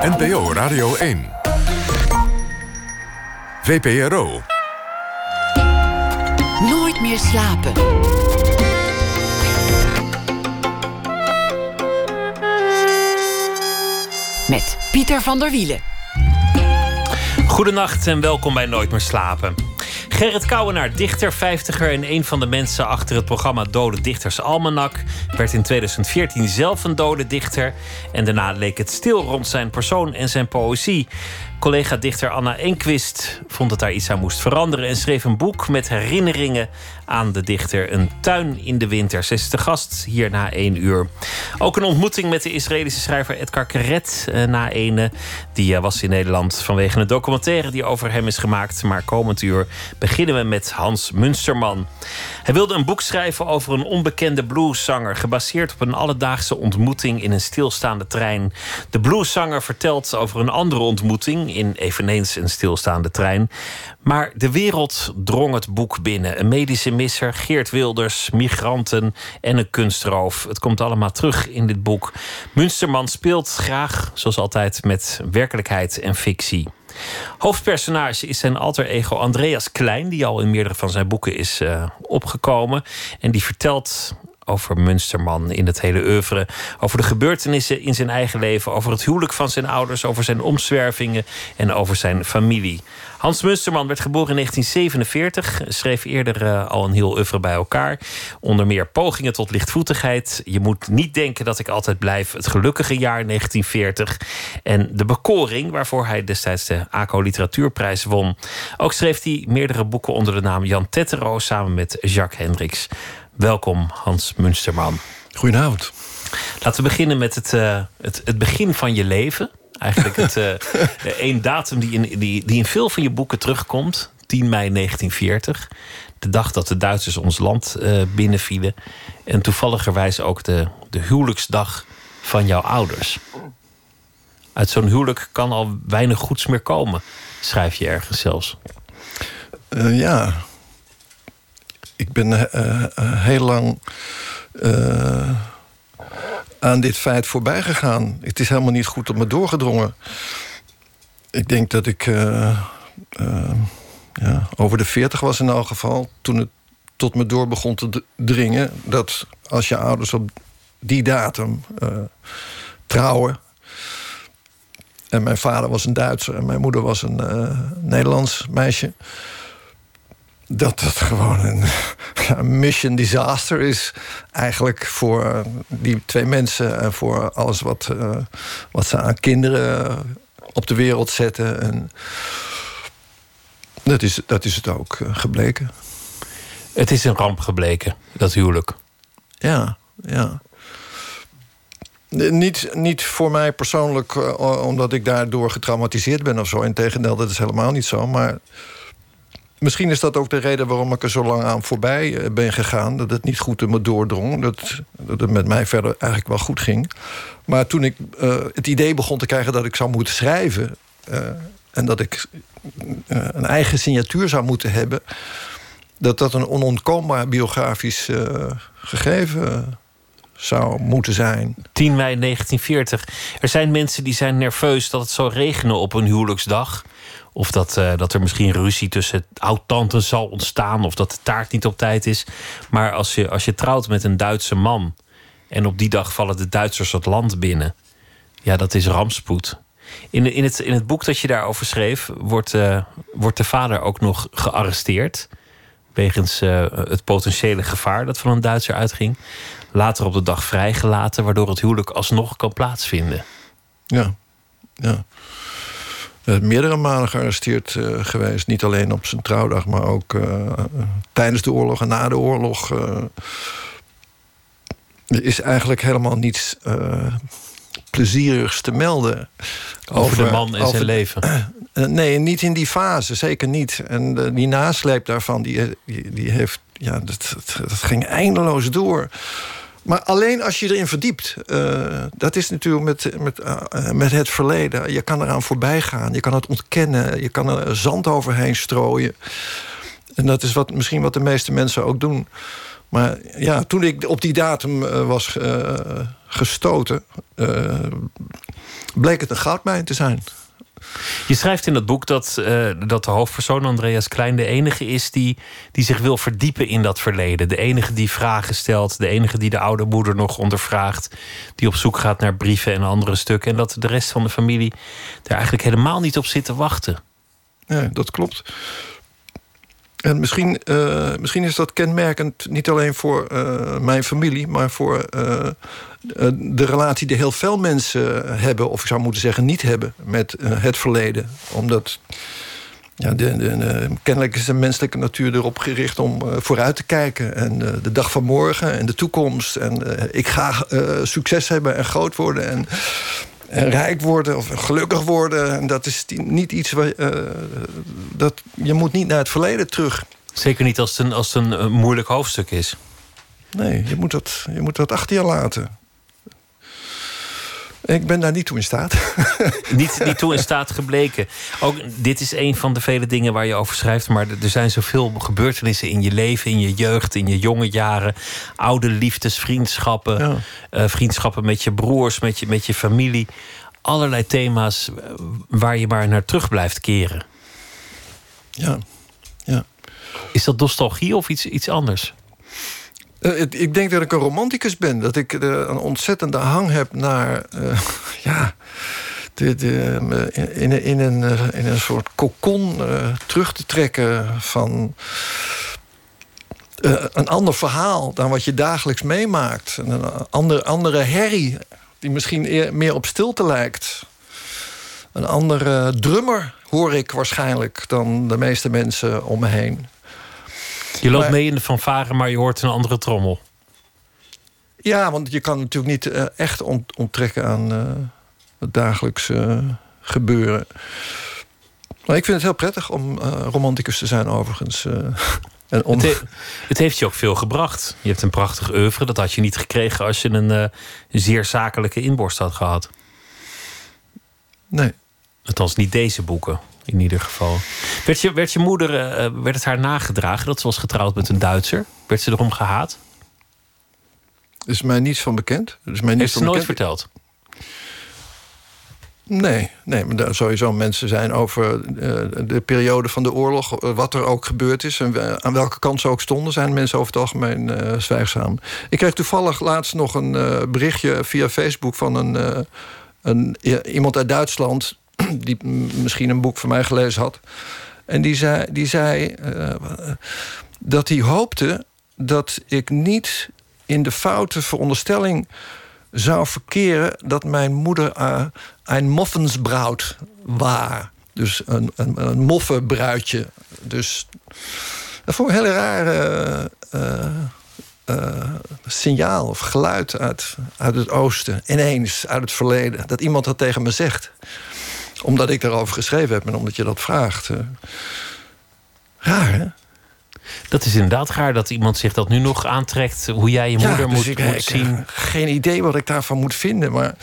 NPO Radio 1. VPRO. Nooit meer slapen. Met Pieter van der Wielen. Goedenacht en welkom bij Nooit meer slapen. Gerrit Kouwenaar, dichter, vijftiger en een van de mensen achter het programma Dode Dichters Almanak, werd in 2014 zelf een dode dichter en daarna leek het stil rond zijn persoon en zijn poëzie. Collega-dichter Anna Enquist vond dat daar iets aan moest veranderen en schreef een boek met herinneringen aan de dichter. Een tuin in de winter. Ze is de gast hier na één uur. Ook een ontmoeting met de Israëlische schrijver Edgar Keret eh, na ene. Die eh, was in Nederland vanwege een documentaire die over hem is gemaakt. Maar komend uur beginnen we met Hans Munsterman. Hij wilde een boek schrijven over een onbekende blueszanger, gebaseerd op een alledaagse ontmoeting in een stilstaande trein. De blueszanger vertelt over een andere ontmoeting in eveneens een stilstaande trein. Maar de wereld drong het boek binnen. Een medische misser, Geert Wilders, migranten en een kunstroof. Het komt allemaal terug in dit boek. Munsterman speelt graag, zoals altijd, met werkelijkheid en fictie. Hoofdpersonage is zijn alter ego Andreas Klein, die al in meerdere van zijn boeken is uh, opgekomen. En die vertelt over Munsterman in het hele oeuvre. Over de gebeurtenissen in zijn eigen leven. Over het huwelijk van zijn ouders. Over zijn omzwervingen en over zijn familie. Hans Munsterman werd geboren in 1947. Schreef eerder uh, al een heel oeuvre bij elkaar. Onder meer pogingen tot lichtvoetigheid. Je moet niet denken dat ik altijd blijf. Het gelukkige jaar 1940. En de bekoring waarvoor hij destijds de ACO Literatuurprijs won. Ook schreef hij meerdere boeken onder de naam Jan Tettero samen met Jacques Hendricks. Welkom, Hans Munsterman. Goedenavond. Laten we beginnen met het, uh, het, het begin van je leven. Eigenlijk het, uh, een datum die in, die, die in veel van je boeken terugkomt. 10 mei 1940. De dag dat de Duitsers ons land uh, binnenvielen. En toevalligerwijs ook de, de huwelijksdag van jouw ouders. Uit zo'n huwelijk kan al weinig goeds meer komen, schrijf je ergens zelfs. Ja, ik ben uh, heel lang aan dit feit voorbij gegaan. Het is helemaal niet goed op me doorgedrongen. Ik denk dat ik ja, over de 40 was in elk geval. Toen het tot me door begon te dringen dat als je ouders op die datum trouwen. En mijn vader was een Duitser en mijn moeder was een Nederlands meisje dat dat gewoon een mission disaster is. Eigenlijk voor uh, die twee mensen en voor alles wat, uh, wat ze aan kinderen op de wereld zetten. En dat is, dat is het ook uh, gebleken. Het is een ramp gebleken, dat huwelijk. Ja, ja. Niet, niet voor mij persoonlijk, omdat ik daardoor getraumatiseerd ben of zo. Integendeel, dat is helemaal niet zo. Maar Misschien is dat ook de reden waarom ik er zo lang aan voorbij eh, ben gegaan. Dat het niet goed in me doordrong. Dat, dat het met mij verder eigenlijk wel goed ging. Maar toen ik uh, het idee begon te krijgen dat ik zou moeten schrijven. Uh, en dat ik een eigen signatuur zou moeten hebben. Dat dat een onontkoombaar biografisch gegeven zou moeten zijn. 10 mei 1940. Er zijn mensen die zijn nerveus dat het zou regenen op een huwelijksdag. Of dat, uh, dat er misschien ruzie tussen oud-tanten zal ontstaan. Of dat de taart niet op tijd is. Maar als je, als je trouwt met een Duitse man. en op die dag vallen de Duitsers het land binnen. ja, dat is rampspoed. In, in, het, in het boek dat je daarover schreef. wordt, uh, wordt de vader ook nog gearresteerd. wegens uh, het potentiële gevaar dat van een Duitser uitging. Later op de dag vrijgelaten, waardoor het huwelijk alsnog kan plaatsvinden. Ja, ja. Uh, meerdere malen gearresteerd uh, geweest. Niet alleen op zijn trouwdag, maar ook uh, tijdens de oorlog en na de oorlog. er is eigenlijk helemaal niets plezierigs te melden. Over, over de man en over, zijn leven. nee, niet in die fase, zeker niet. En die nasleep daarvan, die, die, die heeft. Ja, dat, dat, dat ging eindeloos door. Maar alleen als je erin verdiept. Uh, dat is natuurlijk met, met, uh, met het verleden. Je kan eraan voorbij gaan. Je kan het ontkennen. Je kan er zand overheen strooien. En dat is wat, misschien wat de meeste mensen ook doen. Maar ja, toen ik op die datum uh, was gestoten, bleek het een goudmijn te zijn. Je schrijft in dat boek dat, uh, dat de hoofdpersoon Andreas Klein de enige is die, die zich wil verdiepen in dat verleden. De enige die vragen stelt, de enige die de oude moeder nog ondervraagt, die op zoek gaat naar brieven en andere stukken. En dat de rest van de familie daar eigenlijk helemaal niet op zit te wachten. Ja, dat klopt. En misschien, uh, misschien is dat kenmerkend niet alleen voor uh, mijn familie, maar voor uh, de relatie die heel veel mensen hebben, of ik zou moeten zeggen niet hebben, met het verleden. Omdat ja, de, de, kennelijk is de menselijke natuur erop gericht om vooruit te kijken. En de dag van morgen en de toekomst. En ik ga succes hebben en groot worden. En rijk worden of gelukkig worden. En dat is niet iets waar. Uh, dat, je moet niet naar het verleden terug. Zeker niet als het een, als het een moeilijk hoofdstuk is. Nee, je moet dat, je moet dat achter je laten. Ik ben daar niet toe in staat. niet, niet toe in staat gebleken. Ook dit is een van de vele dingen waar je over schrijft. Maar er zijn zoveel gebeurtenissen in je leven, in je jeugd, in je jonge jaren. Oude liefdes, vriendschappen. Ja. Uh, vriendschappen met je broers, met je, met je familie. Allerlei thema's waar je maar naar terug blijft keren. Ja, ja. Is dat nostalgie of iets, iets anders? Uh, ik denk dat ik een romanticus ben. Dat ik uh, een ontzettende hang heb naar... Uh, ja, de, de, in, in, een, in een soort kokon terug te trekken van... een ander verhaal dan wat je dagelijks meemaakt. Een andere, andere herrie die misschien meer op stilte lijkt. Een andere drummer hoor ik waarschijnlijk dan de meeste mensen om me heen. Je loopt mee in de fanfare, maar je hoort een andere trommel. Ja, want je kan natuurlijk niet uh, echt ont onttrekken aan uh, het dagelijkse uh, gebeuren. Maar ik vind het heel prettig om romanticus te zijn, overigens. en het, he het, heeft je ook veel gebracht. Je hebt een prachtig oeuvre. Dat had je niet gekregen als je een zeer zakelijke inborst had gehad. Nee. Althans, niet deze boeken in ieder geval. Werd je, werd je moeder, uh, werd het haar nagedragen dat ze was getrouwd met een Duitser? Werd ze erom gehaat? Is mij niets van bekend. Is mij Heeft ze nooit verteld? Nee, nee, maar sowieso mensen zijn over uh, de periode van de oorlog, wat er ook gebeurd is en aan welke kant ze ook stonden, zijn mensen over het algemeen uh, zwijgzaam. Ik kreeg toevallig laatst nog een uh, berichtje via Facebook van een, een, iemand uit Duitsland die misschien een boek van mij gelezen had. En die zei, die zei uh, dat hij hoopte dat ik niet in de foute veronderstelling zou verkeren dat mijn moeder uh, een moffensbruid was. Dus een, een, een moffenbruidje. Dus dat vond ik een hele rare uh, signaal of geluid uit, uit het oosten. Ineens, uit het verleden. Dat iemand dat tegen me zegt omdat ik daarover geschreven heb en omdat je dat vraagt. Uh, raar, hè? Dat is inderdaad raar dat iemand zich dat nu nog aantrekt. Hoe jij je moeder ja, dus moet, ik, moet ik, zien. Geen idee wat ik daarvan moet vinden. Maar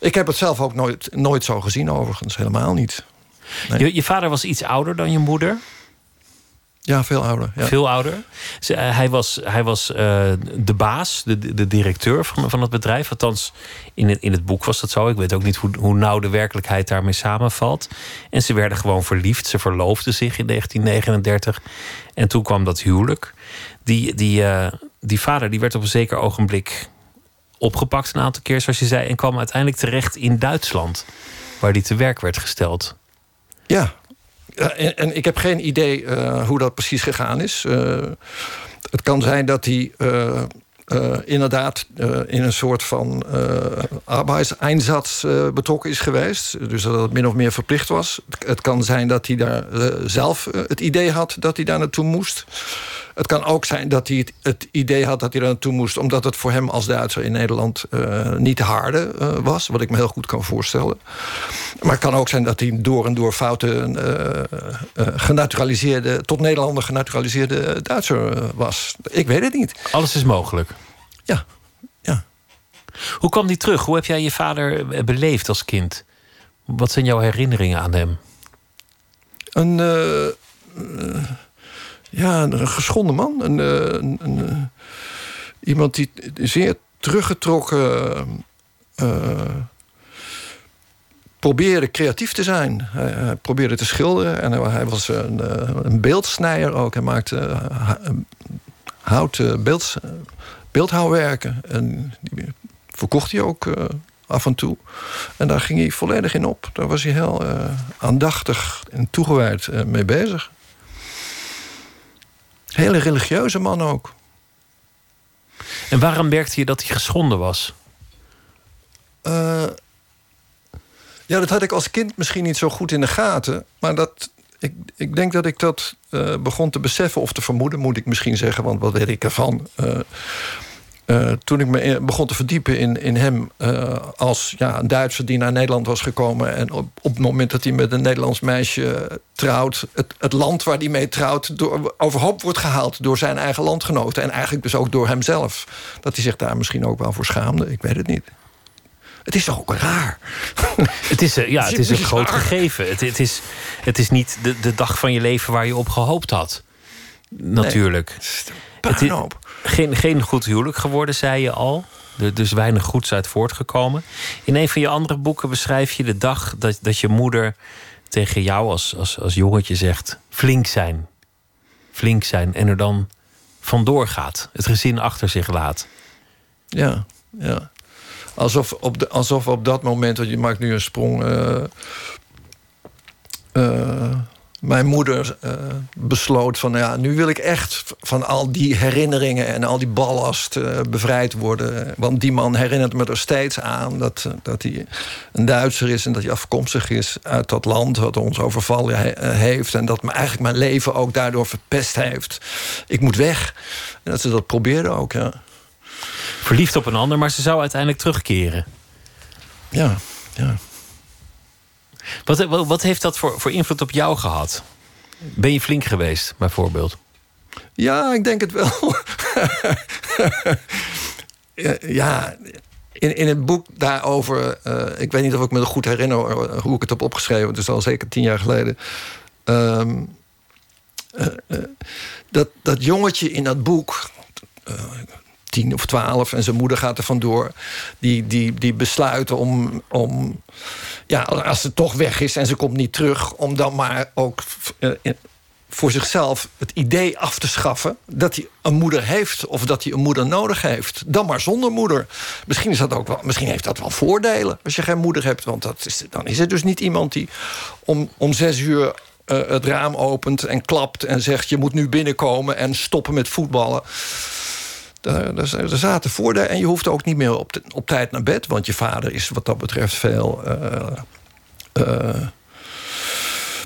ik heb het zelf ook nooit, nooit zo gezien, overigens. Helemaal niet. Nee. Je, je vader was iets ouder dan je moeder. Ja, veel ouder. Ja. Veel ouder. Eh, hij was, hij was uh, de baas, de, de directeur van, van het bedrijf. Althans, in het, in het boek was dat zo. Ik weet ook niet hoe, hoe nauw de werkelijkheid daarmee samenvalt. En ze werden gewoon verliefd. Ze verloofden zich in 1939. En toen kwam dat huwelijk. Die, die, uh, die vader die werd op een zeker ogenblik opgepakt een aantal keer, zoals je zei. En kwam uiteindelijk terecht in Duitsland, waar die te werk werd gesteld. Ja, en, en, ik heb geen idee uh, hoe dat precies gegaan is. Uh, het kan zijn dat hij uh, inderdaad in een soort van arbeidseinsatz betrokken is geweest. Dus dat het min of meer verplicht was. Het kan zijn dat hij daar zelf het idee had dat hij daar naartoe moest. Het kan ook zijn dat hij het, het, idee had dat hij daar naartoe moest... omdat het voor hem als Duitser in Nederland uh, niet harde uh, was. Wat ik me heel goed kan voorstellen. Maar het kan ook zijn dat hij door en door fouten... Uh, genaturaliseerde, tot Nederlander genaturaliseerde Duitser was. Ik weet het niet. Alles is mogelijk. Ja, ja. Hoe kwam die terug? Hoe heb jij je vader beleefd als kind? Wat zijn jouw herinneringen aan hem? Een ja, een geschonden man. Een, een, een, iemand die zeer teruggetrokken probeerde creatief te zijn. Hij, probeerde te schilderen en hij, was een, een ook. Hij maakte houten beeld, beeldhouwwerken. En die verkocht hij ook af en toe. En daar ging hij volledig in op. Daar was hij heel aandachtig en toegewijd mee bezig. Hele religieuze man ook. En waarom merkte je dat hij geschonden was? ja, dat had ik als kind misschien niet zo goed in de gaten. Maar dat, ik, ik denk dat ik dat uh, begon te beseffen of te vermoeden, moet ik misschien zeggen, want wat weet ik ervan. Uh, uh, toen ik me begon te verdiepen in, in hem als ja, een Duitser die naar Nederland was gekomen. En op, op het moment dat hij met een Nederlands meisje trouwt, het, het land waar hij mee trouwt, door, overhoop wordt gehaald door zijn eigen landgenoten. En eigenlijk dus ook door hemzelf. Dat hij zich daar misschien ook wel voor schaamde. Ik weet het niet. Het is toch ook raar? Het is, ja, het is een groot gegeven. Het, het, is, het is niet de, de dag van je leven waar je op gehoopt had. Natuurlijk. het is geen, geen goed huwelijk geworden, zei je al. Er dus weinig goeds uit voortgekomen. In een van je andere boeken beschrijf je de dag dat, dat je moeder tegen jou als, als, als jongetje zegt: flink zijn. Flink zijn. En er dan vandoor gaat. Het gezin achter zich laat. Ja, ja. Alsof op, de, alsof op dat moment, want je maakt nu een sprong. Uh, uh, mijn moeder uh, besloot van ja, nu wil ik echt van al die herinneringen en al die ballast bevrijd worden. Want die man herinnert me er steeds aan dat, dat hij een Duitser is en dat hij afkomstig is uit dat land wat ons overvallen heeft. En dat me eigenlijk mijn leven ook daardoor verpest heeft. Ik moet weg. En dat ze dat probeerde ook, ja verliefd op een ander, maar ze zou uiteindelijk terugkeren. Ja, ja. Wat, wat, heeft dat voor, voor invloed op jou gehad? Ben je flink geweest, bijvoorbeeld? Ja, ik denk het wel. ja, in, in het boek daarover... Uh, ik weet niet of ik me goed herinner hoe ik het heb opgeschreven. Het is al zeker tien jaar geleden. Uh, uh, dat, dat jongetje in dat boek tien of twaalf en zijn moeder gaat er vandoor. Die, die, die besluiten om, om, ja, als ze toch weg is en ze komt niet terug, om dan maar ook uh, voor zichzelf het idee af te schaffen dat hij een moeder heeft of dat hij een moeder nodig heeft. Dan maar zonder moeder. Misschien, is dat ook wel, misschien heeft dat wel voordelen als je geen moeder hebt. Want dat is, dan is het dus niet iemand die om, om zes uur uh, het raam opent en klapt en zegt: Je moet nu binnenkomen en stoppen met voetballen. Er zaten voordelen en je hoeft ook niet meer op, op tijd naar bed... want je vader is wat dat betreft veel, uh, uh,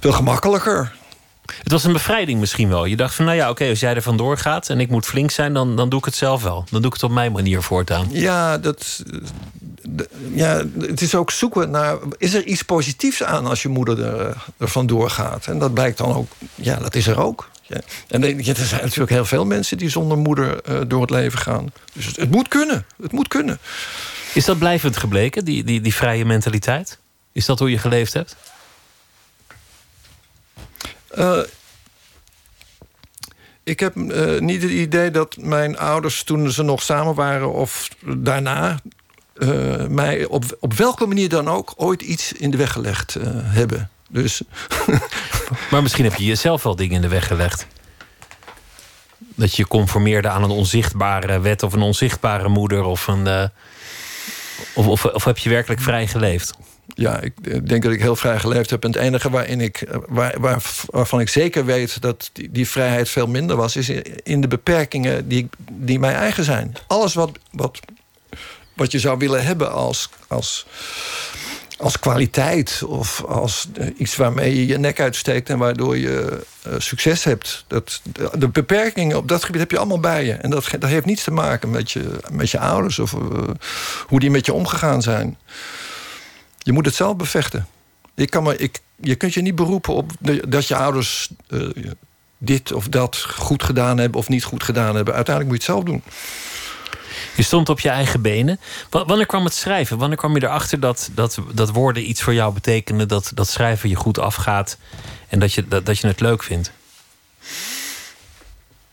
veel gemakkelijker. Het was een bevrijding misschien wel. Je dacht van, nou ja, oké, als jij er vandoor gaat... en ik moet flink zijn, dan, dan doe ik het zelf wel. Dan doe ik het op mijn manier voortaan. Ja, dat, ja, het is ook zoeken naar... is er iets positiefs aan als je moeder er, er vandoor gaat? En dat blijkt dan ook, ja, dat is er ook. Ja. En er zijn natuurlijk heel veel mensen die zonder moeder uh, door het leven gaan. Dus het, het, moet kunnen. Het moet kunnen. Is dat blijvend gebleken, die, die, die vrije mentaliteit? Is dat hoe je geleefd hebt? Uh, ik heb uh, niet het idee dat mijn ouders toen ze nog samen waren of daarna mij op, op welke manier dan ook ooit iets in de weg gelegd hebben. Dus. maar misschien heb je jezelf wel dingen in de weg gelegd. Dat je conformeerde aan een onzichtbare wet of een onzichtbare moeder of een. Of, of, heb je werkelijk vrij geleefd? Ja, ik denk dat ik heel vrij geleefd heb. En het enige waarin ik, waar, waar, waarvan ik zeker weet dat die, die, vrijheid veel minder was, is in de beperkingen die, die mij eigen zijn. Alles wat, wat, wat je zou willen hebben als, als als kwaliteit of als eh, iets waarmee je je nek uitsteekt en waardoor je uh, succes hebt. Dat, de, beperkingen op dat gebied heb je allemaal bij je. En dat, dat heeft niets te maken met je, met je ouders of hoe die met je omgegaan zijn. Je moet het zelf bevechten. Je, kan maar, ik, je kunt je niet beroepen op dat je ouders dit of dat goed gedaan hebben of niet goed gedaan hebben. Uiteindelijk moet je het zelf doen. Je stond op je eigen benen. wanneer kwam het schrijven? Wanneer kwam je erachter dat, dat, dat woorden iets voor jou betekenen? Dat, dat schrijven je goed afgaat en dat je, dat, dat je het leuk vindt?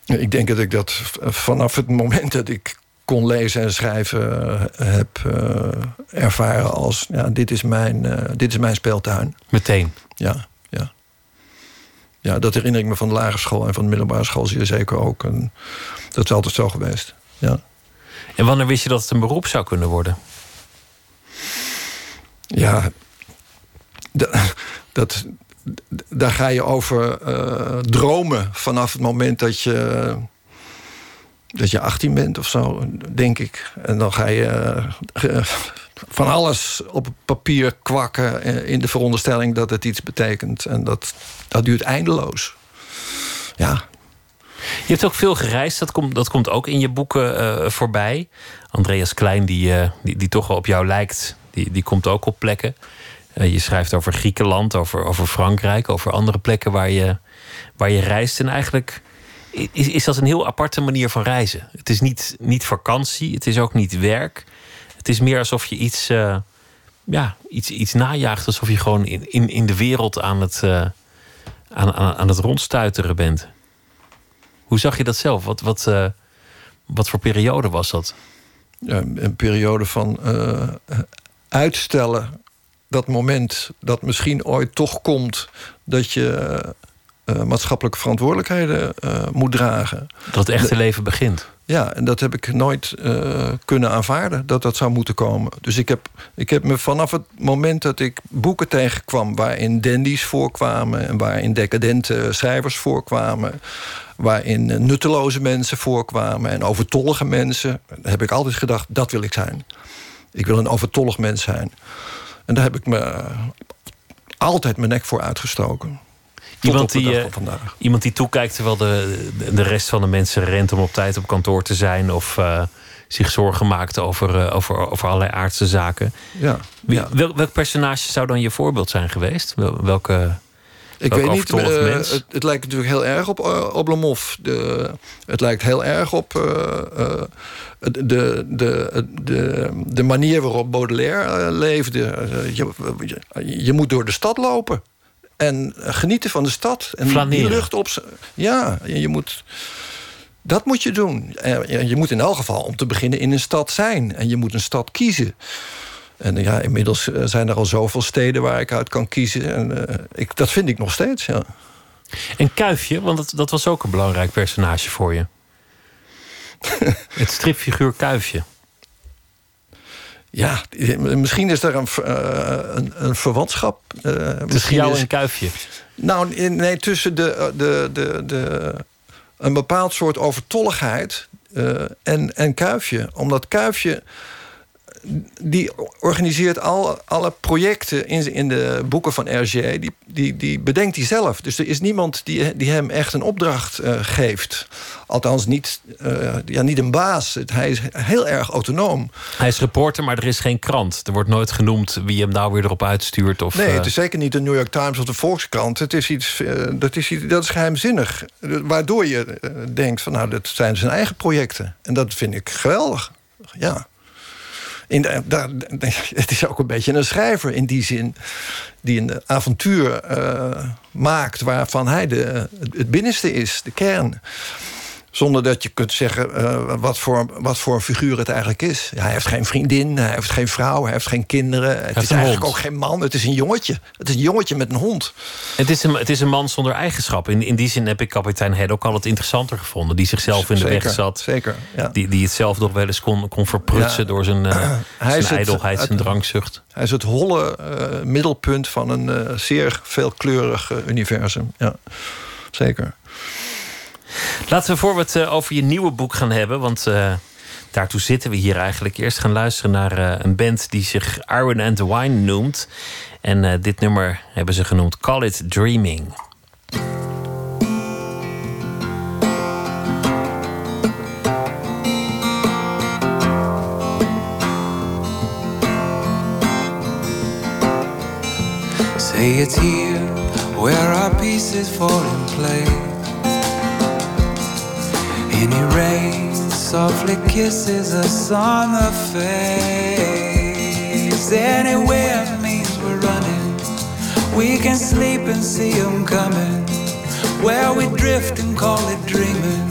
Ik denk dat ik dat vanaf het moment dat ik kon lezen en schrijven eh, heb uh, ervaren als... Ja, dit, is mijn, uh, dit is mijn speeltuin. Meteen? Ja, ja. Ja, dat herinner ik me van de lagere school en van de middelbare school zeer zeker ook. En dat is altijd zo geweest, ja. En wanneer wist je dat het een beroep zou kunnen worden? Ja, dat, daar ga je over uh, dromen vanaf het moment dat je, dat je 18 bent of zo, denk ik. En dan ga je uh, van alles op papier kwakken in de veronderstelling dat het iets betekent. En dat, dat duurt eindeloos. Ja. Je hebt ook veel gereisd, dat komt, dat komt ook in je boeken uh, voorbij. Andreas Klein, die, die, die toch wel op jou lijkt, die, die komt ook op plekken. Je schrijft over Griekenland, over, over Frankrijk, over andere plekken waar je, waar je reist. En eigenlijk is, is dat een heel aparte manier van reizen. Het is niet, niet vakantie, het is ook niet werk. Het is meer alsof je iets, uh, ja, iets, iets najaagt. Alsof je gewoon in, in, in de wereld aan het, uh, aan, aan, aan het rondstuiteren bent. Hoe zag je dat zelf? Wat, wat, wat voor periode was dat? Een periode van uitstellen dat moment dat misschien ooit toch komt dat je uh, maatschappelijke verantwoordelijkheden uh, moet dragen. Dat het echte leven begint. Ja, en dat heb ik nooit uh, kunnen aanvaarden dat dat zou moeten komen. Dus ik heb, ik heb me vanaf het moment dat ik boeken tegenkwam waarin dandies voorkwamen en waarin decadente schrijvers voorkwamen, waarin nutteloze mensen voorkwamen en overtollige mensen, heb ik altijd gedacht: dat wil ik zijn. Ik wil een overtollig mens zijn. En daar heb ik me altijd mijn nek voor uitgestoken. Iemand die, uh, iemand die toekijkt terwijl de, de rest van de mensen rent om op tijd op kantoor te zijn. Of uh, zich zorgen maakt over, uh, over, over allerlei aardse zaken. Ja, Wie, ja. Welk, welk, personage zou dan je voorbeeld zijn geweest? Wel, welke. Ik weet niet, het, het, lijkt natuurlijk heel erg op, Lemov. De, het lijkt heel erg op de, de, de, de manier waarop Baudelaire leefde. Je, je, je moet door de stad lopen. En genieten van de stad. En Flaneren. die lucht op. Ja, je moet. Dat moet je doen. En je moet in elk geval om te beginnen in een stad zijn. En je moet een stad kiezen. En ja, inmiddels zijn er al zoveel steden waar ik uit kan kiezen. En uh, ik, dat vind ik nog steeds, ja. En Kuifje, want dat, dat was ook een belangrijk personage voor je. Het stripfiguur Kuifje. Ja, misschien is er een, uh, een, een, verwantschap. Uh, tussen jou en Kuifje? Nou, nee, tussen de, de, de, de, een bepaald soort overtolligheid uh, en, en Kuifje. Omdat Kuifje die organiseert al, alle projecten in, in de boeken van Hergé. Die, die, die bedenkt hij zelf. Dus er is niemand die, die hem echt een opdracht uh, geeft. Althans, niet, uh, ja, niet een baas. Hij is heel erg autonoom. Hij is reporter, maar er is geen krant. Er wordt nooit genoemd wie hem nou weer erop uitstuurt. Of, nee, het is zeker niet de New York Times of de Volkskrant. Het is iets, uh, dat, is iets dat is geheimzinnig. Waardoor je denkt van nou, dat zijn zijn eigen projecten. En dat vind ik geweldig. Ja. In daar, het is ook een beetje een schrijver in die zin. Die een avontuur uh, maakt waarvan hij de, het binnenste is, de kern. Zonder dat je kunt zeggen uh, wat, voor, wat voor figuur het eigenlijk is. Ja, hij heeft geen vriendin, hij heeft geen vrouw, hij heeft geen kinderen. Het is eigenlijk hond. ook geen man, het is een jongetje. Het is een jongetje met een hond. Het is een, het is een man zonder eigenschap. In, in die zin heb ik kapitein Head ook altijd interessanter gevonden. Die zichzelf in de zeker, weg zat. Zeker, ja. die, die het zelf nog wel eens kon, kon verprutsen ja. door zijn, uh, zijn ijdelheid, zijn drankzucht. Hij is het holle uh, middelpunt van een zeer veelkleurig universum. Ja, zeker. Laten we voor we het over je nieuwe boek gaan hebben, want uh, daartoe zitten we hier eigenlijk. Eerst gaan luisteren naar uh, een band die zich Iron and the Wine noemt. En dit nummer hebben ze genoemd Call It Dreaming. Say it's here where our pieces fall in place. Any rain softly kisses us on the face. Anywhere means we're running. We can sleep and see them coming. Where we drift and call it dreaming.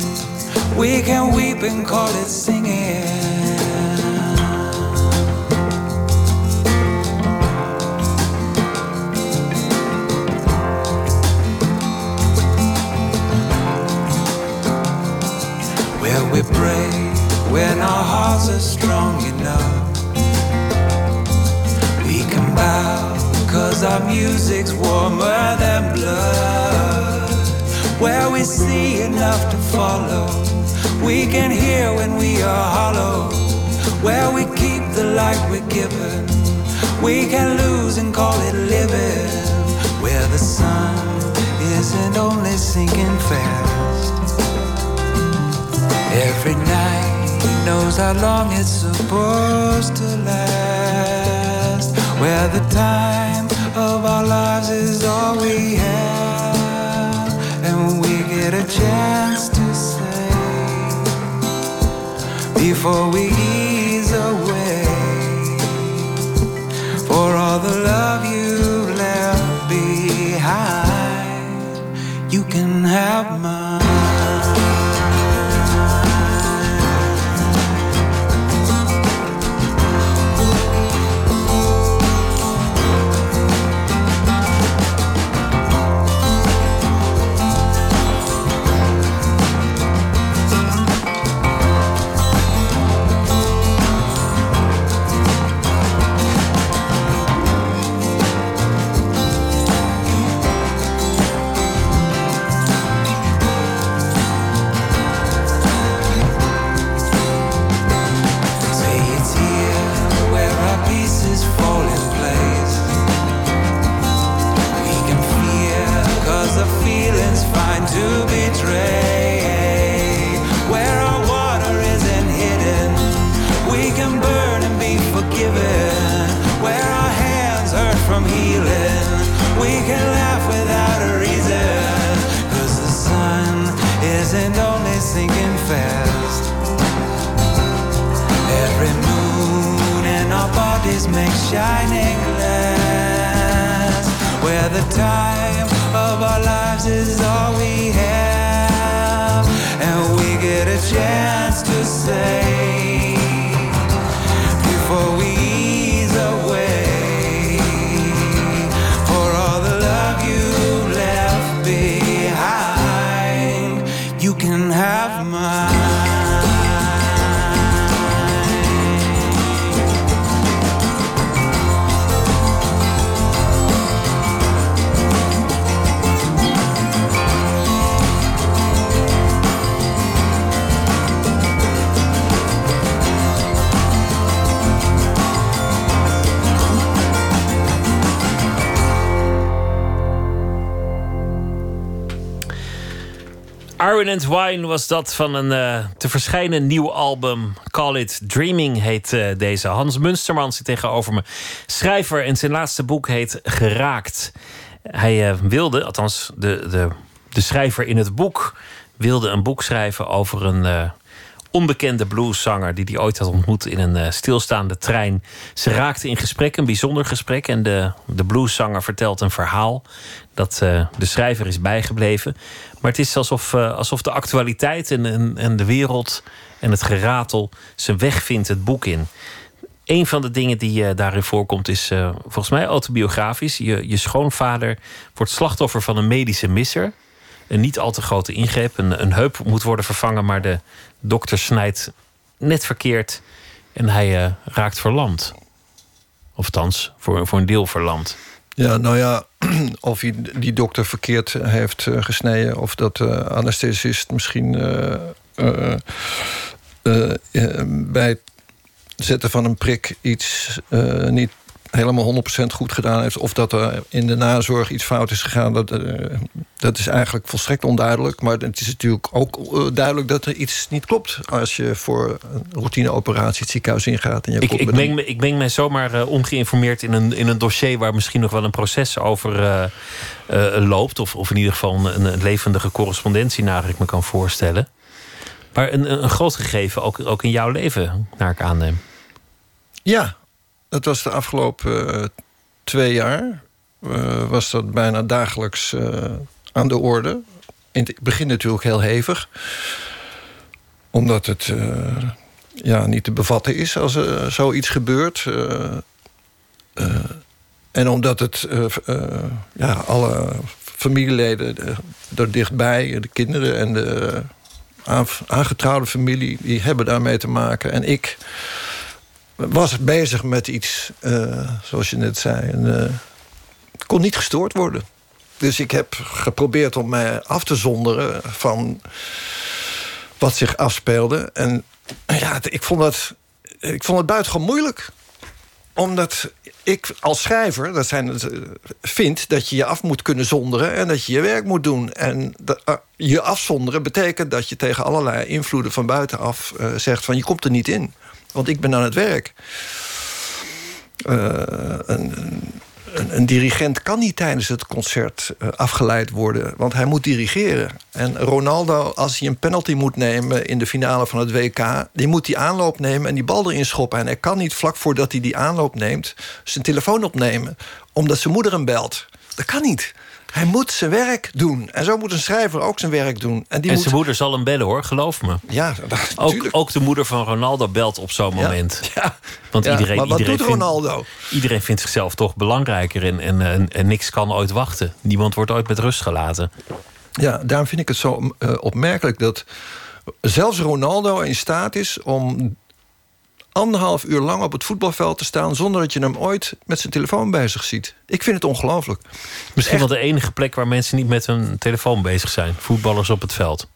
We can weep and call it singing. When our hearts are strong enough. We can bow cause our music's warmer than blood. Where we see enough to follow. We can hear when we are hollow. Where we keep the light we're given. We can lose and call it living. Where the sun isn't only sinking fast. Every night knows how long it's supposed to last. Where the time of our lives is all we have, and we get a chance to say before we ease away for all the love you left behind. You can have mine. Makes shining glass. Where the time of our lives is all we And Wine was dat van een eh, te verschijnen nieuw album. Call It Dreaming heet eh, deze. Hans Munsterman zit tegenover me. Schrijver en zijn laatste boek heet Geraakt. Hij eh, wilde, althans de, de, de schrijver in het boek... wilde een boek schrijven over een onbekende blueszanger... die hij ooit had ontmoet in een eh, stilstaande trein. Ze raakten in gesprek, een bijzonder gesprek... en de, de blueszanger vertelt een verhaal... dat eh, de schrijver is bijgebleven. Maar het is alsof, eh, alsof de actualiteit en, en, de wereld en het geratel zijn weg vindt het boek in. Een van de dingen die daarin voorkomt is volgens mij autobiografisch. Je, je schoonvader wordt slachtoffer van een medische misser. Een niet al te grote ingreep. Een, een heup moet worden vervangen, maar de dokter snijdt net verkeerd. En hij eh, raakt verlamd. Of althans, voor, voor een deel verlamd. Ja, nou ja, of die dokter verkeerd heeft eh, gesneden... of dat de anesthesist misschien eh, eh, eh, eh, bij het zetten van een prik... iets eh, niet helemaal 100% goed gedaan heeft... of dat er in de nazorg iets fout is gegaan... dat, eh, dat is eigenlijk volstrekt onduidelijk. Maar het is natuurlijk ook eh, duidelijk dat er iets niet klopt... als je voor een routineoperatie het ziekenhuis ingaat... en je Ik, ik, meng me, ik meng mij zomaar eh, ongeïnformeerd in een, in een dossier waar misschien nog wel een proces over loopt. Of, of in ieder geval een, een levendige correspondentie naar ik me kan voorstellen. Maar een, een een groot gegeven, ook, ook in jouw leven, naar ik aanneem. Ja, dat was de afgelopen eh, twee jaar. eh, was dat bijna dagelijks eh, aan de orde. In het begin natuurlijk heel hevig. Omdat het ja, niet te bevatten is als er zoiets gebeurt. En omdat het ja, alle familieleden er dichtbij, de kinderen en de aangetrouwde familie, die hebben daarmee te maken. En ik was bezig met iets, zoals je net zei. En, het kon niet gestoord worden. Dus ik heb geprobeerd om mij af te zonderen van wat zich afspeelde. En ja, ik vond het, ik vond het buitengewoon moeilijk. Omdat ik als schrijver dat zijn, eh, vind dat je je af moet kunnen zonderen... en dat je je werk moet doen. En je afzonderen betekent dat je tegen allerlei invloeden van buitenaf zegt... van je komt er niet in, want ik ben aan het werk. een, een, een, dirigent kan niet tijdens het concert uh, afgeleid worden, want hij moet dirigeren. En Ronaldo, als hij een penalty moet nemen in de finale van het WK, die moet die aanloop nemen en die bal erin schoppen. En hij kan niet vlak voordat hij die aanloop neemt zijn telefoon opnemen, omdat zijn moeder hem belt. Dat kan niet. Hij moet zijn werk doen. En zo moet een schrijver ook zijn werk doen. En, die en moet... zijn moeder zal hem bellen hoor, geloof me. Ja, ook, ook de moeder van Ronaldo belt op zo'n moment. Ja. Want ja. iedereen, maar wat iedereen doet Ronaldo? Iedereen vindt zichzelf toch belangrijker en, en, en, en, niks kan ooit wachten. Niemand wordt ooit met rust gelaten. Ja, daarom vind ik het zo uh, opmerkelijk dat zelfs Ronaldo in staat is om anderhalf uur lang op het voetbalveld te staan... zonder dat je hem ooit met zijn telefoon bezig ziet. Ik vind het ongelooflijk. Misschien Echt... wel de enige plek waar mensen niet met hun telefoon bezig zijn. Voetballers op het veld.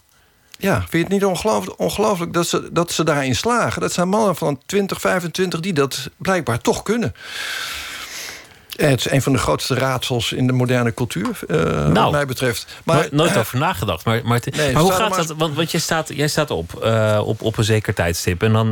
Ja, vind je het niet ongelooflijk, ongelooflijk dat, ze, dat ze daarin slagen? Dat zijn mannen van 20, 25 die dat blijkbaar toch kunnen. Het is een van de grootste raadsels in de moderne cultuur, uh, nou, wat mij betreft. Maar, nooit, over nagedacht. Maar, maar, nee, maar hoe gaat maar... dat? Want, want jij, staat, jij staat op, uh, op op een zeker tijdstip. En dan,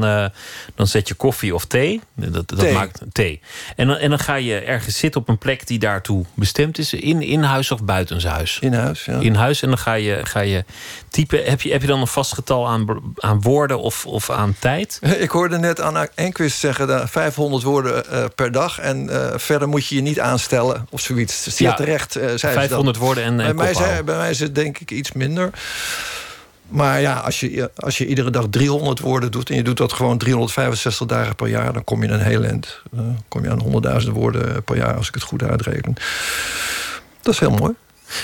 dan zet je koffie of thee. Dat, dat thee. maakt thee. En dan, en dan ga je ergens zitten op een plek die daartoe bestemd is. In, in huis of buitenshuis? In huis, ja. In huis. En dan ga je, ga je typen. Heb je, heb je dan een vast getal aan, aan woorden of, of aan tijd? Ik hoorde net Anna Enquist zeggen... dat 500 woorden per dag. En verder moet je je niet aanstellen of zoiets. Zeer ja, terecht, uh, zei 500 woorden en, en bij, mij zei, bij mij is het denk ik iets minder. Maar ja, als je, als je iedere dag 300 woorden doet... en je doet dat gewoon 365 dagen per jaar... dan kom je een heel eind. Dan kom je aan 100.000 woorden per jaar, als ik het goed uitreken. Dat is heel mooi.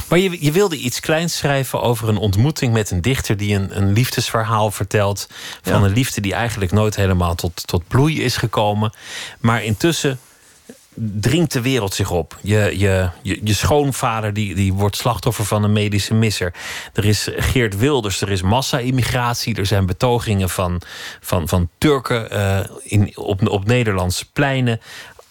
Maar je, je, wilde iets kleins schrijven over een ontmoeting met een dichter... die een, een liefdesverhaal vertelt... van Ja. een liefde die eigenlijk nooit helemaal tot, tot bloei is gekomen. Maar intussen dringt de wereld zich op. Je, je, je, je schoonvader die, die wordt slachtoffer van een medische misser. Er is Geert Wilders, er is massa-immigratie... er zijn betogingen van, van, van Turken eh, in, op, op Nederlandse pleinen.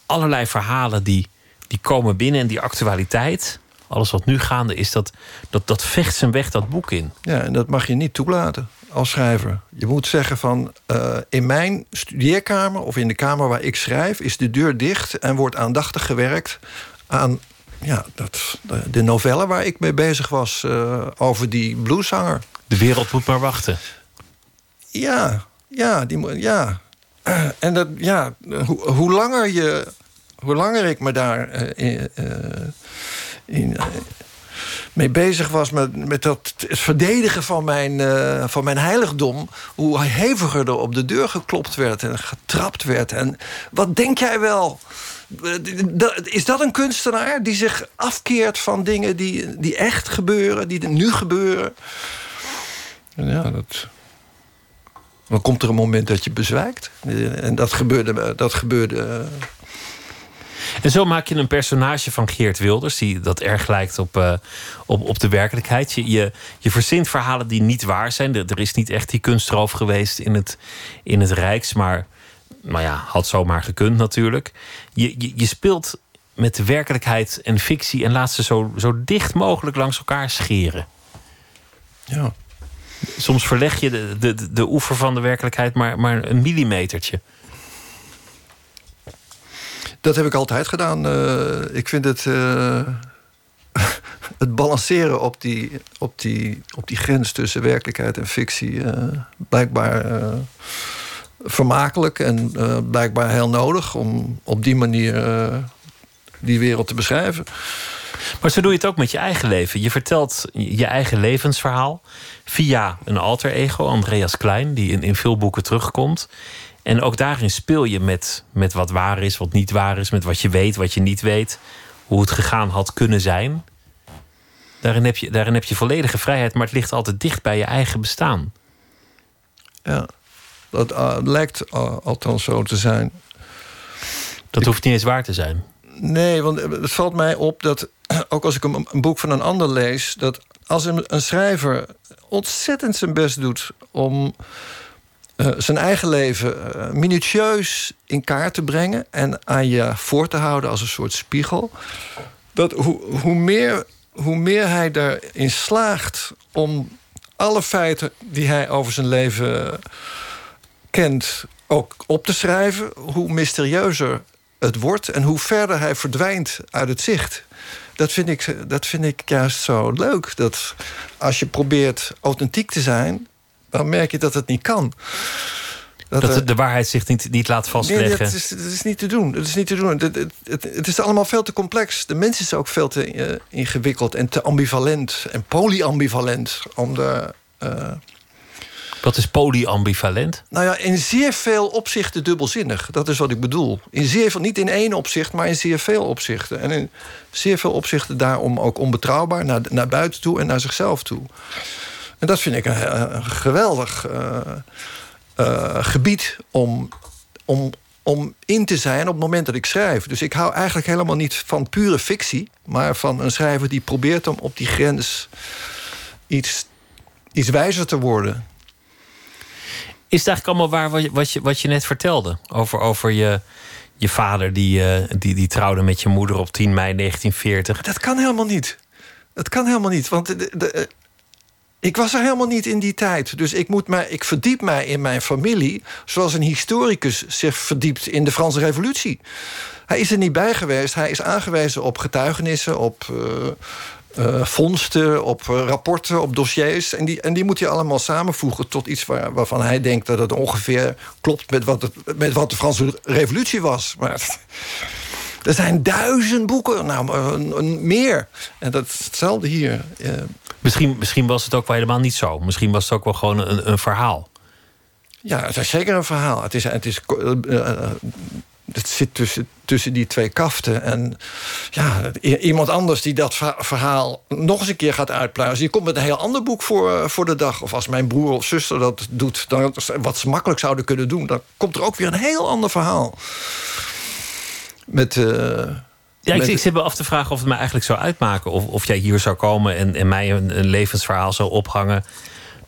Allerlei verhalen die, die komen binnen en die actualiteit... alles wat nu gaande is, dat, dat, dat vecht zijn weg dat boek in. Ja, en dat mag je niet toelaten als schrijver. Je moet zeggen van... Uh, in mijn studeerkamer of in de kamer waar ik schrijf... is de deur dicht en wordt aandachtig gewerkt... aan ja, dat, de novelle waar ik mee bezig was... Uh, over die blueszanger. De wereld moet maar wachten. Ja, ja, die, ja. Uh, en dat, ja, hoe, hoe langer je... Hoe langer ik me daar in, in mee bezig was met, met dat, het verdedigen van mijn, uh, van mijn heiligdom... hoe heviger er op de deur geklopt werd en getrapt werd. En wat denk jij wel? Is dat een kunstenaar die zich afkeert van dingen die, die echt gebeuren... die nu gebeuren? En ja, dat... Dan komt er een moment dat je bezwijkt. En dat gebeurde... Dat gebeurde en zo maak je een personage van Geert Wilders, die dat erg lijkt op, uh, op, op de werkelijkheid. Je, je, je verzint verhalen die niet waar zijn. Er, er is niet echt die kunstroof geweest in het, in het Rijks, maar nou ja, had zomaar gekund natuurlijk. Je, je, je speelt met de werkelijkheid en fictie en laat ze zo, zo dicht mogelijk langs elkaar scheren. Ja. Soms verleg je de, de, de oever van de werkelijkheid maar, maar een millimetertje. Dat heb ik altijd gedaan. Uh, ik vind het. Uh, het balanceren op die, op, die, op die grens tussen werkelijkheid en fictie. Uh, blijkbaar vermakelijk en blijkbaar heel nodig om op die manier die wereld te beschrijven. Maar zo doe je het ook met je eigen leven. Je vertelt je eigen levensverhaal via een alter ego, Andreas Klein, die in, in veel boeken terugkomt. En ook daarin speel je met, met wat waar is, wat niet waar is, met wat je weet, wat je niet weet, hoe het gegaan had kunnen zijn. Daarin heb je, daarin heb je volledige vrijheid, maar het ligt altijd dicht bij je eigen bestaan. Ja, dat uh, lijkt uh, althans zo te zijn. Dat hoeft niet eens waar te zijn. Nee, want het valt mij op dat, ook als ik een, een boek van een ander lees, dat als een, een schrijver ontzettend zijn best doet om uh, zijn eigen leven uh, minutieus in kaart te brengen en aan je voor te houden als een soort spiegel, dat hoe, hoe, meer, hoe meer hij daarin slaagt om alle feiten die hij over zijn leven kent ook op te schrijven, hoe mysterieuzer het wordt en hoe verder hij verdwijnt uit het zicht. Dat vind ik, dat vind ik juist zo leuk. Dat als je probeert authentiek te zijn, dan merk je dat het niet kan. Dat, dat de waarheid zich niet, niet laat vastleggen. Nee, dat is, dat is niet te doen. Dat is niet te doen. Het, het, het, het, is allemaal veel te complex. De mens is ook veel te uh, ingewikkeld en te ambivalent en polyambivalent om de. Uh, wat is polyambivalent? Nou ja, in zeer veel opzichten dubbelzinnig. Dat is wat ik bedoel. In zeer veel, niet in één opzicht, maar in zeer veel opzichten. En in zeer veel opzichten daarom ook onbetrouwbaar naar, naar buiten toe en naar zichzelf toe. En dat vind ik een, een geweldig uh, uh, gebied om, om, om in te zijn op het moment dat ik schrijf. Dus ik hou eigenlijk helemaal niet van pure fictie, maar van een schrijver die probeert om op die grens iets, iets wijzer te worden. Is het eigenlijk allemaal waar wat je, wat je, wat je net vertelde? Over, over je, je vader die, die, die trouwde met je moeder op 10 mei 1940. Dat kan helemaal niet. Dat kan helemaal niet. Want de, de, ik was er helemaal niet in die tijd. Dus ik, moet ik verdiep mij in mijn familie... zoals een historicus zich verdiept in de Franse revolutie. Hij is er niet bij geweest. Hij is aangewezen op getuigenissen, op... Uh, uh, vondsten, op uh, rapporten, op dossiers. En die, en die moet je allemaal samenvoegen tot iets waar, waarvan hij denkt dat het ongeveer klopt met wat, met wat de Franse Revolutie was. Maar er zijn duizend boeken, nou, meer. En dat is hetzelfde hier. Misschien, misschien was het ook wel helemaal niet zo. Misschien was het ook wel gewoon een, een verhaal. Ja, het is zeker een verhaal. Het is, het is het zit tussen, tussen die twee kaften. En ja, iemand anders die dat verhaal nog eens een keer gaat uitpluizen... die komt met een heel ander boek voor, voor de dag. Of als mijn broer of zuster dat doet, dan, wat ze makkelijk zouden kunnen doen... dan komt er ook weer een heel ander verhaal. Met... ja, ik, ik zit me af te vragen of het mij eigenlijk zou uitmaken. Of, of jij hier zou komen en, en mij een, een levensverhaal zou ophangen.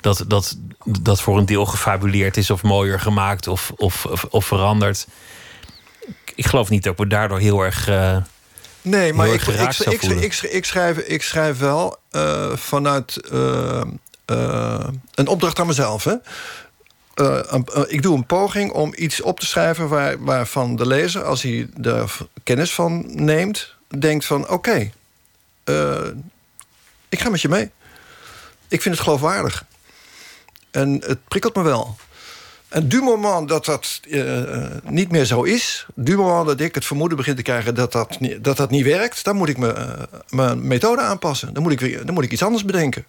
Dat, dat, dat voor een deel gefabuleerd is of mooier gemaakt of, of, of, of veranderd ik geloof niet dat we daardoor heel erg. Uh, nee, maar ik, ik, ik, ik, ik, schrijf, ik schrijf wel uh, vanuit uh, een opdracht aan mezelf. Hè? Ik doe een poging om iets op te schrijven waar, waarvan de lezer, als hij er kennis van neemt, denkt van oké, okay, ik ga met je mee. Ik vind het geloofwaardig. En het prikkelt me wel. En du moment dat dat niet meer zo is... du moment dat ik het vermoeden begin te krijgen dat dat, dat, dat niet werkt... dan moet ik me, mijn methode aanpassen. Dan moet, ik weer, dan moet ik iets anders bedenken.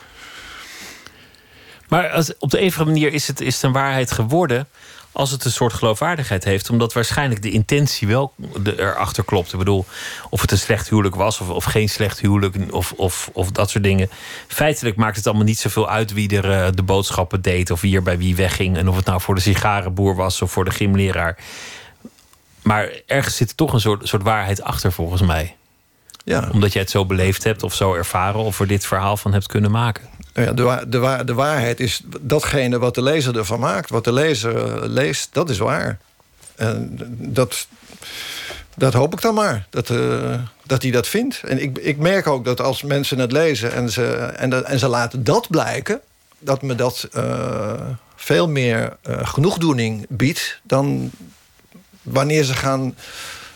Maar als, op de een of andere manier is het, is het een waarheid geworden als het een soort geloofwaardigheid heeft. Omdat waarschijnlijk de intentie wel erachter klopt. Ik bedoel, of het een slecht huwelijk was of, of geen slecht huwelijk of, of, of dat soort dingen. Feitelijk maakt het allemaal niet zoveel uit wie er uh, de boodschappen deed of wie er bij wie wegging. En of het nou voor de sigarenboer was of voor de gymleraar. Maar ergens zit er toch een soort, soort waarheid achter volgens mij. Ja. Omdat jij het zo beleefd hebt of zo ervaren of er dit verhaal van hebt kunnen maken. Nou ja, de, de, waarheid is datgene wat de lezer ervan maakt. Wat de lezer leest, dat is waar. En dat, dat hoop ik dan maar, dat, uh, dat hij dat vindt. En ik, ik merk ook dat als mensen het lezen en ze, en, en ze laten dat blijken... dat me dat uh, veel meer genoegdoening biedt... dan wanneer ze, gaan,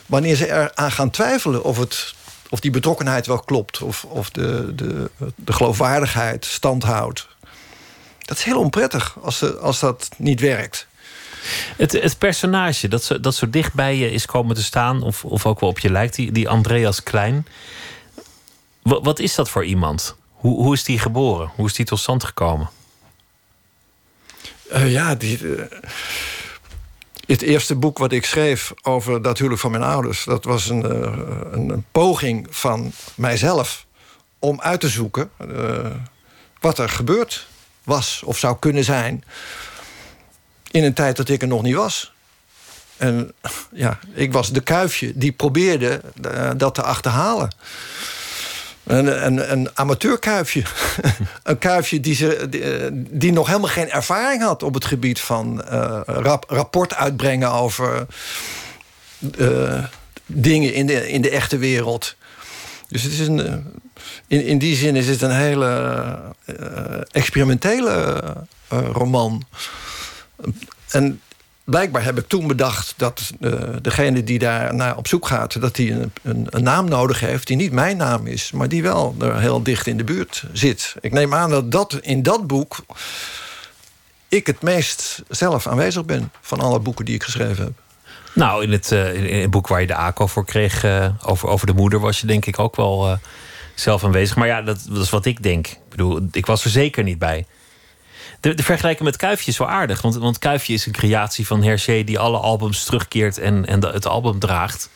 wanneer ze eraan gaan twijfelen of het of die betrokkenheid wel klopt. Of, of de, de, de geloofwaardigheid stand houdt. Dat is heel onprettig als, de, als dat niet werkt. Het, het personage dat zo, dat zo dicht bij je is komen te staan, of, of ook wel op je lijkt, die, die Andreas Klein. Wat, wat is dat voor iemand? Hoe, hoe is die geboren? Hoe is die tot stand gekomen? Uh, ja, die, uh, het eerste boek wat ik schreef over dat huwelijk van mijn ouders... dat was een, uh, een, een, poging van mijzelf om uit te zoeken... wat er gebeurd was of zou kunnen zijn... in een tijd dat ik er nog niet was. En ja, ik was de kuifje die probeerde dat te achterhalen. Een, een, een amateurkuifje. een kuifje die, ze, die, nog helemaal geen ervaring had op het gebied van uh, rap, rapport uitbrengen over uh, dingen in de, in de echte wereld. Dus het is een, eh, in, in die zin is het een hele uh, experimentele roman. En blijkbaar heb ik toen bedacht dat uh, degene die daar naar op zoek gaat... dat die een, een, een, naam nodig heeft die niet mijn naam is... maar die wel er heel dicht in de buurt zit. Ik neem aan dat, dat in dat boek ik het meest zelf aanwezig ben... van alle boeken die ik geschreven heb. Nou, in het, uh, in boek waar je de ACO voor kreeg... Uh, over, over de moeder was je denk ik ook wel zelf aanwezig. Maar ja, dat, dat is wat ik denk. Ik bedoel, ik was er zeker niet bij... De, de vergelijking met Kuifje is wel aardig. Want, want Kuifje is een creatie van Hergé die alle albums terugkeert en, en het album draagt.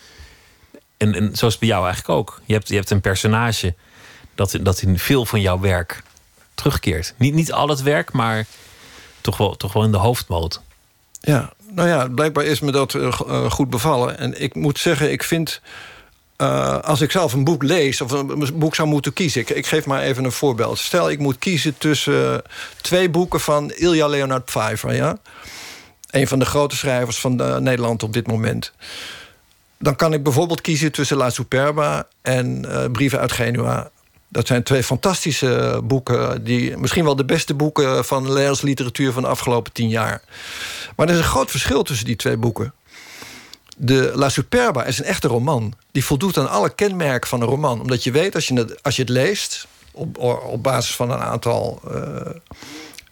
En, en zo is het bij jou eigenlijk ook. Je hebt, je hebt een personage dat, dat in veel van jouw werk terugkeert. Niet, niet al het werk, maar toch wel, toch wel in de hoofdmoot. Ja, nou ja, blijkbaar is me dat uh, goed bevallen. En ik moet zeggen, ik vind uh, als ik zelf een boek lees of een boek zou moeten kiezen... Ik, ik, geef maar even een voorbeeld. Stel, ik moet kiezen tussen twee boeken van Ilja Leonard Pfeiffer... Ja? een van de grote schrijvers van de, Nederland op dit moment... dan kan ik bijvoorbeeld kiezen tussen La Superba en Brieven uit Genua... Dat zijn twee fantastische boeken. Die, misschien wel de beste boeken van Nederlandse literatuur van de afgelopen tien jaar. Maar er is een groot verschil tussen die twee boeken. De La Superba is een echte roman. Die voldoet aan alle kenmerken van een roman. Omdat je weet, als je het, als je het leest... op, op basis van een aantal uh,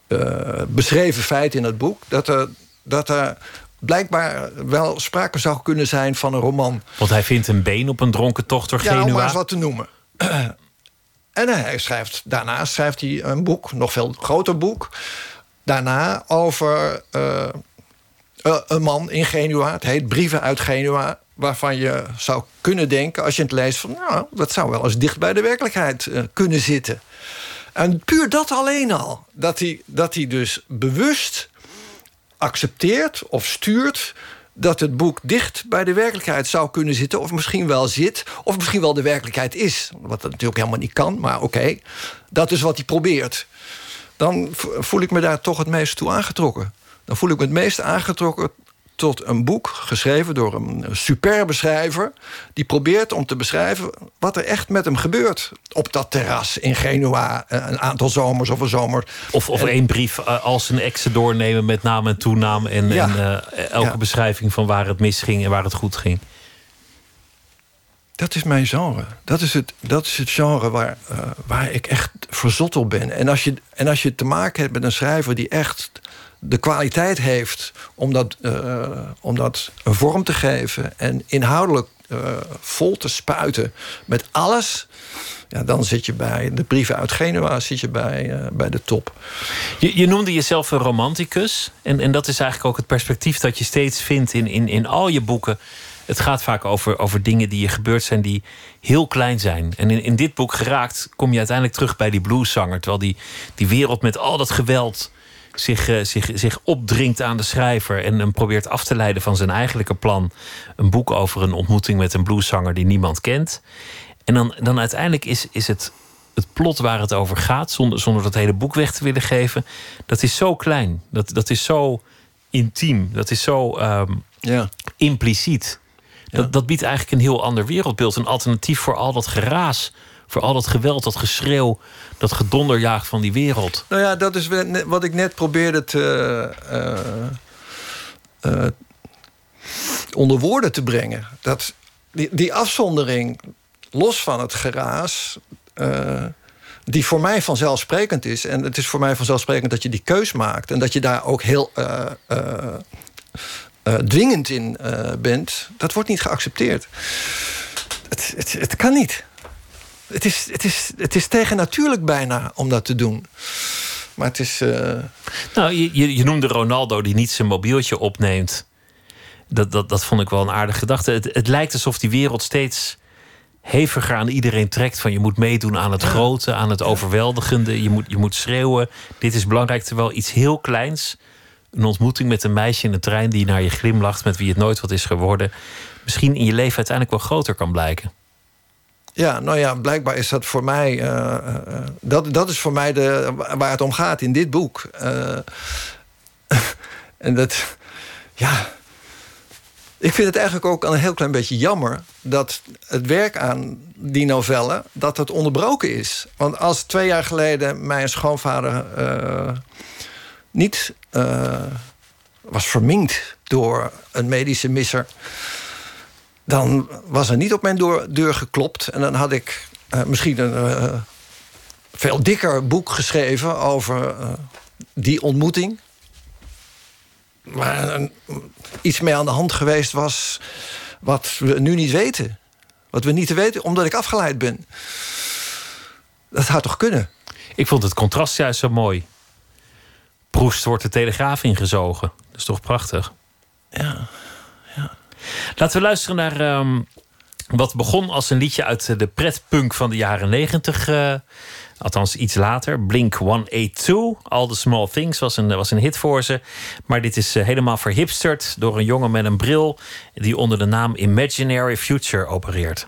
uh, beschreven feiten in het boek... dat er, dat er blijkbaar wel sprake zou kunnen zijn van een roman. Want hij vindt een been op een dronken tocht door Genua. Ja, om maar eens wat te noemen. en hij schrijft, daarna schrijft hij een boek, nog veel groter boek... daarna over... Uh, uh, een man in Genua. Het heet Brieven uit Genua. Waarvan je zou kunnen denken, als je het leest... van nou, dat zou wel eens dicht bij de werkelijkheid uh, kunnen zitten. En puur dat alleen al. Dat hij, dat hij dus bewust accepteert of stuurt dat het boek dicht bij de werkelijkheid zou kunnen zitten... of misschien wel zit, of misschien wel de werkelijkheid is. Wat dat natuurlijk helemaal niet kan, maar oké. Dat is wat hij probeert. Dan voel ik me daar toch het meest toe aangetrokken dan voel ik me het meest aangetrokken tot een boek geschreven door een superbe schrijver... die probeert om te beschrijven wat er echt met hem gebeurt... op dat terras in Genua eh, een aantal zomers of een zomer. Of, of één brief uh, als een exen doornemen met naam en toenaam... en, ja. en uh, elke ja. beschrijving van waar het misging en waar het goed ging. Dat is mijn genre. Dat is het, dat is het genre waar, uh, waar ik echt verzot op ben. En als, je, en als je te maken hebt met een schrijver die echt de kwaliteit heeft om dat, uh, om dat een vorm te geven en inhoudelijk uh, vol te spuiten met alles. Ja, dan zit je bij de brieven uit Genua, zit je bij, uh, bij de top. Je, je, noemde jezelf een romanticus. En, en dat is eigenlijk ook het perspectief dat je steeds vindt in, in, in al je boeken. Het gaat vaak over, over dingen die je gebeurd zijn die heel klein zijn. En in, in dit boek geraakt kom je uiteindelijk terug bij die blueszanger. Terwijl die, die wereld met al dat geweld zich, uh, zich, zich opdringt aan de schrijver en hem probeert af te leiden van zijn eigenlijke plan. Een boek over een ontmoeting met een blueszanger die niemand kent. En dan, dan uiteindelijk is, is het, het plot waar het over gaat, zonder, zonder dat hele boek weg te willen geven, dat is zo klein. Dat, dat is zo intiem. Dat is zo um, ja. impliciet. Dat, ja. dat biedt eigenlijk een heel ander wereldbeeld. Een alternatief voor al dat geraas voor al dat geweld, dat geschreeuw, dat gedonderjaag van die wereld. Nou ja, dat is wat ik net probeerde te. Uh, uh, onder woorden te brengen. Dat die, afzondering, los van het geraas. Die voor mij vanzelfsprekend is. En het is voor mij vanzelfsprekend dat je die keus maakt. En dat je daar ook heel eh, dwingend in eh, bent, dat wordt niet geaccepteerd. Het, het, het kan niet. Het is, het, is, het is tegennatuurlijk bijna om dat te doen. Maar het is. eh, Nou, je, je, je noemde Ronaldo die niet zijn mobieltje opneemt. Dat, dat, dat vond ik wel een aardige gedachte. Het, het lijkt alsof die wereld steeds heviger aan iedereen trekt. Van je moet meedoen aan het grote, aan het overweldigende. Je moet, je moet schreeuwen. Dit is belangrijk. Terwijl iets heel kleins, een ontmoeting met een meisje in de trein die naar je glimlacht, met wie het nooit wat is geworden, misschien in je leven uiteindelijk wel groter kan blijken. Ja, nou ja, blijkbaar is dat voor mij. eh, eh, dat, dat is voor mij de, waar het om gaat in dit boek. Eh, en dat. Ja. Ik vind het eigenlijk ook een heel klein beetje jammer dat het werk aan die novelle dat het onderbroken is. Want als twee jaar geleden mijn schoonvader niet was verminkt door een medische misser dan was er niet op mijn deur geklopt. En dan had ik eh, misschien een eh, veel dikker boek geschreven over eh, die ontmoeting. Waar een- iets mee aan de hand geweest was wat we nu niet weten. Wat we niet te weten, omdat ik afgeleid ben. Dat had toch kunnen? Ik vond het contrast juist zo mooi. Proest wordt de telegraaf ingezogen. Dat is toch prachtig? Ja. Laten we luisteren naar ehm, wat begon als een liedje uit de pretpunk van de jaren negentig. eh, althans, iets later. Blink 182. All the Small Things was een, was een hit voor ze. Maar dit is eh, helemaal verhipsterd door een jongen met een bril... die onder de naam Imaginary Future opereert.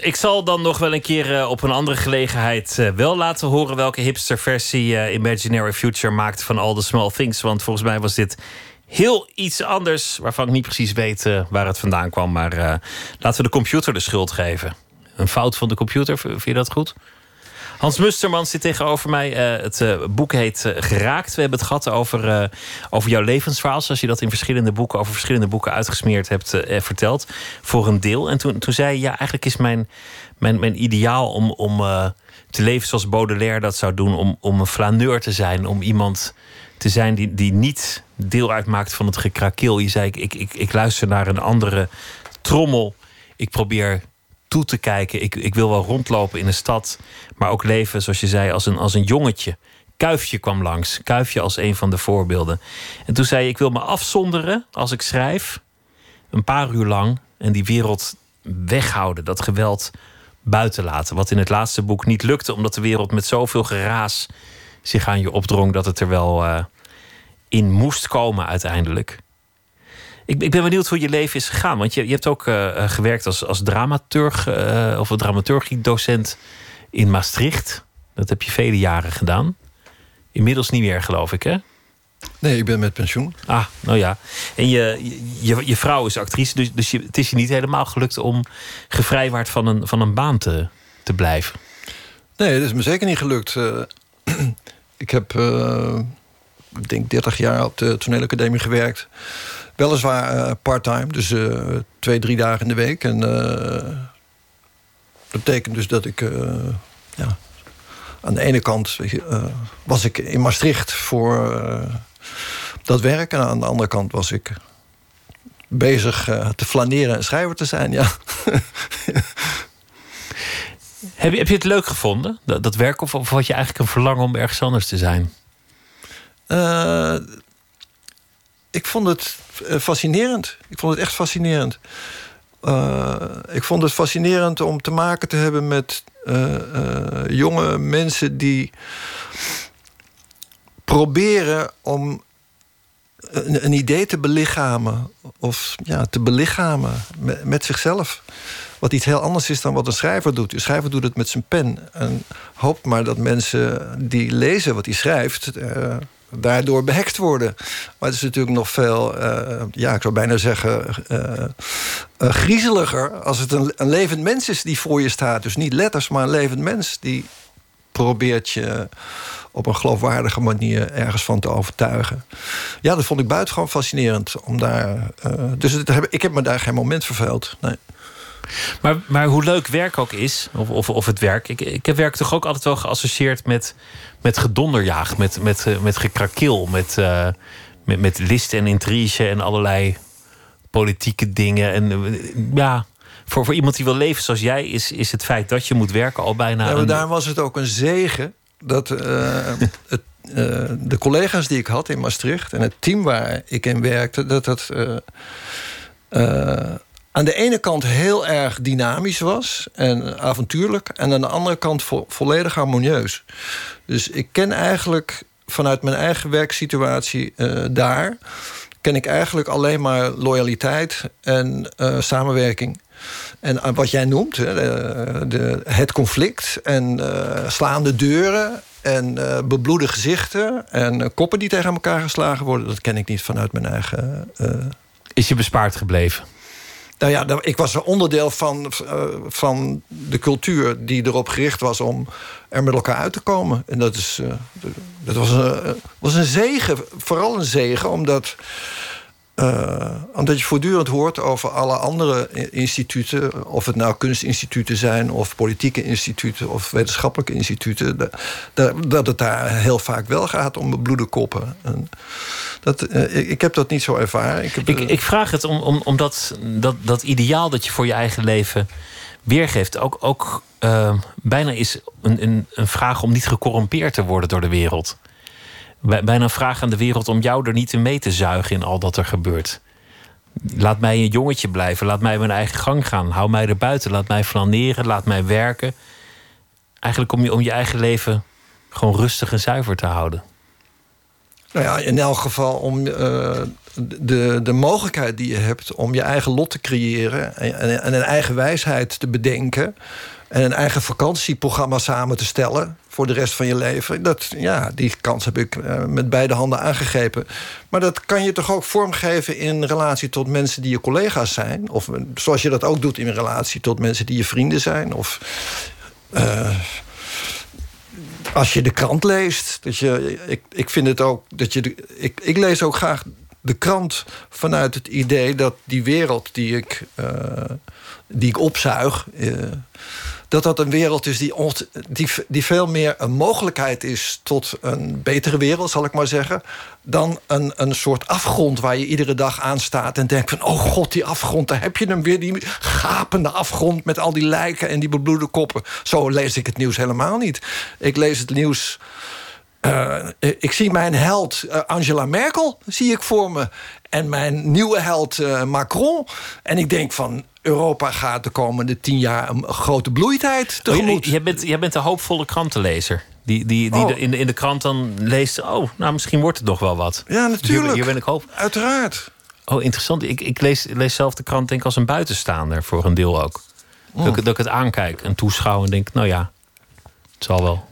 Ik zal dan nog wel een keer eh, op een andere gelegenheid uh, wel laten horen welke hipsterversie uh, Imaginary Future maakt van All the Small Things. Want volgens mij was dit heel iets anders, waarvan ik niet precies weet waar het vandaan kwam. Maar laten we de computer de schuld geven. Een fout van de computer, vind je dat goed? Hans Musterman zit tegenover mij. Uh, het uh, boek heet uh, Geraakt. We hebben het gehad over, over jouw levensverhaal. Zoals je dat in verschillende boeken, over verschillende boeken uitgesmeerd hebt verteld. Voor een deel. En toen, toen zei je, ja, eigenlijk is mijn, mijn, mijn ideaal om, om te leven zoals Baudelaire dat zou doen. Om, om een flaneur te zijn. Om iemand te zijn die, die niet deel uitmaakt van het gekrakeel. Je zei, ik, ik, ik luister naar een andere trommel. Ik probeer toe te kijken. Ik, ik wil wel rondlopen in de stad, maar ook leven, zoals je zei, als een, als een jongetje. Kuifje kwam langs. Kuifje als een van de voorbeelden. En toen zei je: Ik wil me afzonderen als ik schrijf. Een paar uur lang. En die wereld weghouden. Dat geweld buiten laten. Wat in het laatste boek niet lukte, omdat de wereld met zoveel geraas zich aan je opdrong dat het er wel uh, in moest komen uiteindelijk. Ik, ik, ben benieuwd hoe je leven is gegaan. Want je, je hebt ook uh, gewerkt als, als dramaturg uh, of een dramaturgiedocent in Maastricht. Dat heb je vele jaren gedaan. Inmiddels niet meer, geloof ik, hè? Nee, ik ben met pensioen. Ah, nou ja. En je, je, je vrouw is actrice, dus, dus je, het is je niet helemaal gelukt om gevrijwaard van een, van een baan te, te blijven. Nee, dat is me zeker niet gelukt. ik heb, ik denk, 30 jaar op de toneelacademie gewerkt. Weliswaar uh, part-time, dus uh, twee, drie dagen in de week. En uh, dat betekent dus dat ik... ja, aan de ene kant was ik in Maastricht voor dat werk... en aan de andere kant was ik bezig te flaneren en schrijver te zijn, ja. heb, je, heb je het leuk gevonden, dat, dat werk? Of, of had je eigenlijk een verlangen om ergens anders te zijn? ik vond het eh, fascinerend. Ik vond het echt fascinerend. Uh, ik vond het fascinerend om te maken te hebben met uh, jonge mensen die proberen om een, een, idee te belichamen of ja, te belichamen met, met, zichzelf. Wat iets heel anders is dan wat een schrijver doet. Een schrijver doet het met zijn pen en hoopt maar dat mensen die lezen wat hij schrijft daardoor behekt worden. Maar het is natuurlijk nog veel, uh, ja, ik zou bijna zeggen, uh, uh, griezeliger als het een, levend mens is die voor je staat. Dus niet letters, maar een levend mens die probeert je op een geloofwaardige manier ergens van te overtuigen. Ja, dat vond ik buitengewoon fascinerend. Om daar, dus ik heb me daar geen moment verveeld. Nee. Maar, maar hoe leuk werk ook is, of, of, of het werk. Ik, ik heb werk toch ook altijd wel geassocieerd met, met gedonderjaag, met, met, eh, met gekrakeel, met, uh, met, met list en intrige en allerlei politieke dingen. En uh, ja, voor, voor iemand die wil leven zoals jij, is, is het feit dat je moet werken al bijna. Ja, maar daar was het ook een zegen dat het, de collega's die ik had in Maastricht en het team waar ik in werkte, dat dat aan de ene kant heel erg dynamisch was en avontuurlijk, en aan de andere kant vo volledig harmonieus. Dus ik ken eigenlijk vanuit mijn eigen werksituatie uh, daar, ken ik eigenlijk alleen maar loyaliteit en uh, samenwerking. En uh, wat jij noemt, de, de, het conflict en slaande deuren en bebloede gezichten en koppen die tegen elkaar geslagen worden, dat ken ik niet vanuit mijn eigen. Is je bespaard gebleven? Nou ja, ik was een onderdeel van, uh, van de cultuur die erop gericht was om er met elkaar uit te komen. En dat, is, uh, dat was, een, was een zegen, vooral een zegen, omdat uh, omdat je voortdurend hoort over alle andere instituten, of het nou kunstinstituten zijn, of politieke instituten, of wetenschappelijke instituten, dat, dat het daar heel vaak wel gaat om bloede koppen. En dat, uh, ik heb dat niet zo ervaren. Ik, heb, ik, ik, vraag het om, om, om dat, dat, dat ideaal dat je voor je eigen leven weergeeft, ook, ook uh, bijna is een, een, een vraag om niet gecorrumpeerd te worden door de wereld bijna een vraag aan de wereld om jou er niet in mee te zuigen in al dat er gebeurt. Laat mij een jongetje blijven. Laat mij mijn eigen gang gaan. Hou mij er buiten. Laat mij flaneren. Laat mij werken. Eigenlijk om je, om je eigen leven gewoon rustig en zuiver te houden. Nou ja, in elk geval om uh, de, de mogelijkheid die je hebt om je eigen lot te creëren en, en, en een eigen wijsheid te bedenken en een eigen vakantieprogramma samen te stellen voor de rest van je leven. Dat, ja, die kans heb ik eh, met beide handen aangegrepen. Maar dat kan je toch ook vormgeven in relatie tot mensen die je collega's zijn. Of eh, zoals je dat ook doet in relatie tot mensen die je vrienden zijn. Of eh, als je de krant leest. Dat je, ik, ik vind het ook dat je. Ik, ik lees ook graag de krant vanuit het idee dat die wereld die ik, die ik opzuig. Dat dat een wereld is die, die, die veel meer een mogelijkheid is tot een betere wereld, zal ik maar zeggen. Dan een, een soort afgrond waar je iedere dag aan staat en denkt van: oh god, die afgrond, daar heb je hem weer, die gapende afgrond met al die lijken en die bebloede koppen. Zo lees ik het nieuws helemaal niet. Ik lees het nieuws. Uh, ik zie mijn held uh, Angela Merkel zie ik voor me. En mijn nieuwe held uh, Macron. En ik denk van, Europa gaat de komende tien jaar een grote bloeitijd Oh, tegemoet. jij, bent, jij bent een hoopvolle krantenlezer. Die, die, die Oh. in, de, in de krant dan leest... oh, nou, misschien wordt het nog wel wat. Ja, natuurlijk. Hier, hier ben ik hoop. Uiteraard. Oh, interessant. Ik, ik lees, lees zelf de krant denk ik als een buitenstaander voor een deel ook. Dat, ik, dat ik het aankijk en toeschouw en denk... nou ja, het zal wel.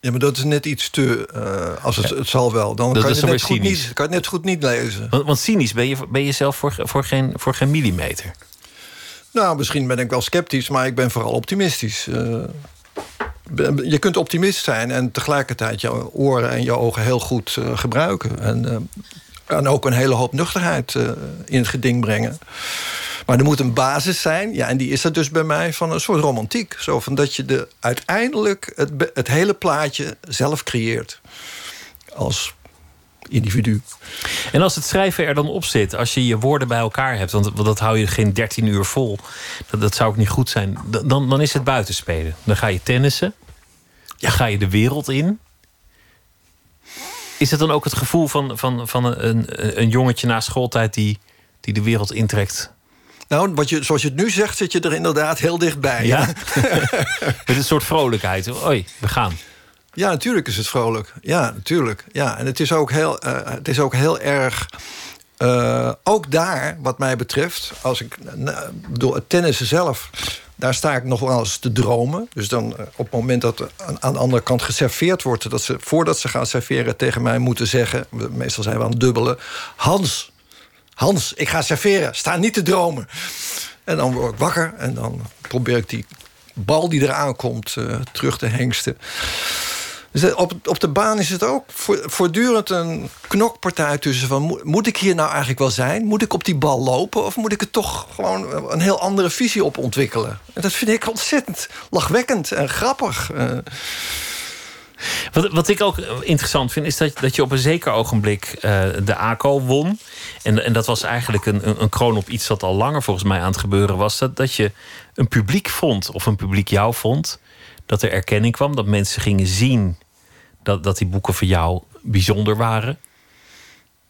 Ja, maar dat is net iets te... eh, als het, het zal wel. Dan Dat kan je, het net goed niet, kan je net goed niet lezen. Want, want cynisch ben je, ben je zelf voor, voor, geen, voor geen millimeter. Nou, misschien ben ik wel sceptisch, maar ik ben vooral optimistisch. Eh, je kunt optimist zijn en tegelijkertijd je oren en je ogen heel goed eh, gebruiken. En, en ook een hele hoop nuchterheid in het geding brengen. Maar er moet een basis zijn, ja, en die is er dus bij mij van een soort romantiek. Zo van dat je de, uiteindelijk het, het hele plaatje zelf creëert. Als individu. En als het schrijven er dan op zit, als je je woorden bij elkaar hebt, want dat hou je geen 13 uur vol, dat, dat zou ook niet goed zijn, dan, dan is het buitenspelen. Dan ga je tennissen, dan ga je de wereld in. Is het dan ook het gevoel van, van, van een, een, een jongetje na schooltijd die, die de wereld intrekt? Nou, wat je, zoals je het nu zegt, zit je er inderdaad heel dichtbij. Ja? Met een soort vrolijkheid. Oei, we gaan. Ja, natuurlijk is het vrolijk. Ja, natuurlijk. Ja, en het is ook heel, eh, het is ook heel erg. eh, ook daar, wat mij betreft, als ik nou, door het tennissen zelf, daar sta ik nog wel eens te dromen. Dus dan eh, op het moment dat aan, aan de andere kant geserveerd wordt, dat ze voordat ze gaan serveren tegen mij moeten zeggen, meestal zijn we aan het dubbelen, Hans, Hans, ik ga serveren, sta niet te dromen. En dan word ik wakker en dan probeer ik die bal die eraan komt eh, terug te hengsten. Dus eh, op, op de baan is het ook voor- voortdurend een knokpartij tussen van... moet, ik hier nou eigenlijk wel zijn? Moet ik op die bal lopen? Of moet ik er toch gewoon een heel andere visie op ontwikkelen? En dat vind ik ontzettend lachwekkend en grappig. Eh, Wat, wat ik ook interessant vind, is dat, dat je op een zeker ogenblik eh, de ACO won. En, en dat was eigenlijk een, een, een kroon op iets dat al langer volgens mij aan het gebeuren was. Dat, dat je een publiek vond, of een publiek jou vond. Dat er erkenning kwam, dat mensen gingen zien dat, dat die boeken voor jou bijzonder waren.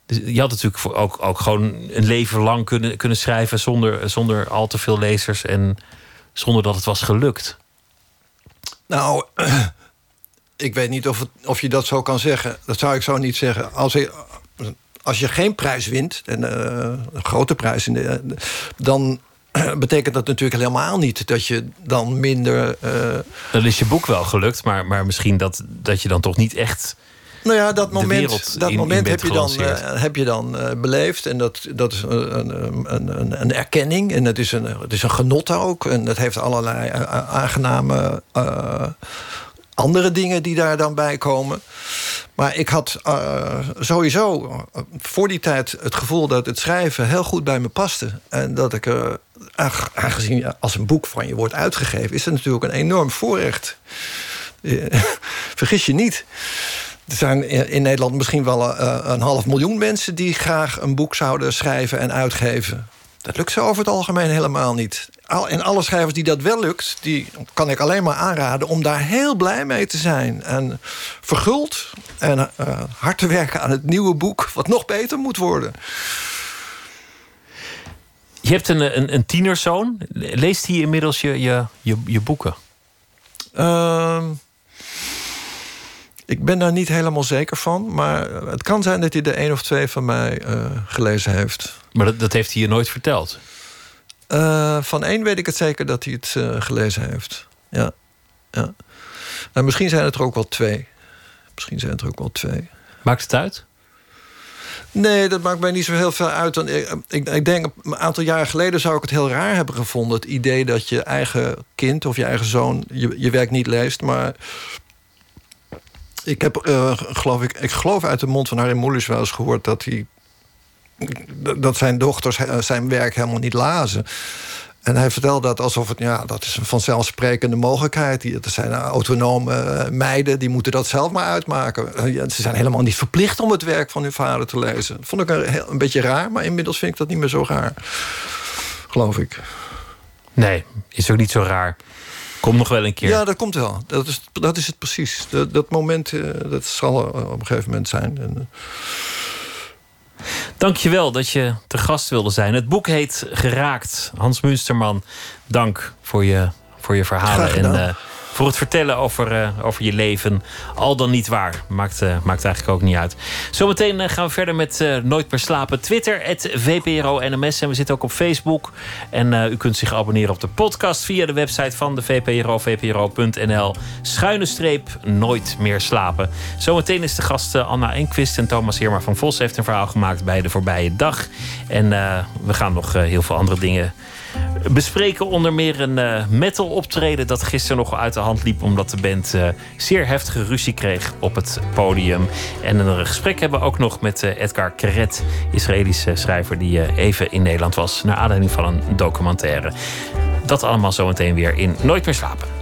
Dus je had natuurlijk ook, ook gewoon een leven lang kunnen, kunnen schrijven zonder, zonder al te veel lezers en zonder dat het was gelukt. Nou, ik weet niet of, het, of je dat zo kan zeggen. Dat zou ik zo niet zeggen. Als je, als je geen prijs wint, en, eh, een grote prijs, in de, dan betekent dat natuurlijk helemaal niet dat je dan minder. eh, Dan is je boek wel gelukt, maar, maar misschien dat, dat je dan toch niet echt. nou ja, dat moment, dat in- moment in heb, je dan, eh, heb je dan beleefd. En dat, dat is een, een, een, een, erkenning. En het is een, het is een genot ook. En het heeft allerlei aangename andere dingen die daar dan bij komen. Maar ik had eh, sowieso eh, voor die tijd het gevoel dat het schrijven heel goed bij me paste. En dat ik ach, aangezien als een boek van je wordt uitgegeven, is het natuurlijk een enorm voorrecht. Vergis je niet. Er zijn in Nederland misschien wel een half miljoen mensen die graag een boek zouden schrijven en uitgeven. Dat lukt ze over het algemeen helemaal niet. Al- En alle schrijvers die dat wel lukt, die kan ik alleen maar aanraden om daar heel blij mee te zijn. En verguld en eh, hard te werken aan het nieuwe boek, wat nog beter moet worden. Je hebt een, een, een tienerzoon. Leest hij inmiddels je, je, je, je boeken? Ehm, Ik ben daar niet helemaal zeker van. Maar het kan zijn dat hij de één of twee van mij uh, gelezen heeft. Maar dat, dat, heeft hij je nooit verteld? Uh, van één weet ik het zeker dat hij het uh, gelezen heeft. Ja. ja. Nou, misschien zijn het er ook wel twee. Misschien zijn het er ook wel twee. Maakt het uit? Nee, dat maakt mij niet zo heel veel uit. Ik, ik, ik, denk, een aantal jaren geleden zou ik het heel raar hebben gevonden... het idee dat je eigen kind of je eigen zoon je, je werk niet leest. Maar ik heb, uh, geloof ik, ik geloof uit de mond van Harry Moelis wel eens gehoord... dat, hij, dat zijn dochters zijn werk helemaal niet lazen. En hij vertelde dat alsof het, ja, dat is een vanzelfsprekende mogelijkheid. Er zijn autonome eh, meiden, die moeten dat zelf maar uitmaken. Eh, ze zijn helemaal niet verplicht om het werk van hun vader te lezen. Vond ik een, een beetje raar, maar inmiddels vind ik dat niet meer zo raar. Geloof ik. Nee, is ook niet zo raar. Komt nog wel een keer. Ja, dat komt wel. Dat is, dat is het precies. Dat, dat moment, eh, dat zal op een gegeven moment zijn. En, Dankjewel dat je te gast wilde zijn. Het boek heet Geraakt. Hans Munsterman, dank voor je, voor je verhalen. En uh, voor het vertellen over, uh, over je leven. Al dan niet waar. Maakt, uh, maakt eigenlijk ook niet uit. Zometeen gaan we verder met Nooit meer slapen. Twitter, het VPRO NMS. En we zitten ook op Facebook. En u kunt zich abonneren op de podcast via de website van de VPRO. VPRO.nl. Schuine streep Nooit meer slapen. Zometeen is de gast Anna Enquist. En Thomas Heerma van Vos heeft een verhaal gemaakt bij de voorbije dag. En we gaan nog heel veel andere dingen bespreken onder meer een uh, metal optreden dat gisteren nog uit de hand liep omdat de band uh, zeer heftige ruzie kreeg op het podium. En een gesprek hebben we ook nog met uh, Edgar Keret, Israëlische schrijver die even in Nederland was naar aanleiding van een documentaire. Dat allemaal zometeen weer in Nooit meer slapen.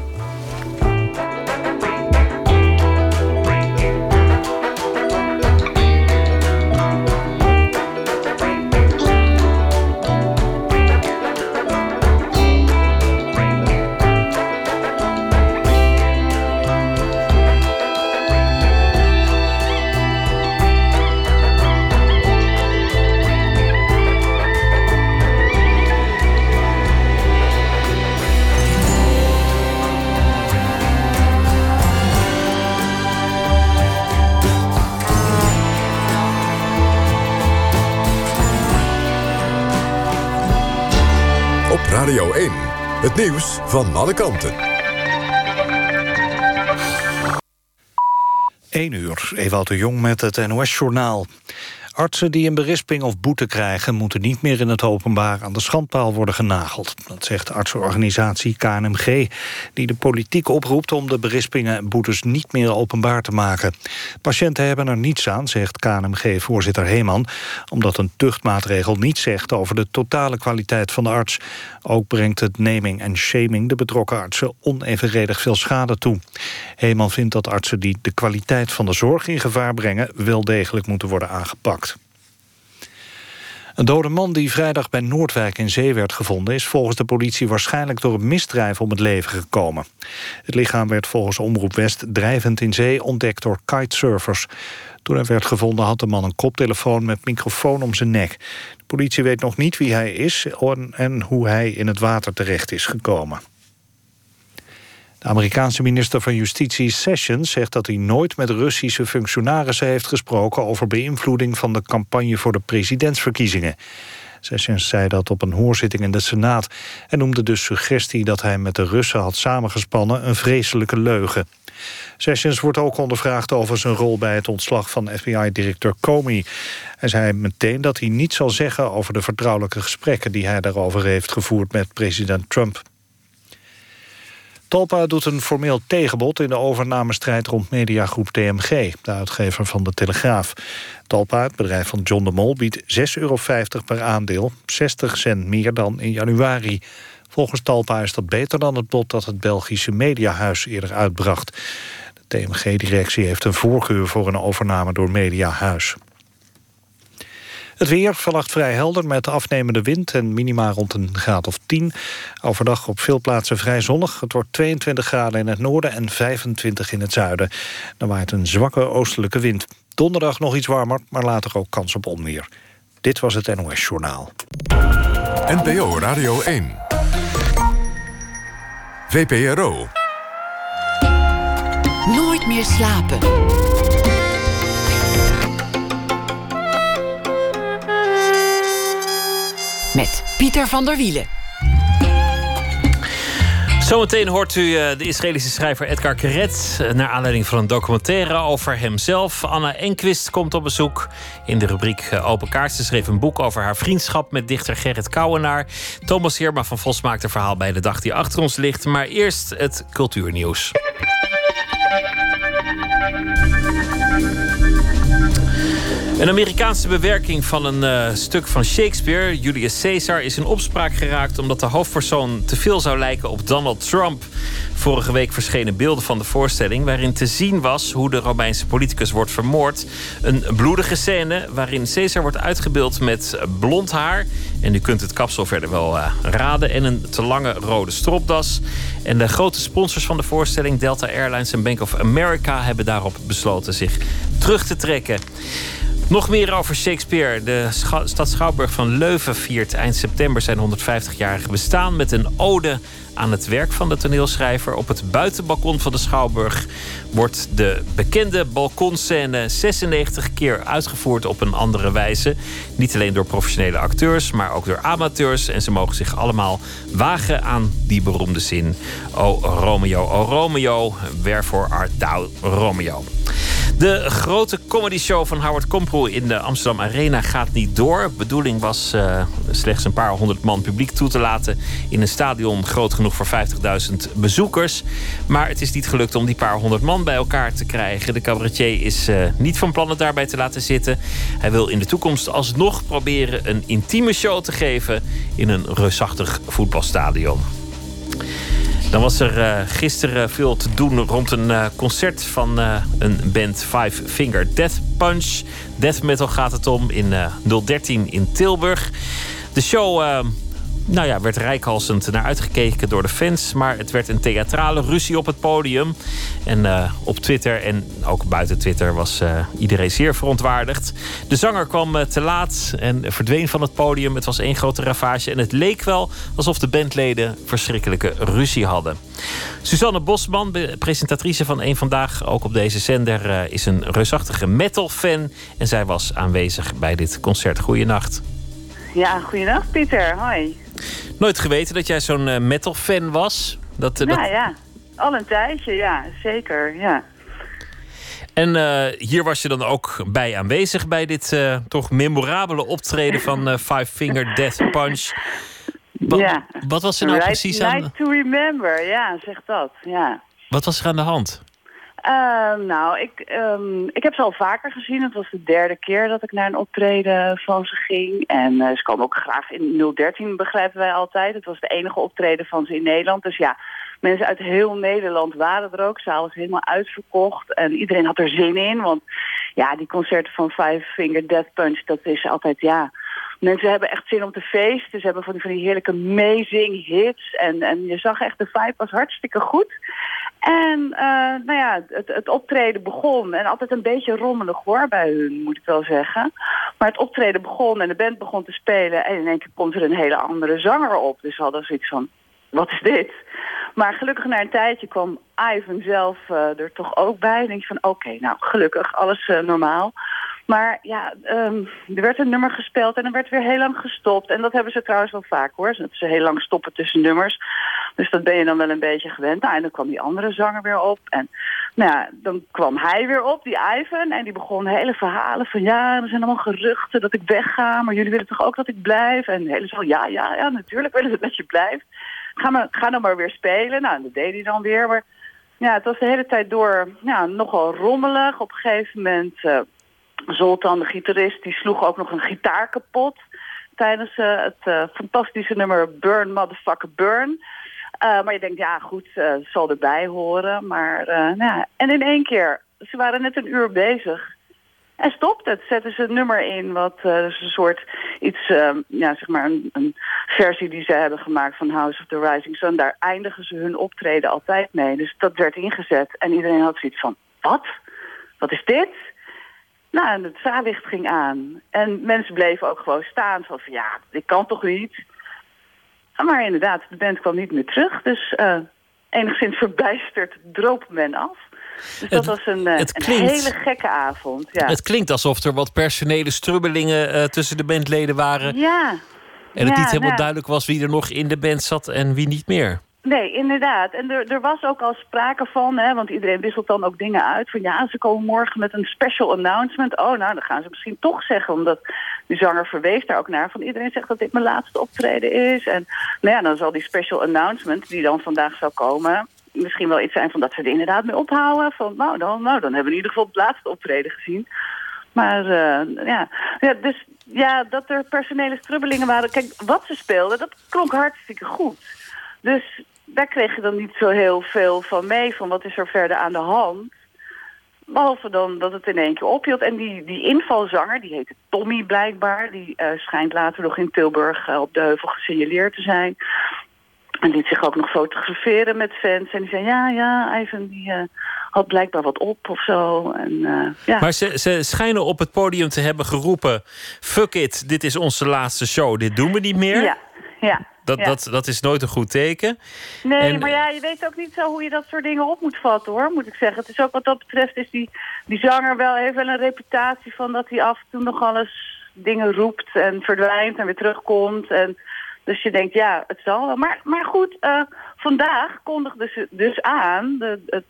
Radio 1. Het nieuws van alle kanten. 1 uur, Ewout de Jong met het NOS-journaal. Artsen die een berisping of boete krijgen... moeten niet meer in het openbaar aan de schandpaal worden genageld. Dat zegt de artsenorganisatie KNMG... die de politiek oproept om de berispingen en boetes niet meer openbaar te maken. Patiënten hebben er niets aan, zegt KNMG-voorzitter Heeman... omdat een tuchtmaatregel niets zegt over de totale kwaliteit van de arts. Ook brengt het naming en shaming de betrokken artsen onevenredig veel schade toe. Heeman vindt dat artsen die de kwaliteit van de zorg in gevaar brengen... wel degelijk moeten worden aangepakt. Een dode man die vrijdag bij Noordwijk in zee werd gevonden... is volgens de politie waarschijnlijk door een misdrijf om het leven gekomen. Het lichaam werd volgens Omroep West drijvend in zee ontdekt door kitesurfers. Toen hij werd gevonden had de man een koptelefoon met microfoon om zijn nek. De politie weet nog niet wie hij is en hoe hij in het water terecht is gekomen. De Amerikaanse minister van Justitie Sessions zegt dat hij nooit met Russische functionarissen heeft gesproken over beïnvloeding van de campagne voor de presidentsverkiezingen. Sessions zei dat op een hoorzitting in de Senaat en noemde de suggestie dat hij met de Russen had samengespannen een vreselijke leugen. Sessions wordt ook ondervraagd over zijn rol bij het ontslag van FBI-directeur Comey. Hij zei meteen dat hij niets zal zeggen over de vertrouwelijke gesprekken die hij daarover heeft gevoerd met president Trump. Talpa doet een formeel tegenbod in de overnamestrijd rond mediagroep TMG, de uitgever van de Telegraaf. Talpa, het bedrijf van John de Mol, biedt 6,50 euro per aandeel, 60 cent meer dan in januari. Volgens Talpa is dat beter dan het bod dat het Belgische Mediahuis eerder uitbracht. De TMG-directie heeft een voorkeur voor een overname door Mediahuis. Het weer vannacht vrij helder met afnemende wind en minima rond een graad of 10. Overdag op veel plaatsen vrij zonnig. Het wordt 22 graden in het noorden en 25 in het zuiden. Dan waait een zwakke oostelijke wind. Donderdag nog iets warmer, maar later ook kans op onweer. Dit was het NOS Journaal. NPO Radio 1. VPRO. Nooit meer slapen. Met Pieter van der Wielen. Zometeen hoort u eh, de Israëlische schrijver Edgar Keret... eh, naar aanleiding van een documentaire over hemzelf. Anna Enquist komt op bezoek in de rubriek eh, Open Kaart. Ze schreef een boek over haar vriendschap met dichter Gerrit Kouwenaar. Thomas Heerma van Vos maakt een verhaal bij de dag die achter ons ligt. Maar eerst het cultuurnieuws. Een Amerikaanse bewerking van een eh, stuk van Shakespeare, Julius Caesar, is in opspraak geraakt omdat de hoofdpersoon te veel zou lijken op Donald Trump. Vorige week verschenen beelden van de voorstelling waarin te zien was hoe de Romeinse politicus wordt vermoord. Een bloedige scène waarin Caesar wordt uitgebeeld met blond haar. En u kunt het kapsel verder wel eh, raden. En een te lange rode stropdas. En de grote sponsors van de voorstelling, Delta Airlines en Bank of America, hebben daarop besloten zich terug te trekken. Nog meer over Shakespeare. De stad Schouwburg van Leuven viert eind september zijn 150-jarige bestaan met een ode aan het werk van de toneelschrijver. Op het buitenbalkon van de Schouwburg wordt de bekende balkonscène 96 keer uitgevoerd op een andere wijze. Niet alleen door professionele acteurs, maar ook door amateurs. En ze mogen zich allemaal wagen aan die beroemde zin. O Romeo, o Romeo, wherefore art thou Romeo? De grote comedyshow van Howard Komproe in de Amsterdam Arena gaat niet door. Bedoeling was uh, slechts een paar honderd man publiek toe te laten in een stadion groot genoeg voor 50.000 bezoekers. Maar het is niet gelukt om die paar honderd man bij elkaar te krijgen. De cabaretier is uh, niet van plan het daarbij te laten zitten. Hij wil in de toekomst alsnog proberen een intieme show te geven in een reusachtig voetbalstadion. Dan was er uh, gisteren veel te doen rond een uh, concert van een band Five Finger Death Punch. Death metal gaat het om in 013 in Tilburg. De show nou ja, werd rijkhalsend naar uitgekeken door de fans. Maar het werd een theatrale ruzie op het podium. En uh, op Twitter en ook buiten Twitter was uh, iedereen zeer verontwaardigd. De zanger kwam uh, te laat en verdween van het podium. Het was één grote ravage. En het leek wel alsof de bandleden verschrikkelijke ruzie hadden. Suzanne Bosman, presentatrice van Eén Vandaag, ook op deze zender, is een reusachtige metal-fan. En zij was aanwezig bij dit concert. Goeienacht. Ja, goeiedag Pieter. Hoi. Nooit geweten dat jij zo'n uh, metal-fan was? Dat, uh, ja, dat... ja. Al een tijdje, ja. Zeker, ja. En uh, hier was je dan ook bij aanwezig bij dit toch memorabele optreden van Five Finger Death Punch. Wat, ja. wat was er nou precies aan... Night to remember, ja, zeg dat, ja. Wat was er aan de hand? Uh, nou, ik, um, ik heb ze al vaker gezien. Het was de derde keer dat ik naar een optreden van ze ging. En uh, ze komen ook graag in 013, begrijpen wij altijd. Het was de enige optreden van ze in Nederland. Dus ja, mensen uit heel Nederland waren er ook. Zaal was helemaal uitverkocht. En iedereen had er zin in. Want ja, die concerten van Five Finger Death Punch, dat is altijd, ja... Mensen hebben echt zin om te feesten. Ze hebben van die, van die heerlijke amazing hits. En, en je zag echt, de vibe was hartstikke goed. En uh, nou ja, het, het, optreden begon. En altijd een beetje rommelig hoor bij hun, moet ik wel zeggen. Maar het optreden begon en de band begon te spelen. En in één keer komt er een hele andere zanger op. Dus hadden zoiets van, wat is dit? Maar gelukkig na een tijdje kwam Ivan zelf uh, er toch ook bij. En denk je van, oké, nou gelukkig, alles uh, normaal. Maar ja, um, er werd een nummer gespeeld en er werd weer heel lang gestopt. En dat hebben ze trouwens wel vaak hoor. Dat ze heel lang stoppen tussen nummers. Dus dat ben je dan wel een beetje gewend. Nou, en dan kwam die andere zanger weer op. En nou ja, dan kwam hij weer op, die Ivan. En die begon hele verhalen van ja, er zijn allemaal geruchten dat ik wegga. Maar jullie willen toch ook dat ik blijf? En de hele zo, ja, ja, ja, natuurlijk willen ze dat je blijft. Ga, maar, ga dan maar weer spelen. Nou, dat deed hij dan weer. Maar ja, het was de hele tijd door ja, nogal rommelig. Op een gegeven moment... Uh, Zoltan, de gitarist, die sloeg ook nog een gitaar kapot tijdens uh, het uh, fantastische nummer Burn Motherfucker Burn. Uh, maar je denkt, ja goed, het zal erbij horen. Maar, nou. En in één keer, ze waren net een uur bezig. En stopt het. Zetten ze een nummer in, wat dus een soort iets, ja, zeg maar een, een, versie die ze hebben gemaakt van House of the Rising Sun. Daar eindigen ze hun optreden altijd mee. Dus dat werd ingezet en iedereen had zoiets van, wat? Wat is dit? Nou, en het zaallicht ging aan. En mensen bleven ook gewoon staan. Van, van ja, dit kan toch niet? Maar inderdaad, de band kwam niet meer terug. Dus uh, enigszins verbijsterd droop men af. Dus dat was een, eh, het een klinkt- hele gekke avond. Ja, Het klinkt alsof er wat personele strubbelingen eh, tussen de bandleden waren. ja. En het Ja, niet helemaal ja. duidelijk was wie er nog in de band zat en wie niet meer. Nee, inderdaad. En er, er was ook al sprake van, hè, want iedereen wisselt dan ook dingen uit. Van ja, ze komen morgen met een special announcement. Oh, nou, dan gaan ze misschien toch zeggen, omdat de zanger verwees daar ook naar. Van iedereen zegt dat dit mijn laatste optreden is. En nou ja, dan zal die special announcement die dan vandaag zou komen... misschien wel iets zijn van dat ze er inderdaad mee ophouden. Van nou, dan, nou, dan hebben we in ieder geval het laatste optreden gezien. Maar eh, ja. ja, dus ja, dat er personele strubbelingen waren. Kijk, wat ze speelden, dat klonk hartstikke goed. Dus daar kreeg je dan niet zo heel veel van mee, van wat is er verder aan de hand. Behalve dan dat het in één keer ophield. En die, die invalzanger, die heette Tommy blijkbaar... die eh, schijnt later nog in Tilburg eh, op de heuvel gesignaleerd te zijn. En liet zich ook nog fotograferen met fans. En die zei, ja, ja, Ivan die eh, had blijkbaar wat op of zo. En, ja. Maar ze, ze schijnen op het podium te hebben geroepen... fuck it, dit is onze laatste show, dit doen we niet meer. ja, ja. Dat, ja. dat, dat is nooit een goed teken. Nee, En- maar ja, je weet ook niet zo hoe je dat soort dingen op moet vatten, hoor, moet ik zeggen. Het is ook wat dat betreft, is die, die zanger wel, heeft wel een reputatie van dat hij af en toe nog alles dingen roept en verdwijnt en weer terugkomt. En, dus je denkt, ja, het zal wel. Maar, maar goed, eh, vandaag kondigde ze dus aan, de, het,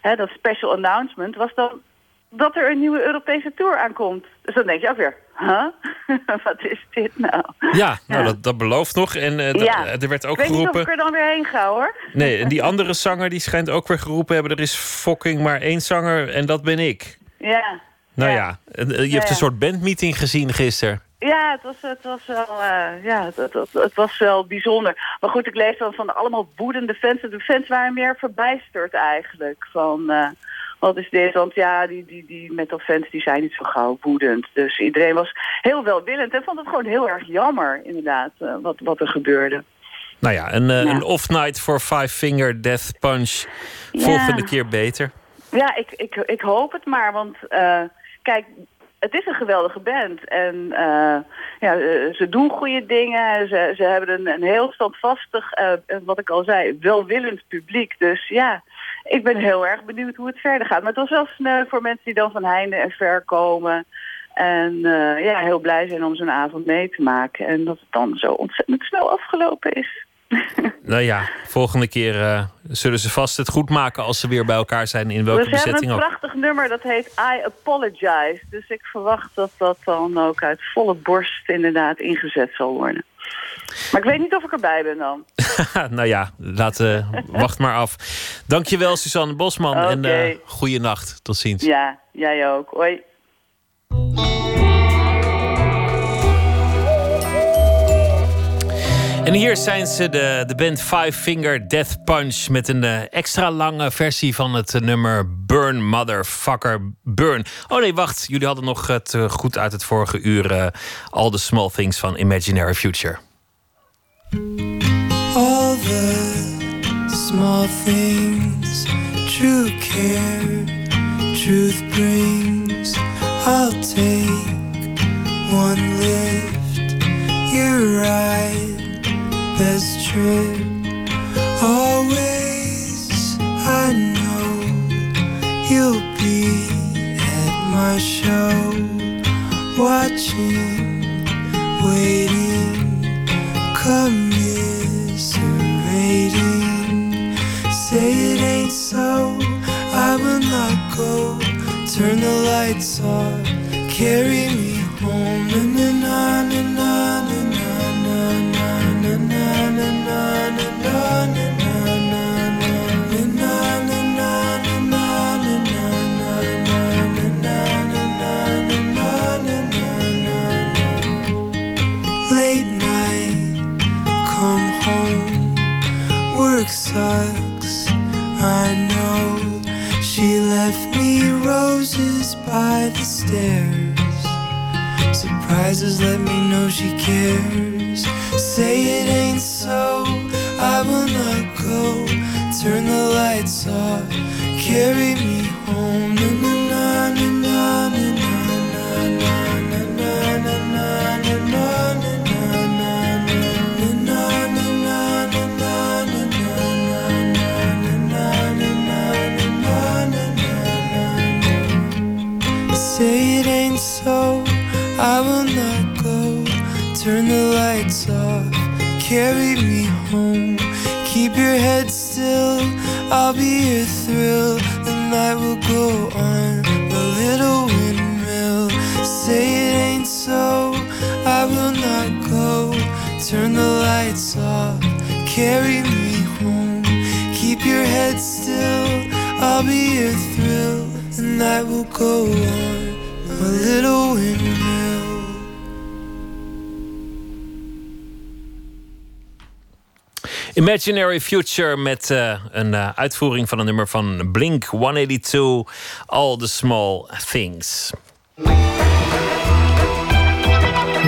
hè, dat special announcement, was dan dat er een nieuwe Europese tour aankomt. Dus dan denk je ook weer, huh? wat is dit nou? Ja, nou, Ja. Dat, dat belooft nog. En eh, Ja. er werd ook Ik weet niet of geroepen... ik er dan weer heen ga, hoor. Nee, en die andere zanger die schijnt ook weer geroepen hebben... er is fucking maar één zanger en dat ben ik. Ja. Nou ja, Ja. eh, je hebt een soort bandmeeting gezien gisteren. Ja, het was, het was wel, eh, ja, het, het, het was wel bijzonder. Maar goed, ik lees dan van allemaal woedende fans. En De fans waren meer verbijsterd eigenlijk. Van, eh, wat is dit? Want ja, die, die, die metal fans die zijn niet zo gauw woedend. Dus iedereen was heel welwillend. En vond het gewoon heel erg jammer, inderdaad, eh, wat, wat er gebeurde. Nou ja, een, eh, Ja. een off-night voor Five Finger Death Punch. Ja. Volgende keer beter. Ja, ik, ik, ik hoop het maar. Want eh, kijk, het is een geweldige band. En ja, ze doen goede dingen. Ze, ze hebben een, een heel standvastig, wat ik al zei, welwillend publiek. Dus ja, ik ben heel erg benieuwd hoe het verder gaat. Maar het was wel sneu voor mensen die dan van heinde en ver komen. En eh, ja, heel blij zijn om zo'n avond mee te maken. En dat het dan zo ontzettend snel afgelopen is. Nou ja, volgende keer eh, zullen ze vast het goed maken... als ze weer bij elkaar zijn in welke Dus ze hebben bezetting een ook. prachtig nummer, dat heet I Apologize. Dus ik verwacht dat dat dan ook uit volle borst inderdaad ingezet zal worden. Maar ik weet niet of ik erbij ben dan. nou ja, laat, eh, wacht maar af. Dankjewel, Suzanne Bosman. En Oké. eh goeie nacht. Tot ziens. Ja, jij ook. Hoi. En hier zijn ze, de, de band Five Finger Death Punch... met een eh, extra lange versie van het nummer Burn Motherfucker Burn. Oh nee, wacht. Jullie hadden nog het goed uit het vorige uur... All the Small Things van Imaginary Future. All the small things true care truth brings. I'll take one lift. You're right best trip always i know you'll be at my show watching waiting commiserating. Say it ain't so, I will not go. Turn the lights off, carry me home. Na na na na na na na na na na na na na na sucks, I know. She left me roses by the stairs. Surprises let me know she cares. Say it ain't so, I will not go. Turn the lights off, carry me home. Carry me home. Keep your head still, I'll be your thrill. The night will go on, a little windmill. Say it ain't so, I will not go. Turn the lights off, carry me home. Keep your head still, I'll be your thrill. The night will go on, a little windmill. Imaginary Future met uh, een uh, uitvoering van een nummer van Blink 182, All the Small Things.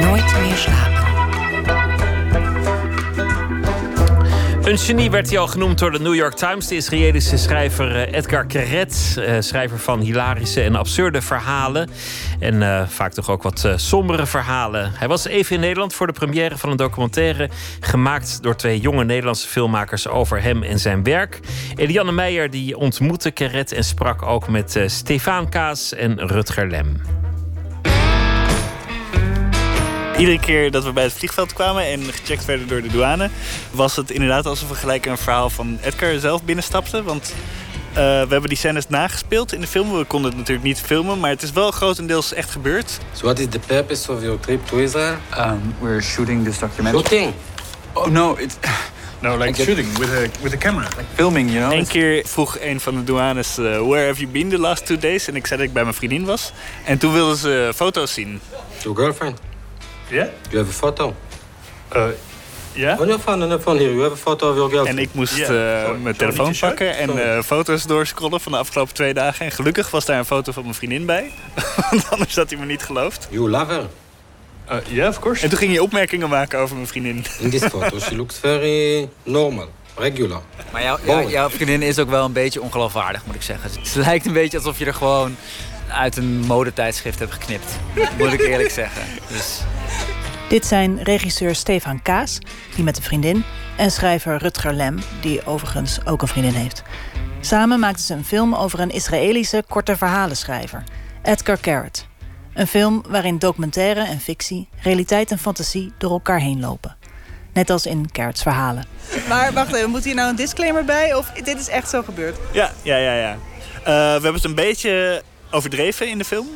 Nooit meer slapen. Een genie werd hij al genoemd door de New York Times. De Israëlische schrijver eh, Edgar Keret. schrijver van hilarische en absurde verhalen. En uh, vaak toch ook wat sombere verhalen. Hij was even in Nederland voor de première van een documentaire. Gemaakt door twee jonge Nederlandse filmmakers over hem en zijn werk. Eliane Meijer die ontmoette Keret en sprak ook met uh, Stefan Kaas en Rutger Lem. Iedere keer dat we bij het vliegveld kwamen en gecheckt werden door de douane, was het inderdaad alsof we gelijk een verhaal van Edgar zelf binnenstapten. Want uh, we hebben die scènes nagespeeld in de film. We konden het natuurlijk niet filmen, maar het is wel grotendeels echt gebeurd. So what is the purpose of your trip to Israel? Um, we're shooting this documentary. Shooting? Oh no, it's No, like shooting with a with a camera. Like filming, you know. Eén keer vroeg een van de douanes: uh, Where have you been the last two days? En ik zei dat ik bij mijn vriendin was. En toen wilden ze foto's zien. Your girlfriend? Yeah? You have a photo? Uh, ja. On your phone, on your phone here. You have a photo of your girlfriend. En ik moest yeah. uh, mijn telefoon pakken en uh, foto's doorscrollen van de afgelopen twee dagen. En gelukkig was daar een foto van mijn vriendin bij. Want anders had hij me niet geloofd. You love her? Ja, uh, yeah, of course. En toen ging je opmerkingen maken over mijn vriendin. In this photo, she looks very normal. Regular. Maar jou, jou, jouw vriendin is ook wel een beetje ongeloofwaardig, moet ik zeggen. Het lijkt een beetje alsof je er gewoon uit een modetijdschrift hebt geknipt. moet ik eerlijk zeggen. Dus... Dit zijn regisseur Stefan Kaas, die met een vriendin... en schrijver Rutger Lem, die overigens ook een vriendin heeft. Samen maakten ze een film over een Israëlische korte verhalenschrijver, Edgar Carrot. Een film waarin documentaire en fictie, realiteit en fantasie door elkaar heen lopen. Net als in Carrots verhalen. Maar wacht even, moet hier nou een disclaimer bij? Of dit is echt zo gebeurd? Ja, ja, ja. ja. Uh, we hebben het een beetje overdreven in de film.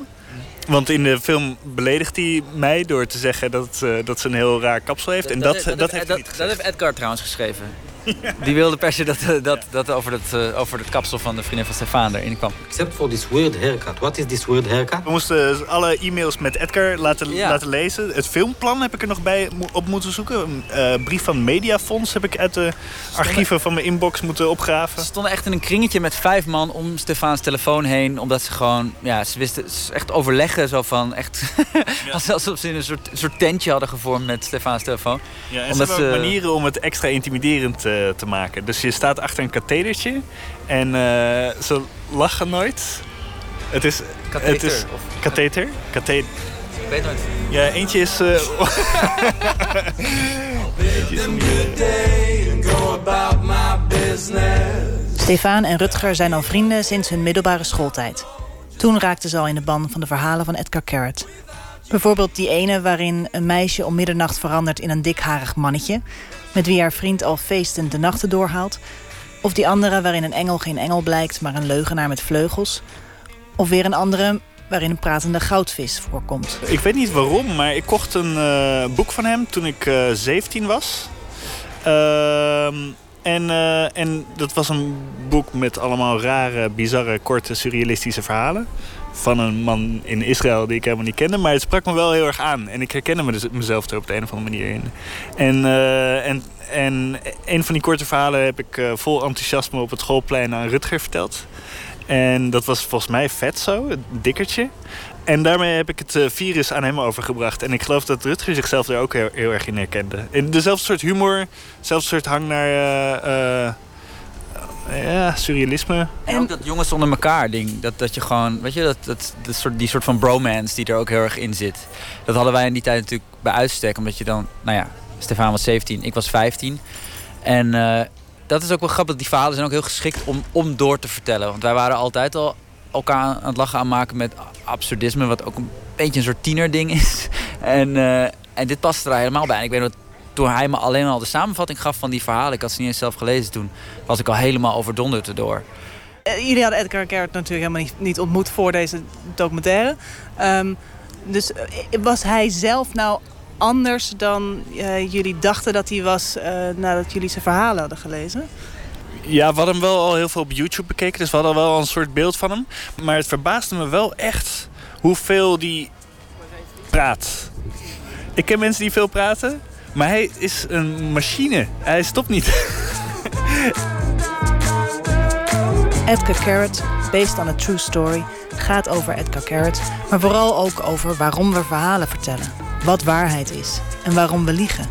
Want in de film beledigt hij mij door te zeggen dat, uh, dat ze een heel raar kapsel heeft. En dat, dat, dat, dat heeft Dat heeft Edgar trouwens geschreven. Die wilde per se dat, dat, dat over, het, uh, over het kapsel van de vriendin van Stefan erin kwam. Except for this weird haircut. What is this weird haircut? We moesten alle e-mails met Edgar laten, ja. laten lezen. Het filmplan heb ik er nog bij op moeten zoeken. Een uh, brief van Mediafonds heb ik uit de archieven van mijn inbox moeten opgraven. Ze stonden echt in een kringetje met vijf man om Stefaans telefoon heen. Omdat ze gewoon, ja, ze wisten echt overleggen. Zo van echt, ja. alsof ze in een soort, soort tentje hadden gevormd met Stefaans telefoon. Ja, en omdat ze hebben ze... manieren om het extra intimiderend uh, te maken. Dus je staat achter een kathedertje en uh, ze lachen nooit. Het is... Katheter. Het is, katheter? Katheter. Ik weet nooit. Ja, eentje is... Uh, eentje is Stefan en Rutger zijn al vrienden sinds hun middelbare schooltijd. Toen raakten ze al in de ban van de verhalen van Edgar Carrot. Bijvoorbeeld die ene waarin een meisje om middernacht verandert in een dikharig mannetje... met wie haar vriend al feestend de nachten doorhaalt. Of die andere waarin een engel geen engel blijkt, maar een leugenaar met vleugels. Of weer een andere waarin een pratende goudvis voorkomt. Ik weet niet waarom, maar ik kocht een uh, boek van hem toen ik uh, 17 was. Uh, en, uh, en dat was een boek met allemaal rare, bizarre, korte, surrealistische verhalen van een man in Israël die ik helemaal niet kende. Maar het sprak me wel heel erg aan. En ik herkende me dus mezelf er op de een of andere manier in. En, uh, en, en een van die korte verhalen heb ik uh, vol enthousiasme op het schoolplein aan Rutger verteld. En dat was volgens mij vet zo, het dikkertje. En daarmee heb ik het uh, virus aan hem overgebracht. En ik geloof dat Rutger zichzelf er ook heel, erg in herkende. Dezelfde soort humor, dezelfde soort hang naar ja, surrealisme. En ook dat jongens onder elkaar ding. Dat, dat je gewoon, weet je, dat, dat, dat soort, die soort van bromance die er ook heel erg in zit. Dat hadden wij in die tijd natuurlijk bij uitstek. Omdat je dan, nou ja, Stefan was 17, ik was 15. En uh, dat is ook wel grappig. Die verhalen zijn ook heel geschikt om, om door te vertellen. Want wij waren altijd al elkaar aan het lachen aan maken met absurdisme. Wat ook een beetje een soort tienerding is. En, uh, En dit paste daar helemaal bij. Ik weet toen hij me alleen al de samenvatting gaf van die verhalen... ik had ze niet eens zelf gelezen toen... was ik al helemaal overdonderd erdoor. Eh, jullie hadden Edgar Garrett natuurlijk helemaal niet, niet ontmoet voor deze documentaire. Ehm, dus eh, was hij zelf nou anders dan eh, jullie dachten dat hij was eh, nadat jullie zijn verhalen hadden gelezen? Ja, we hadden hem wel al heel veel op YouTube bekeken, dus we hadden wel een soort beeld van hem. Maar het verbaasde me wel echt hoeveel die praat. Ik ken mensen die veel praten, maar hij is een machine. Hij stopt niet. Edgar Carrot, based on a true story, gaat over Edgar Carrot, maar vooral ook over waarom we verhalen vertellen, wat waarheid is en waarom we liegen.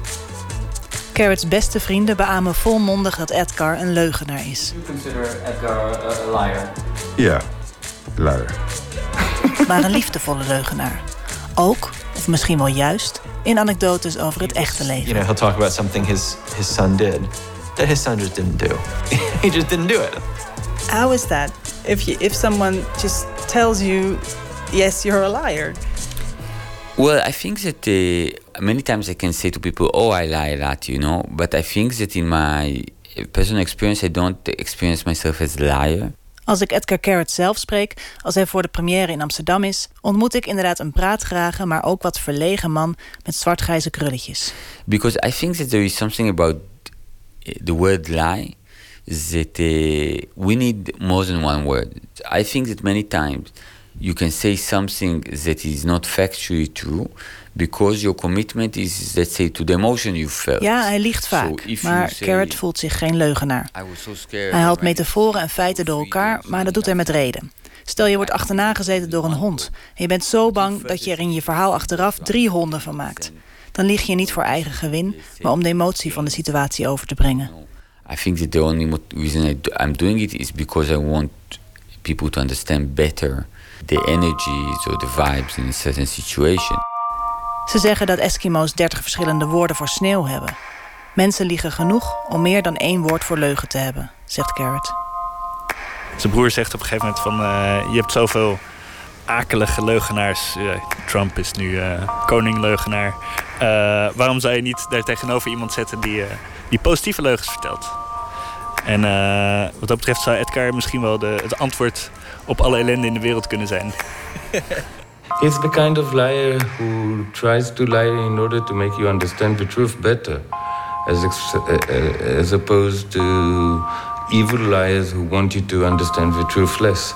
Carrots beste vrienden beamen volmondig dat Edgar een leugenaar is. You consider Edgar a liar? Ja, liar. maar een liefdevolle leugenaar. Ook, of misschien wel juist, in anekdotes over het echte leven. You know, he'll talk about something his his son did that his son just didn't do. he just didn't do it. How is that? If you, if someone just tells you, yes, you're a liar. Well, I think that uh, many times I can say to people, "Oh, I lie a lot," you know. But I think that in my personal experience, I don't experience myself as a liar. Als ik Edgar Carrot zelf spreek, als hij voor de première in Amsterdam is, ontmoet ik inderdaad een praatgrage, maar ook wat verlegen man met zwartgrijze krulletjes. Because I think that there is something about the word lie that uh, we need more than one word. I think that many times you can say something that is not factually true because your commitment is, let's say, to the emotion you felt. Ja, hij liegt vaak, maar Carrot voelt zich geen leugenaar. Hij haalt metaforen en feiten door elkaar, maar dat doet hij met reden. Stel je wordt achterna gezeten door een hond en je bent zo bang dat je er in je verhaal achteraf drie honden van maakt. Dan lieg je niet voor eigen gewin, maar om de emotie van de situatie over te brengen. I think that the only reason I'm doing it is because I want people to understand better the energies or the vibes in a certain situation. Ze zeggen dat Eskimo's 30 verschillende woorden voor sneeuw hebben. Mensen liegen genoeg om meer dan één woord voor leugen te hebben, zegt Garrett. Zijn broer zegt op een gegeven moment van... Uh, je hebt zoveel akelige leugenaars. Uh, Trump is nu uh, koning-leugenaar. waarom zou je niet daar tegenover iemand zetten die, die positieve leugens vertelt? En wat dat betreft zou Edgar misschien wel de, het antwoord op alle ellende in de wereld kunnen zijn. He's the kind of liar who tries to lie in order to make you understand the truth better, as, as opposed to evil liars who want you to understand the truth less.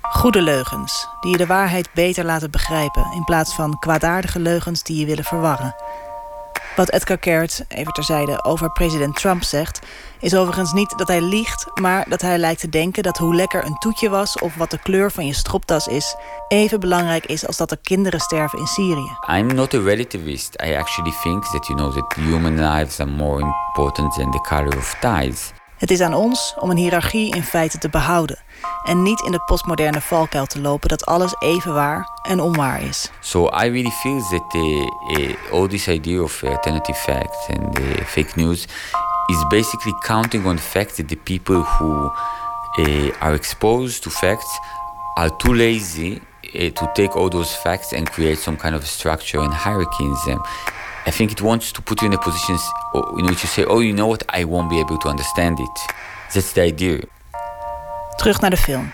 Goede leugens, die je de waarheid beter laten begrijpen... in plaats van kwaadaardige leugens die je willen verwarren. Wat Edgar Carrot, even terzijde, over president Trump zegt... is overigens niet dat hij liegt, maar dat hij lijkt te denken... dat hoe lekker een toetje was of wat de kleur van je stropdas is... even belangrijk is als dat er kinderen sterven in Syrië. I'm not a relativist. I actually think that, you know, that human lives are more important than the color of ties. Het is aan ons om een hiërarchie in feite te behouden... en niet in de postmoderne valkuil te lopen dat alles even waar en onwaar is. So I really feel that uh, all this idea of alternative facts and uh, fake news is basically counting on the fact that the people who uh, are exposed to facts are too lazy uh, to take all those facts and create some kind of structure and hierarchy in them. I think it wants to put you in a position in which you say, oh, you know what, I won't be able to understand it. That's the idea. Terug naar de film.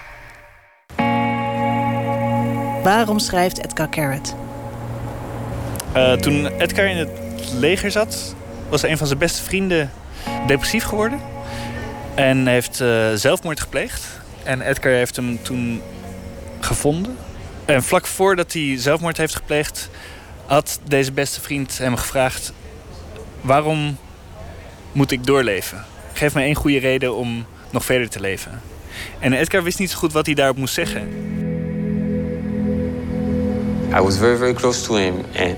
Waarom schrijft Edgar Carrot? Uh, toen Edgar in het leger zat, was een van zijn beste vrienden depressief geworden. En heeft uh, zelfmoord gepleegd. En Edgar heeft hem toen gevonden. En vlak voordat hij zelfmoord heeft gepleegd, had deze beste vriend hem gevraagd: Waarom moet ik doorleven? Geef me één goede reden om nog verder te leven. En Edgar wist niet zo goed wat hij daarop moest zeggen. I was very, very close to him. And,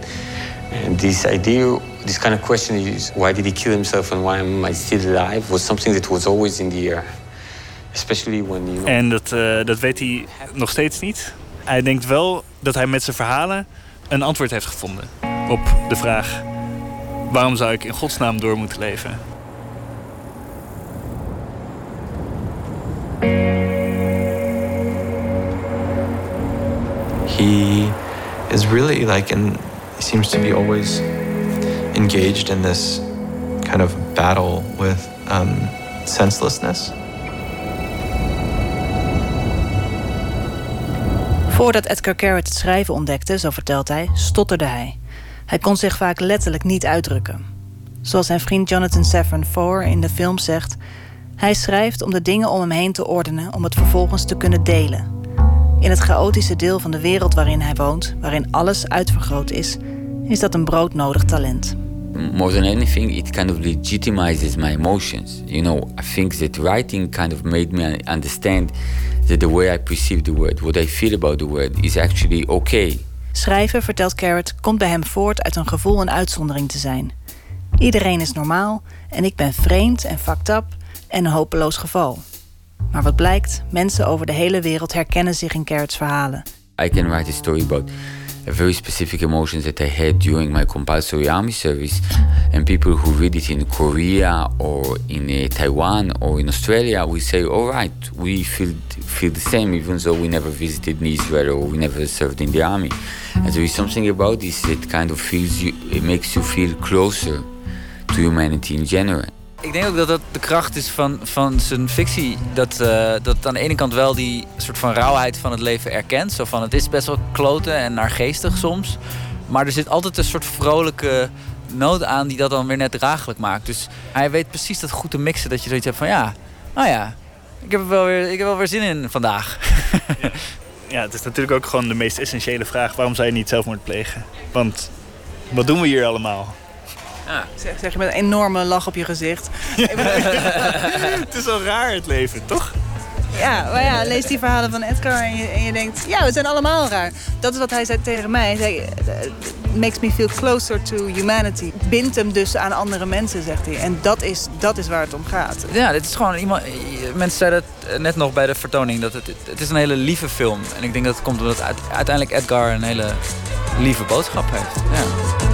and this idea, this kind of question is why did he kill himself and why am I still alive was something that was always in the air. Especially when you know... En dat, uh, dat weet hij nog steeds niet. Hij denkt wel dat hij met zijn verhalen een antwoord heeft gevonden op de vraag: waarom zou ik in godsnaam door moeten leven? He is really like an he seems to be always engaged in this kind of battle with um, senselessness. Voordat Edgar Carrot het schrijven ontdekte, zo vertelt hij, stotterde hij. Hij kon zich vaak letterlijk niet uitdrukken. Zoals zijn vriend Jonathan Safran Foer in de film zegt: Hij schrijft om de dingen om hem heen te ordenen, om het vervolgens te kunnen delen. In het chaotische deel van de wereld waarin hij woont, waarin alles uitvergroot is, is dat een broodnodig talent. More than anything, it kind of legitimizes my emotions. You know, I think that writing kind of made me understand that the way I perceive the word, what I feel about the word, is actually okay. Schrijven, vertelt Carrot, komt bij hem voort uit een gevoel een uitzondering te zijn. Iedereen is normaal en ik ben vreemd en fucked up en een hopeloos geval. Maar wat blijkt, mensen over de hele wereld herkennen zich in Carrot's verhalen. I can write a story about very specific emotions that I had during my compulsory army service, and people who read it in Korea or in uh, Taiwan or in Australia will say, "All right, we feel feel the same, even though we never visited Israel or we never served in the army." And there is something about this that kind of feels you, it makes you feel closer to humanity in general. Ik denk ook dat dat de kracht is van, van zijn fictie. Dat, uh, dat aan de ene kant wel die soort van rauwheid van het leven erkent. Zo van het is best wel kloten en naargeestig soms. Maar er zit altijd een soort vrolijke noot aan die dat dan weer net draaglijk maakt. Dus hij weet precies dat goed te mixen. Dat je zoiets hebt van ja, nou ja, ik heb er wel weer, ik heb wel weer zin in vandaag. ja. ja, het is natuurlijk ook gewoon de meest essentiële vraag. Waarom zou je niet zelfmoord plegen? Want wat doen we hier allemaal? Ja. Zeg, zeg je met een enorme lach op je gezicht. het is wel raar het leven, toch? Ja, maar ja, lees die verhalen van Edgar en je, en je denkt... ja, we zijn allemaal raar. Dat is wat hij zei tegen mij. Hij zei, it makes me feel closer to humanity. Bindt hem dus aan andere mensen, zegt hij. En dat is, dat is waar het om gaat. Ja, dit is gewoon iemand... Mensen zeiden het net nog bij de vertoning... dat het, het is een hele lieve film. En ik denk dat het komt omdat uiteindelijk Edgar een hele lieve boodschap heeft. Ja.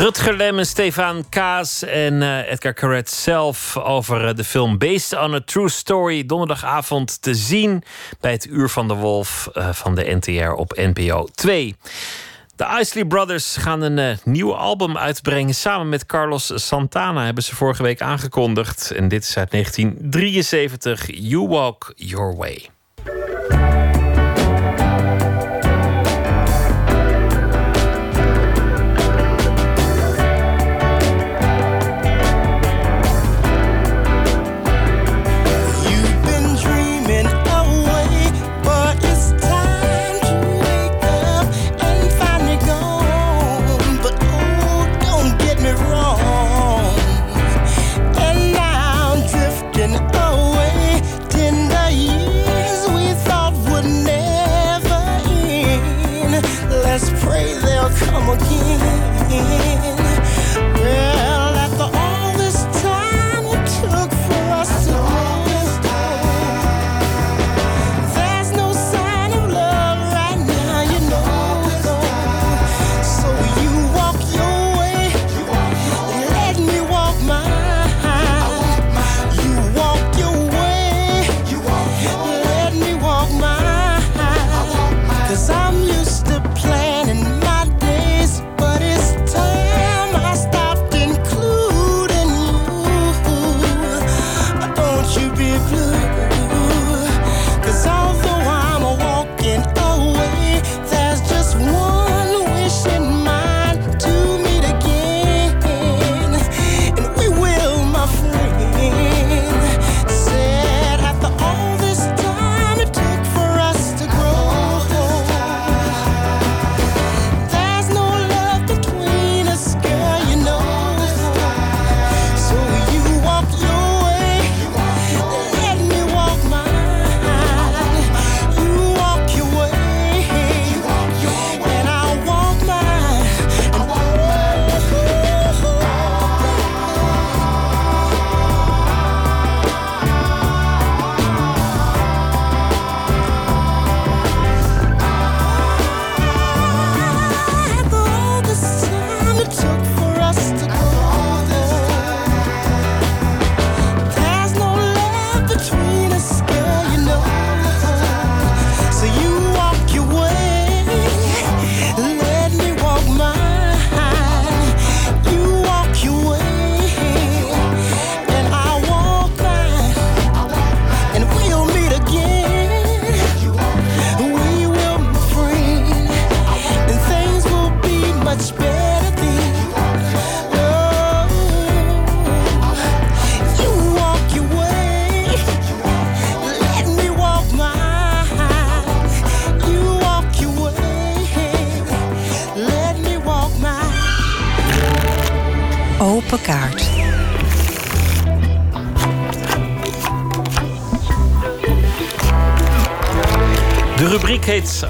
Rutger Lem Stefan Kaas en uh, Edgar Carret zelf over uh, de film Based on a True Story. Donderdagavond te zien bij het Uur van de Wolf uh, van de NTR op NPO 2. De Isley Brothers gaan een nieuw album uitbrengen. Samen met Carlos Santana hebben ze vorige week aangekondigd. En dit is uit 1973. You Walk Your Way.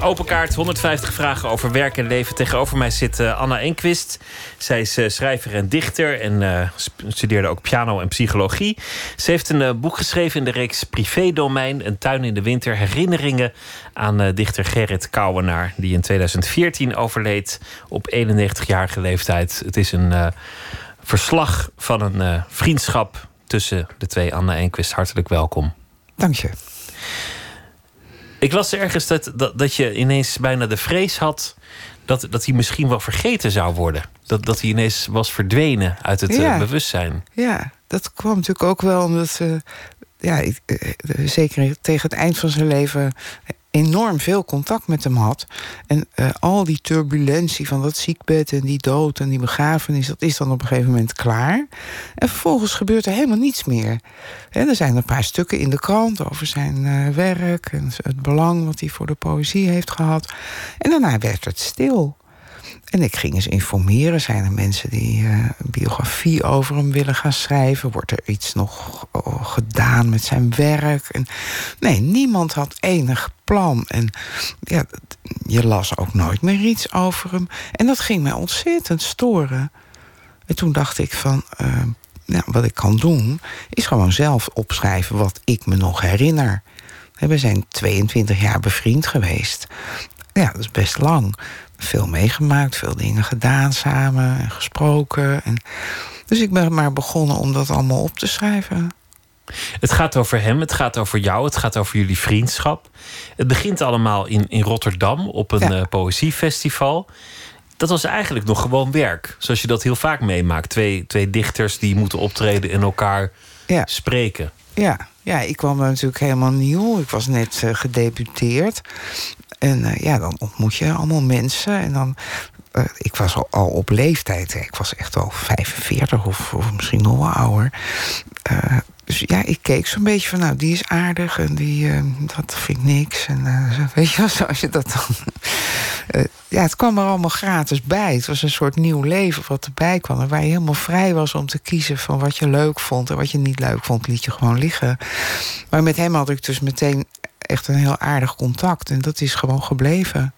Open Kaart 150 vragen over werk en leven. Tegenover mij zit eh, Anna Enquist. Zij is eh, schrijver en dichter en eh, studeerde ook piano en psychologie. Ze heeft een boek geschreven in de reeks Privédomein, Een tuin in de winter. Herinneringen aan dichter Gerrit Kouwenaar, die in 2014 overleed op 91-jarige leeftijd. Het is een verslag van een vriendschap tussen de twee. Anna Enquist, hartelijk welkom. Dank je. Ik las ergens dat, dat, dat je ineens bijna de vrees had dat, dat hij misschien wel vergeten zou worden. Dat, dat hij ineens was verdwenen uit het eh, bewustzijn. Ja, dat kwam natuurlijk ook wel omdat... eh, ja, ik, eh, zeker tegen het eind van zijn leven enorm veel contact met hem had. En eh, al die turbulentie van dat ziekbed en die dood en die begrafenis... dat is dan op een gegeven moment klaar. En vervolgens gebeurt er helemaal niets meer. Hè, er zijn een paar stukken in de krant over zijn eh, werk... en het belang wat hij voor de poëzie heeft gehad. En daarna werd het stil. En ik ging eens informeren. Zijn er mensen die eh, een biografie over hem willen gaan schrijven? Wordt er iets nog oh, gedaan met zijn werk? En, nee, niemand had enig plan. En ja, je las ook nooit meer iets over hem. En dat ging mij ontzettend storen. En toen dacht ik van... eh, nou, wat ik kan doen, is gewoon zelf opschrijven wat ik me nog herinner. We zijn 22 jaar bevriend geweest. Ja, dat is best lang. Veel meegemaakt, veel dingen gedaan samen en gesproken. En dus ik ben maar begonnen om dat allemaal op te schrijven. Het gaat over hem, het gaat over jou, het gaat over jullie vriendschap. Het begint allemaal in, in Rotterdam op een eh, poëziefestival. Dat was eigenlijk nog gewoon werk. Zoals je dat heel vaak meemaakt. Twee, twee dichters die moeten optreden en elkaar Ja. spreken. Ja, ja, ik kwam natuurlijk helemaal nieuw. Ik was net eh, gedebuteerd. En eh, ja, dan ontmoet je allemaal mensen. En dan, eh, ik was al, op leeftijd. Ik was echt al 45 of, of misschien nog wel ouder. Eh, dus ja, ik keek zo'n beetje van, nou, die is aardig en die, dat vind ik niks. En zo, weet je wel, zoals je dat dan... Ja, het kwam er allemaal gratis bij. Het was een soort nieuw leven wat erbij kwam. En waar je helemaal vrij was om te kiezen van wat je leuk vond. En wat je niet leuk vond, liet je gewoon liggen. Maar met hem had ik dus meteen echt een heel aardig contact. En dat is gewoon gebleven.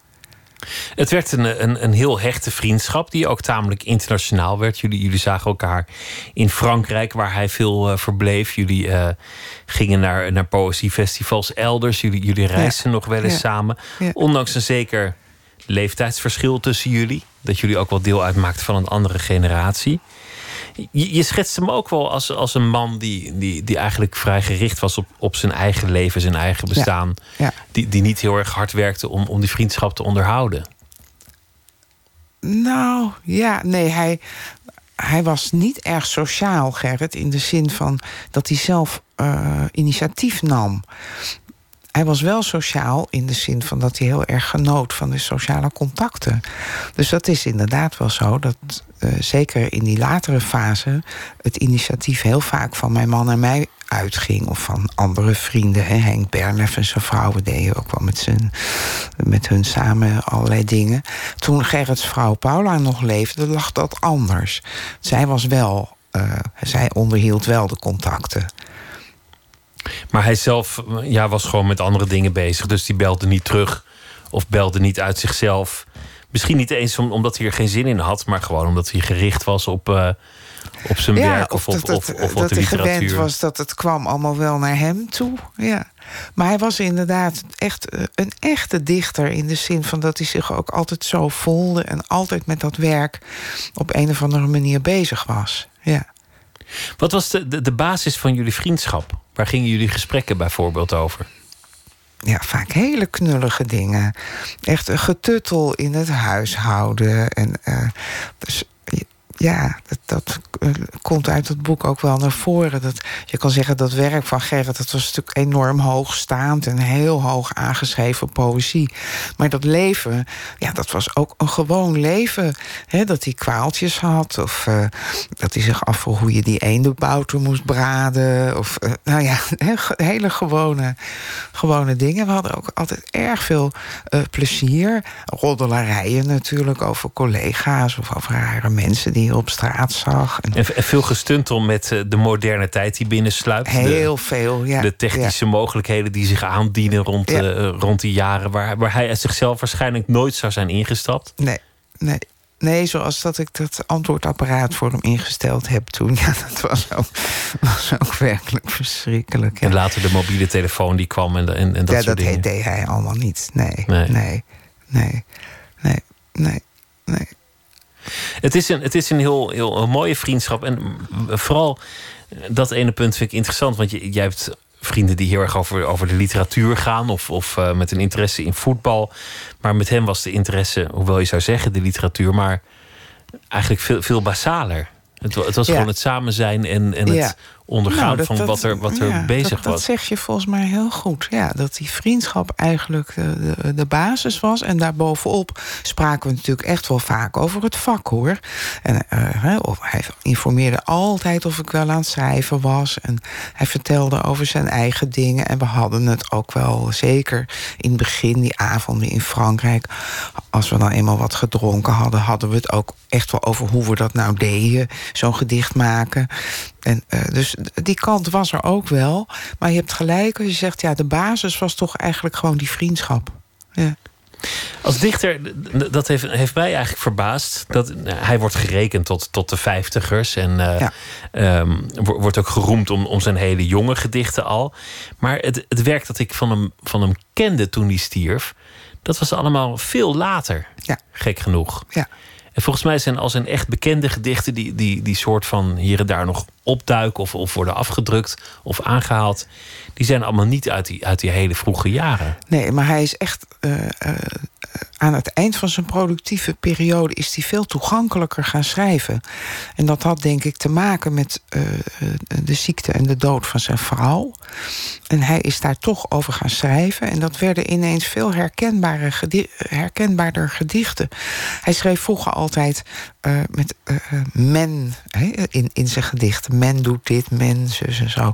Het werd een, een, een heel hechte vriendschap, die ook tamelijk internationaal werd. Jullie, jullie zagen elkaar in Frankrijk, waar hij veel eh, verbleef. Jullie eh, gingen naar, naar poëziefestivals elders. Jullie, jullie reisden nog wel eens Ja. samen. Ja. Ondanks een zeker leeftijdsverschil tussen jullie. Dat jullie ook wel deel uitmaakten van een andere generatie. Je, je schetst hem ook wel als, als een man die, die, die eigenlijk vrij gericht was op, op zijn eigen leven, zijn eigen bestaan. Ja. Die, die niet heel erg hard werkte om, om die vriendschap te onderhouden. Nou, ja, nee, hij, hij was niet erg sociaal, Gerrit. In de zin van dat hij zelf eh, initiatief nam. Hij was wel sociaal in de zin van dat hij heel erg genoot van de sociale contacten. Dus dat is inderdaad wel zo dat zeker in die latere fase het initiatief heel vaak van mijn man en mij uitging. Of van andere vrienden. Hè. Henk Bernef en zijn vrouw we deden ook wel met, zijn, met hun samen allerlei dingen. Toen Gerrits vrouw Paula nog leefde, lag dat anders. Zij was wel, eh, zij onderhield wel de contacten. Maar hij zelf ja, was gewoon met andere dingen bezig. Dus die belde niet terug. Of belde niet uit zichzelf. Misschien niet eens om- omdat hij er geen zin in had. Maar gewoon omdat hij gericht was op, eh, op zijn werk. Of, dat, of, dat, of op dat de hij gewend was dat het kwam allemaal wel naar hem toe. Ja. Maar hij was inderdaad echt eh, een echte dichter... in de zin van dat hij zich ook altijd zo voelde... en altijd met dat werk op een of andere manier bezig was. Ja. Wat was de, de, de basis van jullie vriendschap? Waar gingen jullie gesprekken bijvoorbeeld over? Ja, vaak hele knullige dingen. Echt een getuttel in het huishouden. En eh, dus, ja, dat, eh, komt uit het boek ook wel naar voren. Dat, je kan zeggen dat werk van Gerrit... dat was natuurlijk enorm hoogstaand en heel hoog aangeschreven poëzie. Maar dat leven, ja, dat was ook een gewoon leven. Hè, dat hij kwaaltjes had. Of uh, dat hij zich afvroeg hoe je die eendenbouter moest braden. Of, uh, nou ja, hele gewone, gewone dingen. We hadden ook altijd erg veel plezier. Roddelarijen natuurlijk over collega's... of over rare mensen die je op straat zag. En, en veel gestuntel met de moderne tijd die binnensluipt. Heel de, veel, ja. De technische ja. mogelijkheden die zich aandienen rond, ja. rond die jaren... Waar, waar hij zichzelf waarschijnlijk nooit zou zijn ingestapt. Nee, nee. Nee, zoals dat ik dat antwoordapparaat voor hem ingesteld heb toen. Ja, dat was ook, was ook werkelijk verschrikkelijk. Ja. En later de mobiele telefoon die kwam en, en, en dat ja, soort dat dingen. deed hij allemaal niet. Nee, nee, nee, nee, nee, nee. Het is een, het is een heel, heel een mooie vriendschap. En vooral dat ene punt vind ik interessant. Want je, jij hebt vrienden die heel erg over, over de literatuur gaan. Of, of uh, met een interesse in voetbal. Maar met hem was de interesse, hoewel je zou zeggen de literatuur, maar eigenlijk veel, veel basaler. Het, het was Ja. gewoon het samen zijn en, en het Ja. Ondergaan Nou, dat- van wat er, wat er ja, bezig dat, was. Dat zeg je volgens mij heel goed. Ja, dat die vriendschap eigenlijk de, de, de basis was. En daarbovenop spraken we natuurlijk echt wel vaak over het vak hoor. En eh, of hij informeerde altijd of ik wel aan het schrijven was. En hij vertelde over zijn eigen dingen. En we hadden het ook wel zeker in het begin, die avonden in Frankrijk. Als we dan eenmaal wat gedronken hadden, hadden we het ook echt wel over hoe we dat nou deden. Zo'n gedicht maken. En, eh, dus die kant was er ook wel. Maar je hebt gelijk als je zegt, ja, de basis was toch eigenlijk gewoon die vriendschap. Ja. Als dichter, dat heeft, heeft mij eigenlijk verbaasd. Dat, eh, hij wordt gerekend tot, tot de vijftigers. En wo- wordt ook geroemd om, om zijn hele jonge gedichten al. Maar het, het werk dat ik van hem, van hem kende toen hij stierf... dat was allemaal veel later, Ja. gek genoeg. Ja. En volgens mij zijn al zijn echt bekende gedichten... die, die, die soort van hier en daar nog opduiken... of, of worden afgedrukt of aangehaald... die zijn allemaal niet uit die, uit die hele vroege jaren. Nee, maar hij is echt eh, eh, aan het eind van zijn productieve periode is hij veel toegankelijker gaan schrijven. En dat had denk ik te maken met eh, de ziekte en de dood van zijn vrouw. En hij is daar toch over gaan schrijven. En dat werden ineens veel herkenbare herkenbaarder gedichten. Hij schreef vroeger altijd eh, met eh, eh, men in, in zijn gedichten. Men doet dit, men, zus en zo.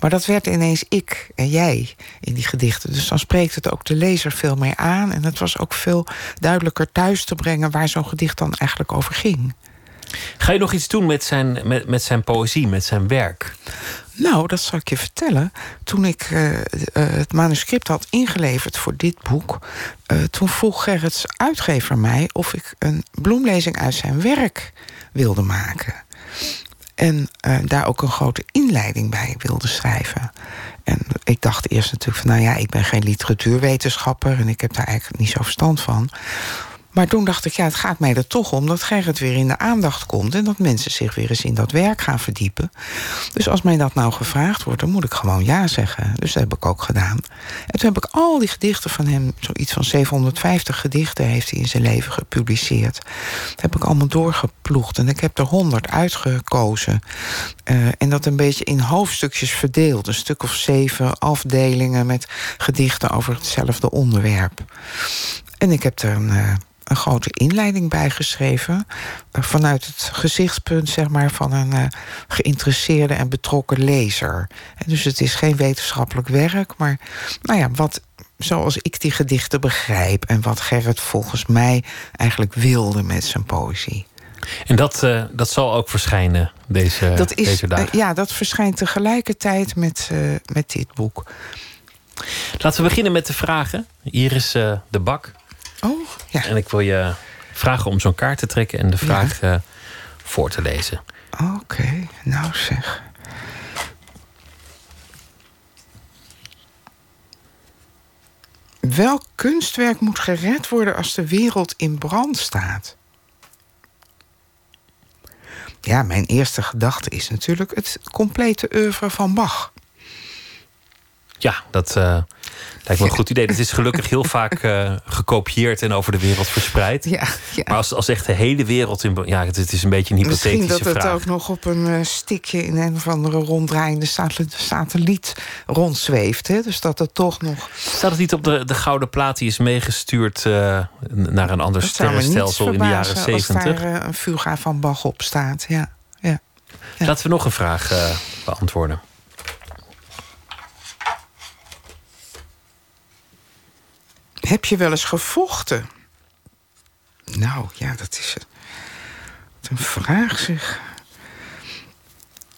Maar dat werd ineens ik en jij in die gedichten. Dus dan spreekt het ook de lezer veel meer aan. En het was ook veel duidelijker thuis te brengen... waar zo'n gedicht dan eigenlijk over ging. Ga je nog iets doen met zijn, met, met zijn poëzie, met zijn werk? Nou, dat zal ik je vertellen. Toen ik eh, eh, het manuscript had ingeleverd voor dit boek... eh, toen vroeg Gerrits uitgever mij of ik een bloemlezing uit zijn werk wilde maken. En daar ook een grote inleiding bij wilde schrijven. En ik dacht eerst natuurlijk van... nou ja, ik ben geen literatuurwetenschapper... en ik heb daar eigenlijk niet zo verstand van. Maar toen dacht ik, ja, het gaat mij er toch om... dat Gerrit weer in de aandacht komt... en dat mensen zich weer eens in dat werk gaan verdiepen. Dus als mij dat nou gevraagd wordt, dan moet ik gewoon ja zeggen. Dus dat heb ik ook gedaan. En toen heb ik al die gedichten van hem... zoiets van 750 gedichten heeft hij in zijn leven gepubliceerd. Dat heb ik allemaal doorgeploegd. En ik heb er 100 uitgekozen. Eh, en dat een beetje in hoofdstukjes verdeeld. Een stuk of zeven afdelingen met gedichten over hetzelfde onderwerp. En ik heb er een, eh, een grote inleiding bij geschreven. eh, vanuit het gezichtspunt zeg maar, van een eh, geïnteresseerde en betrokken lezer. Dus het is geen wetenschappelijk werk, maar nou ja, wat, zoals ik die gedichten begrijp. En wat Gerrit volgens mij eigenlijk wilde met zijn poëzie. En dat, eh, dat zal ook verschijnen deze, dat is, deze dagen. ja, dat verschijnt tegelijkertijd met, met dit boek. Laten we beginnen met de vragen. Hier is de bak. Oh, ja. En ik wil je vragen om zo'n kaart te trekken en de vraag eh, voor te lezen. Oké, nou zeg. Welk kunstwerk moet gered worden als de wereld in brand staat? Ja, mijn eerste gedachte is natuurlijk het complete oeuvre van Bach. Ja, dat, eh, Lijkt me een goed idee. Het is gelukkig heel vaak eh, gekopieerd en over de wereld verspreid. Ja, ja. Maar als, als echt de hele wereld in. Ja, het, het is een beetje een hypothetische Misschien dat het vraag. ook nog op een eh, stikje in een of andere ronddraaiende sat- satelliet rondzweeft. Hè? Dus dat het toch nog. Staat het niet op de, de gouden plaat die is meegestuurd naar een ander Dat sterrenstelsel in de jaren verbazen Als 70? daar een fuga van Bach op staat. Ja, ja. Laten we nog een vraag beantwoorden. Heb je wel eens gevochten? Nou, ja, dat is wat een vraag zeg.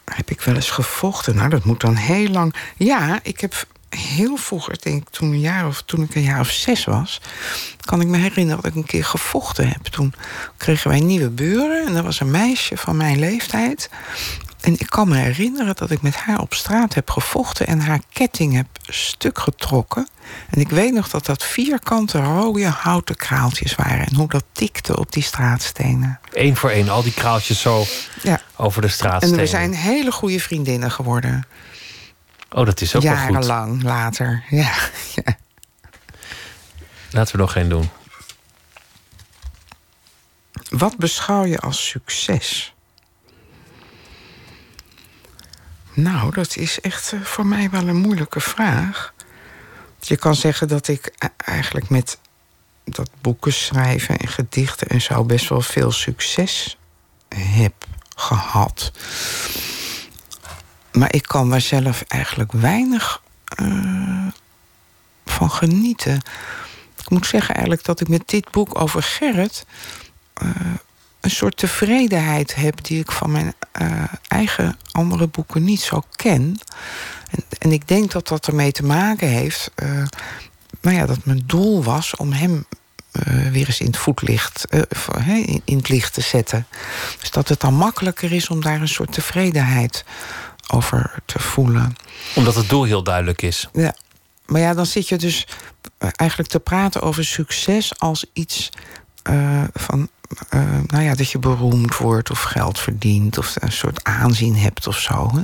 Heb ik wel eens gevochten? Nou, dat moet dan heel lang. Ja, ik heb heel vroeger, denk ik, toen, een jaar of, toen ik een jaar of zes was, kan ik me herinneren dat ik een keer gevochten heb. Toen kregen wij nieuwe buren en er was een meisje van mijn leeftijd. En ik kan me herinneren dat ik met haar op straat heb gevochten en haar ketting heb stuk getrokken. En ik weet nog dat dat vierkante rode houten kraaltjes waren en hoe dat tikte op die straatstenen. Eén voor één, al die kraaltjes zo Ja. over de straat En we zijn hele goede vriendinnen geworden. Oh, dat is ook wel goed. Jarenlang later. Ja. ja. Laten we nog geen doen. Wat beschouw je als succes? Nou, dat is echt eh, voor mij wel een moeilijke vraag. Je kan zeggen dat ik eigenlijk met dat boeken schrijven en gedichten en zo best wel veel succes heb gehad. Maar ik kan daar zelf eigenlijk weinig eh, van genieten. Ik moet zeggen eigenlijk dat ik met dit boek over Gerrit eh, een soort tevredenheid heb die ik van mijn eh, eigen andere boeken niet zo ken. En, en ik denk dat dat ermee te maken heeft. eh, nou ja, dat mijn doel was om hem eh, weer eens in het voetlicht, in, in het licht te zetten. Dus dat het dan makkelijker is om daar een soort tevredenheid over te voelen. Omdat het doel heel duidelijk is. Ja, maar ja, dan zit je dus eigenlijk te praten over succes als iets van, eh, nou ja, dat je beroemd wordt of geld verdient of een soort aanzien hebt of zo. Hè?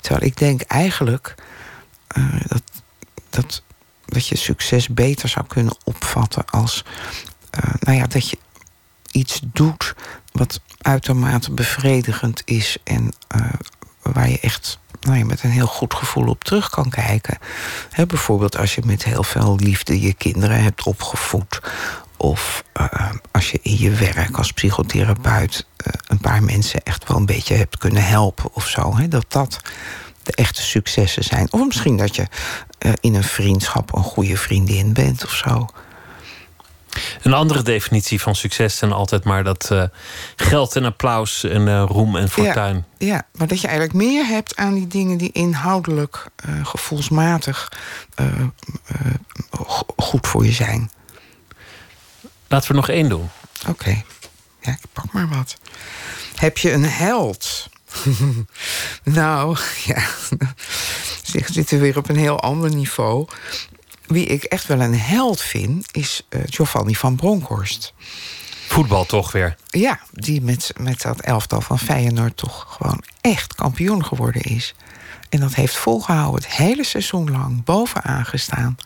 Terwijl ik denk eigenlijk eh, dat, dat, dat je succes beter zou kunnen opvatten als, eh, nou ja, dat je iets doet wat uitermate bevredigend is en waar je echt nou ja, met een heel goed gevoel op terug kan kijken. Bijvoorbeeld als je met heel veel liefde je kinderen hebt opgevoed. Of eh, als je in je werk als psychotherapeut eh, een paar mensen echt wel een beetje hebt kunnen helpen of zo. Hè, dat dat de echte successen zijn. Of misschien dat je eh, in een vriendschap een goede vriendin bent of zo. Een andere definitie van succes dan altijd maar dat geld en applaus en roem en fortuin. Ja, ja, maar dat je eigenlijk meer hebt aan die dingen die inhoudelijk, gevoelsmatig go- goed voor je zijn. Laten we nog één doen. Oké, ja, ik pak maar wat. Heb je een held? nou, ja, zeg, zitten we weer op een heel ander niveau. Wie ik echt wel een held vind, is eh, Giovanni van Bronckhorst. Voetbal toch weer. Ja, die met, met dat elftal van Feyenoord toch gewoon echt kampioen geworden is. En dat heeft volgehouden het hele seizoen lang bovenaan gestaan.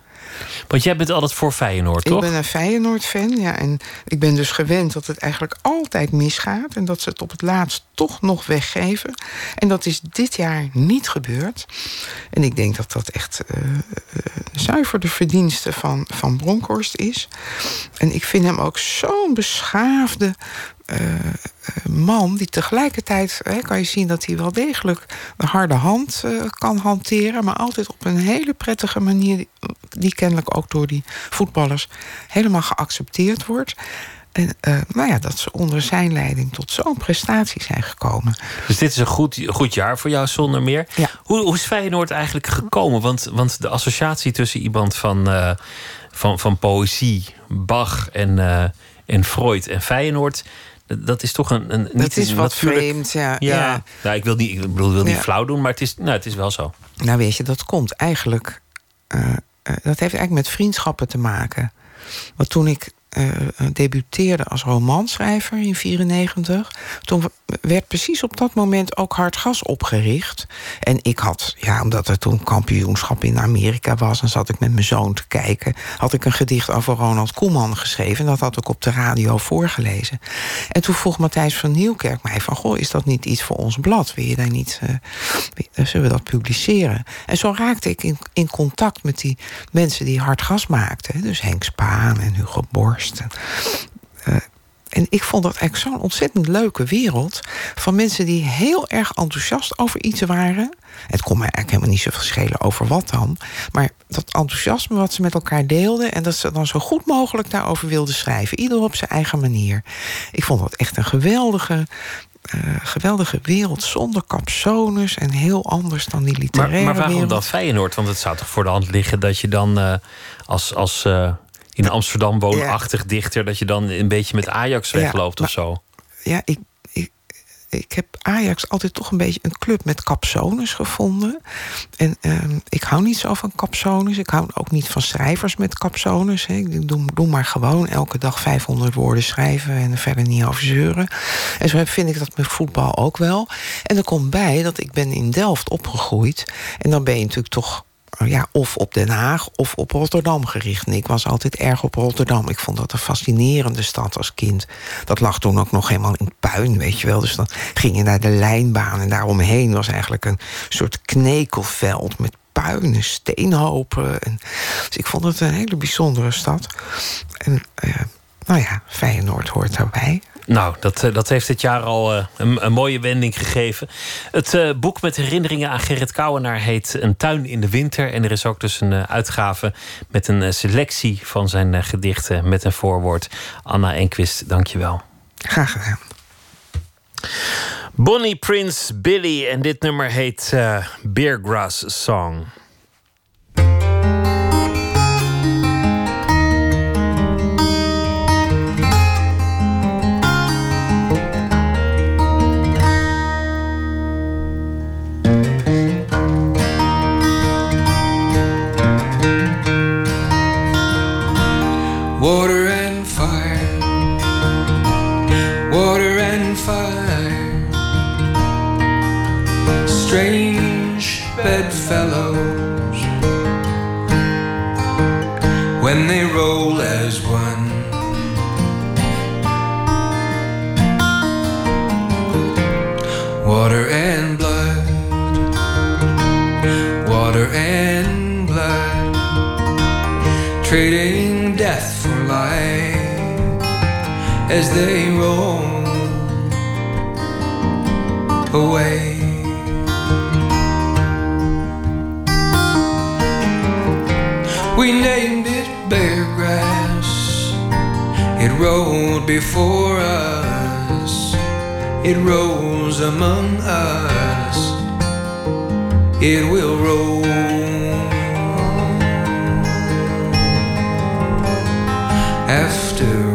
Want jij bent altijd voor Feyenoord, Ik toch? ben een Feyenoord-fan, ja. En ik ben dus gewend dat het eigenlijk altijd misgaat. En dat ze het op het laatst toch nog weggeven. En dat is dit jaar niet gebeurd. En ik denk dat dat echt eh, eh, zuiver de verdienste van, van Bronkhorst is. En ik vind hem ook zo'n beschaafde man... die tegelijkertijd hè, kan je zien dat hij wel degelijk de harde hand eh, kan hanteren... maar altijd op een hele prettige manier... die, die kennelijk ook door die voetballers helemaal geaccepteerd wordt... En eh, nou ja, dat ze onder zijn leiding tot zo'n prestatie zijn gekomen. Dus dit is een goed, goed jaar voor jou zonder meer. Hoe, hoe is Feyenoord eigenlijk gekomen? Want, want de associatie tussen iemand van, eh, van, van poëzie, Bach en, eh, en Freud en Feyenoord... dat- is toch een. een niet is een wat natuurlijk- vreemd, ja, ja. ja. Nou, ik wil niet, ik bedoel, wil niet Ja. flauw doen, maar het is, nou, het is wel zo. Nou weet je, dat komt eigenlijk... eh, eh, dat heeft eigenlijk met vriendschappen te maken. Want toen ik eh, debuteerde als romanschrijver in 1994... toen werd precies op dat moment ook Hartgas opgericht. En ik had, ja, omdat er toen kampioenschap in Amerika was... en zat ik met mijn zoon te kijken... had ik een gedicht over Ronald Koeman geschreven. En dat had ik op de radio voorgelezen. En toen vroeg Matthijs van Nieuwkerk mij van... goh, is dat niet iets voor ons blad? Wil je daar niet... Uh, zullen we dat publiceren? En zo raakte ik in, in contact met die mensen die Hartgas maakten. Dus Henk Spaan en Hugo Borst. Uh, en ik vond dat eigenlijk zo'n ontzettend leuke wereld... van mensen die heel erg enthousiast over iets waren. Het kon mij eigenlijk helemaal niet zo schelen over wat dan. Maar dat enthousiasme wat ze met elkaar deelden... en dat ze dan zo goed mogelijk daarover wilden schrijven. Ieder op zijn eigen manier. Ik vond dat echt een geweldige... Uh, geweldige wereld zonder capsones en heel anders dan die literaire maar, maar waarom wereld. dan Feyenoord? Want het zou toch voor de hand liggen dat je dan uh, als, als uh, in Amsterdam woonachtig dichter... dat je dan een beetje met Ajax wegloopt of zo? Ja, ik, ik, ik heb Ajax altijd toch een beetje een club met capsones gevonden. En uh, ik hou niet zo van capsones. Ik hou ook niet van schrijvers met capsones. Hè. Ik doe, doe maar gewoon elke dag 500 woorden schrijven... en er verder niet over zeuren. En zo vind ik dat met voetbal ook wel. En er komt bij dat ik ben in Delft opgegroeid. En dan ben je natuurlijk toch ja, of op Den Haag of op Rotterdam gericht. En ik was altijd erg op Rotterdam. Ik vond dat een fascinerende stad als kind. Dat lag toen ook nog helemaal in puin, weet je wel. Dus dan ging je naar de lijnbaan en daaromheen was eigenlijk een soort knekelveld met puinen, steenhopen. En, dus ik vond het een hele bijzondere stad. En uh, nou ja, Feyenoord hoort daarbij. Nou, dat, dat heeft dit jaar al uh, een, een, mooie wending gegeven. Het uh, boek met herinneringen aan Gerrit Kouwenaar heet Een tuin in de winter. En er is ook dus een uh, uitgave met een selectie van zijn gedichten met een voorwoord. Anna Enquist, dankjewel. Graag gedaan. Bonnie Prince Billy en dit nummer heet Beergrass Song. As they roll away. We named it Bear Grass. It rolled before us. It rolls among us. It will roll. after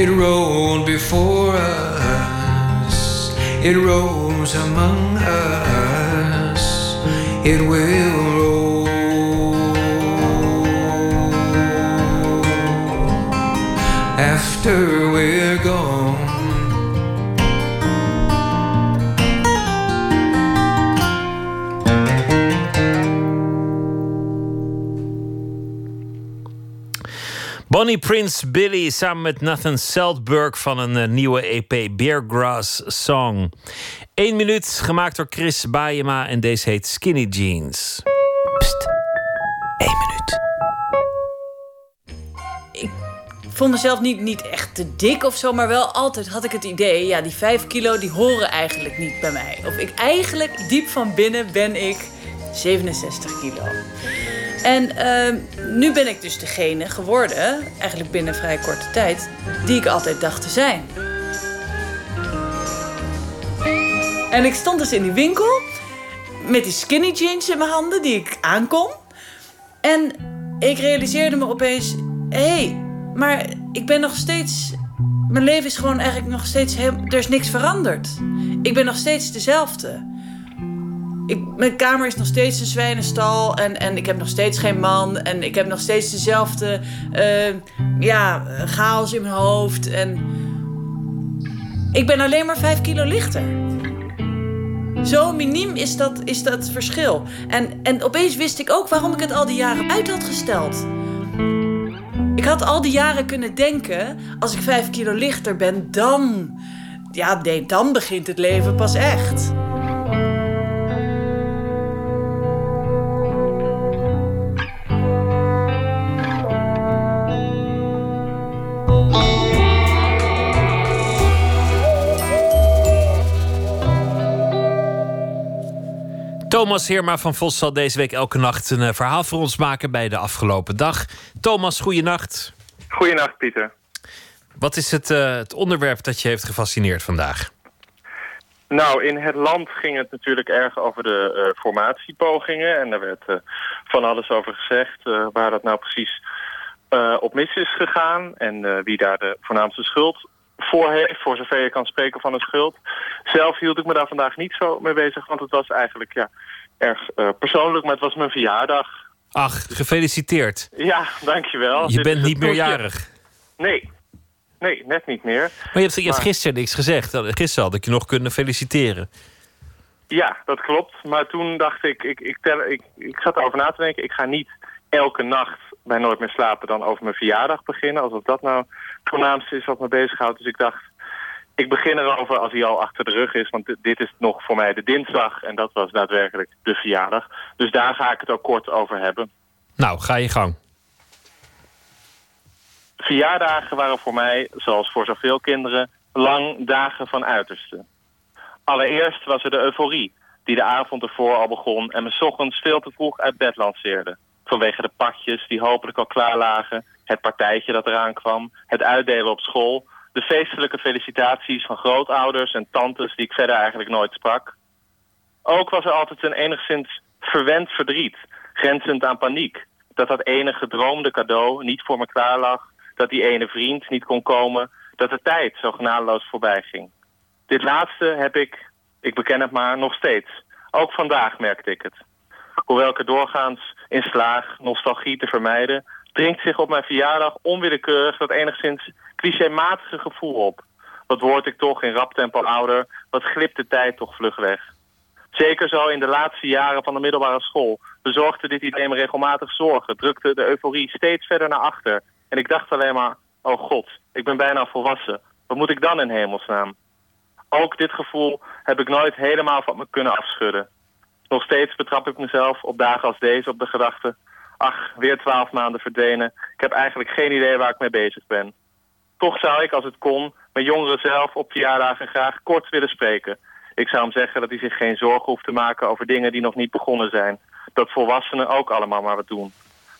It rolled before us. It rose among us. It will Bonnie Prince Billy samen met Nathan Seldberg van een uh, nieuwe EP Beergrass Song. Eén minuut, gemaakt door Chris Baayema en deze heet Skinny Jeans. Pst, één minuut. Ik vond mezelf niet, niet echt te dik of zo, maar wel altijd had ik het idee, ja, die 5 kilo die horen eigenlijk niet bij mij. Of ik eigenlijk diep van binnen ben ik 67 kilo. En ehm, nu ben ik dus degene geworden, eigenlijk binnen vrij korte tijd, die ik altijd dacht te zijn. En ik stond dus in die winkel met die skinny jeans in mijn handen die ik aankom. En ik realiseerde me opeens: hé, hey, maar ik ben nog steeds. Mijn leven is gewoon eigenlijk nog steeds. Heel, er is niks veranderd. Ik ben nog steeds dezelfde. Ik, mijn kamer is nog steeds een zwijnenstal. En, en ik heb nog steeds geen man. En ik heb nog steeds dezelfde. Uh, ja, chaos in mijn hoofd. En. Ik ben alleen maar vijf kilo lichter. Zo miniem is dat, is dat verschil. En, en opeens wist ik ook waarom ik het al die jaren uit had gesteld. Ik had al die jaren kunnen denken: als ik vijf kilo lichter ben, dan. Ja, dan begint het leven pas echt. Thomas Heerma van Vos zal deze week elke nacht een eh, verhaal voor ons maken bij de afgelopen dag. Thomas, goeienacht. Goeienacht, Pieter. Wat is het, uh, het onderwerp dat je heeft gefascineerd vandaag? Nou, in het land ging het natuurlijk erg over de uh, formatiepogingen. En daar werd uh, van alles over gezegd waar dat nou precies op mis is gegaan. En wie daar de voornaamste schuld voor heeft, voor zover je kan spreken van een schuld. Zelf hield ik me daar vandaag niet zo mee bezig, want het was eigenlijk ja, erg uh, persoonlijk, maar het was mijn verjaardag. Ach, gefeliciteerd. Ja, dankjewel. Je Dit bent niet meer jarig. Nee, nee, net niet meer. Maar je hebt, je hebt gisteren niks gezegd. Gisteren had ik je nog kunnen feliciteren. Ja, dat klopt. Maar toen dacht ik, ik, ik, tel, ik, ik zat erover na te denken, ik ga niet elke nacht bij Nooit meer slapen dan over mijn verjaardag beginnen. Alsof dat nou het voornaamste is wat me bezighoudt. Dus ik dacht, ik begin erover als hij al achter de rug is. Want dit is nog voor mij de dinsdag en dat was daadwerkelijk de verjaardag. Dus daar ga ik het ook kort over hebben. Nou, ga je gang. Verjaardagen waren voor mij, zoals voor zoveel kinderen, lang dagen van uiterste. Allereerst was er de euforie, die de avond ervoor al begon en me ochtends veel te vroeg uit bed lanceerde. Vanwege de pakjes die hopelijk al klaar lagen, het partijtje dat eraan kwam, het uitdelen op school, de feestelijke felicitaties van grootouders en tantes die ik verder eigenlijk nooit sprak. Ook was er altijd een enigszins verwend verdriet, grenzend aan paniek. Dat dat ene gedroomde cadeau niet voor me klaar lag, dat die ene vriend niet kon komen, dat de tijd zo genadeloos voorbij ging. Dit laatste heb ik, ik beken het maar, nog steeds. Ook vandaag merkte ik het. Hoewel ik er doorgaans in slaag nostalgie te vermijden, dringt zich op mijn verjaardag onwillekeurig dat enigszins clichématige gevoel op. Wat word ik toch in rap tempo ouder, wat glipt de tijd toch vlug weg. Zeker zo in de laatste jaren van de middelbare school bezorgde dit idee me regelmatig zorgen, drukte de euforie steeds verder naar achter. En ik dacht alleen maar, oh god, ik ben bijna volwassen. Wat moet ik dan in hemelsnaam? Ook dit gevoel heb ik nooit helemaal van me kunnen afschudden. Nog steeds betrap ik mezelf op dagen als deze op de gedachte... ach, weer twaalf maanden verdwenen. Ik heb eigenlijk geen idee waar ik mee bezig ben. Toch zou ik, als het kon, mijn jongeren zelf op verjaardagen graag kort willen spreken. Ik zou hem zeggen dat hij zich geen zorgen hoeft te maken over dingen die nog niet begonnen zijn. Dat volwassenen ook allemaal maar wat doen.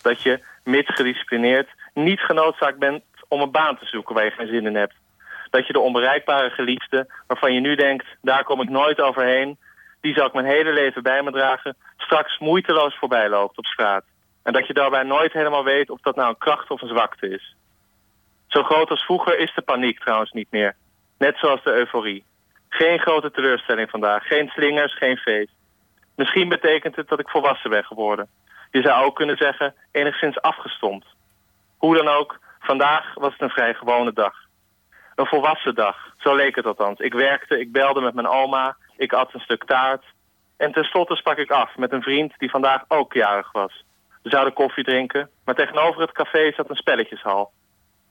Dat je, mits gedisciplineerd, niet genoodzaakt bent om een baan te zoeken waar je geen zin in hebt. Dat je de onbereikbare geliefde, waarvan je nu denkt, daar kom ik nooit overheen, die zal ik mijn hele leven bij me dragen, straks moeiteloos voorbij loopt op straat. En dat je daarbij nooit helemaal weet of dat nou een kracht of een zwakte is. Zo groot als vroeger is de paniek trouwens niet meer. Net zoals de euforie. Geen grote teleurstelling vandaag. Geen slingers, geen feest. Misschien betekent het dat ik volwassen ben geworden. Je zou ook kunnen zeggen, enigszins afgestomd. Hoe dan ook, vandaag was het een vrij gewone dag. Een volwassen dag, zo leek het althans. Ik werkte, ik belde met mijn oma, ik at een stuk taart. En tenslotte sprak ik af met een vriend die vandaag ook jarig was. We zouden koffie drinken, maar tegenover het café zat een spelletjeshal.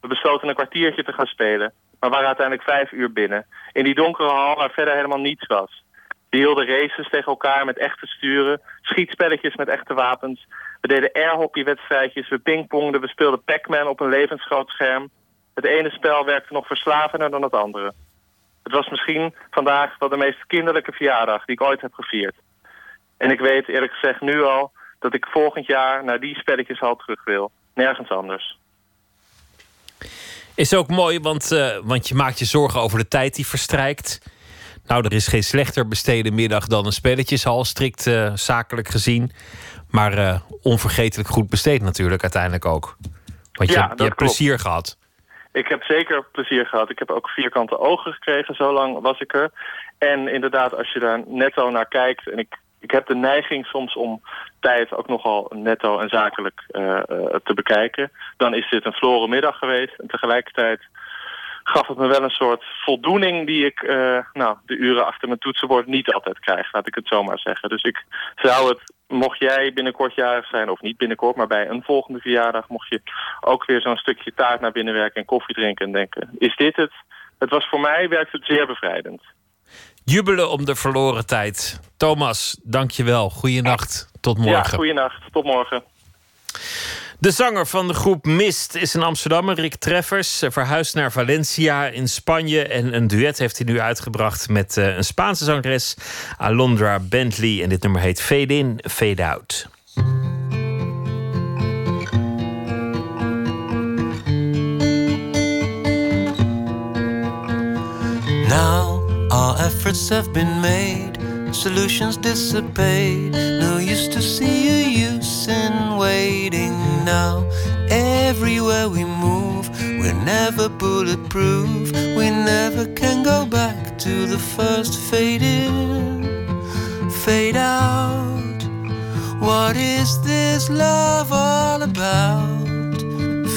We besloten een kwartiertje te gaan spelen, maar waren uiteindelijk vijf uur binnen. In die donkere hal waar verder helemaal niets was. We hielden races tegen elkaar met echte sturen, schietspelletjes met echte wapens. We deden airhockeywedstrijdjes, we pingpongden, we speelden Pac-Man op een levensgroot scherm. Het ene spel werkte nog verslavender dan het andere. Het was misschien vandaag wel de meest kinderlijke verjaardag die ik ooit heb gevierd. En ik weet eerlijk gezegd nu al dat ik volgend jaar naar die spelletjes al terug wil. Nergens anders. Is ook mooi, want, eh, want je maakt je zorgen over de tijd die verstrijkt. Nou, er is geen slechter besteden middag dan een spelletjeshal, strikt eh, zakelijk gezien. Maar eh, onvergetelijk goed besteed natuurlijk uiteindelijk ook. Want je, Ja, hebt- je hebt plezier gehad. Ik heb zeker plezier gehad. Ik heb ook vierkante ogen gekregen, zo lang was ik er. En inderdaad, als je daar netto naar kijkt... en ik, ik heb de neiging soms om tijd ook nogal netto en zakelijk eh, eh, te bekijken... dan is dit een verloren middag geweest. En tegelijkertijd gaf het me wel een soort voldoening... die ik eh, nou, de uren achter mijn toetsenbord niet altijd krijg, laat ik het zo maar zeggen. Dus ik zou het, mocht jij binnenkort jarig zijn... of niet binnenkort, maar bij een volgende verjaardag... mocht je ook weer zo'n stukje taart naar binnen werken en koffie drinken en denken... is dit het? Het was voor mij, werkt het zeer bevrijdend. Jubelen om de verloren tijd. Thomas, dank je wel. Goeienacht. Tot Ja, morgen. goeienacht. Tot morgen. De zanger van de groep Mist is een Amsterdammer, Rick Treffers. Hij Verhuisd naar Valencia in Spanje. En een duet heeft hij nu uitgebracht met eh, een Spaanse zangeres, Alondra Bentley. En dit nummer heet Fade In, Fade Out. Now our efforts have been made, solutions dissipate. No use to see a use in waiting now. Everywhere we move, we're never bulletproof. We never can go back to the first fade in, fade out. What is this love all about?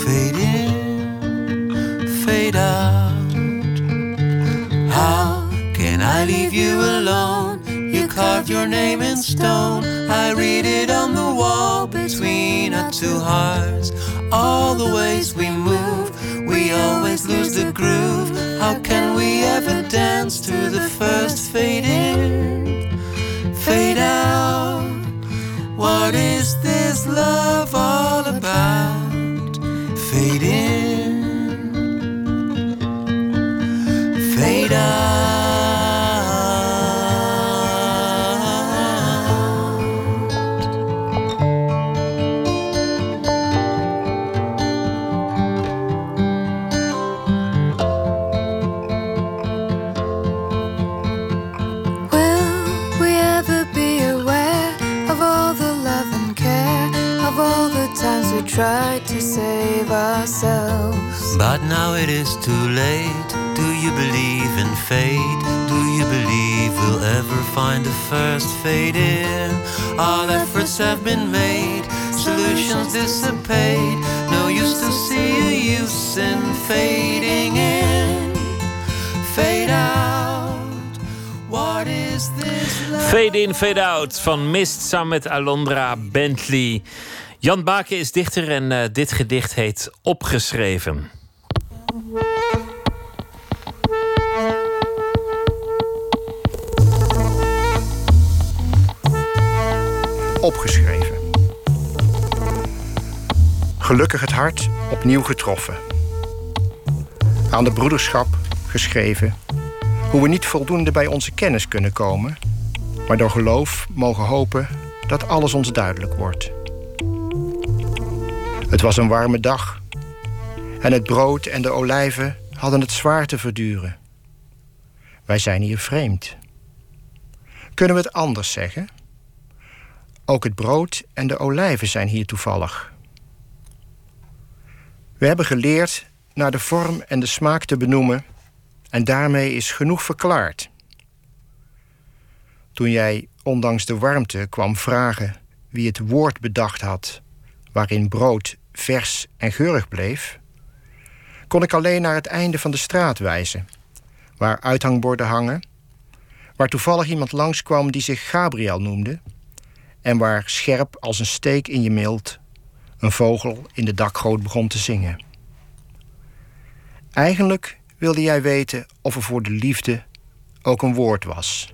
Fade in, fade out. How can I leave you alone? Carved your name in stone. I read it on the wall between our two hearts. All the ways we move, we always lose the groove. How can we ever dance to the first fade in, fade out? What is this love all about? Fade in, fade out. Tried to save ourselves? But now it is too late. Do you believe in fate? Do you believe we'll ever find the first fade in? All efforts have been made, solutions dissipate. No use to see a use in fading in, fade out. What is this love? Fade In, Fade Out van Mist samen met Alondra Bentley. Jan Baken is dichter en eh, dit gedicht heet Opgeschreven. Opgeschreven. Gelukkig het hart opnieuw getroffen. Aan de broederschap geschreven. Hoe we niet voldoende bij onze kennis kunnen komen. Maar door geloof mogen hopen dat alles ons duidelijk wordt. Het was een warme dag. En het brood en de olijven hadden het zwaar te verduren. Wij zijn hier vreemd. Kunnen we het anders zeggen? Ook het brood en de olijven zijn hier toevallig. We hebben geleerd naar de vorm en de smaak te benoemen, en daarmee is genoeg verklaard. Toen jij, ondanks de warmte, kwam vragen wie het woord bedacht had, waarin brood vers en geurig bleef, kon ik alleen naar het einde van de straat wijzen, waar uithangborden hangen, waar toevallig iemand langskwam die zich Gabriel noemde en waar scherp als een steek in je mild een vogel in de dakgoot begon te zingen. Eigenlijk wilde jij weten of er voor de liefde ook een woord was.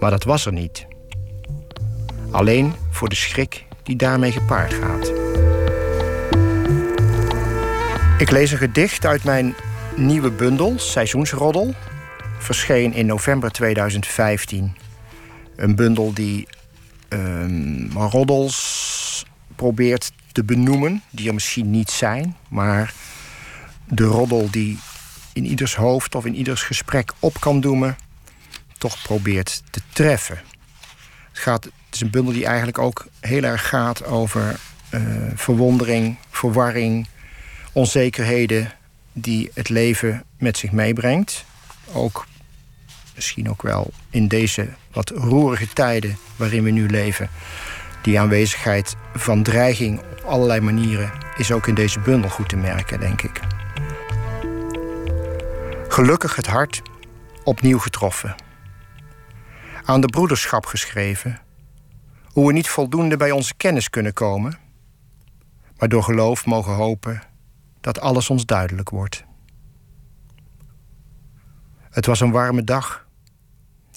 Maar dat was er niet. Alleen voor de schrik die daarmee gepaard gaat. Ik lees een gedicht uit mijn nieuwe bundel, Seizoensroddel. Verscheen in november 2015. Een bundel die ehm, roddels probeert te benoemen, die er misschien niet zijn, maar de roddel die in ieders hoofd of in ieders gesprek op kan doemen, toch probeert te treffen. Het, gaat, het is een bundel die eigenlijk ook heel erg gaat over eh, verwondering, verwarring, onzekerheden die het leven met zich meebrengt. Ook misschien ook wel in deze wat roerige tijden waarin we nu leven. Die aanwezigheid van dreiging op allerlei manieren is ook in deze bundel goed te merken, denk ik. Gelukkig het hart, opnieuw getroffen. Aan de broederschap geschreven. Hoe we niet voldoende bij onze kennis kunnen komen, maar door geloof mogen hopen dat alles ons duidelijk wordt. Het was een warme dag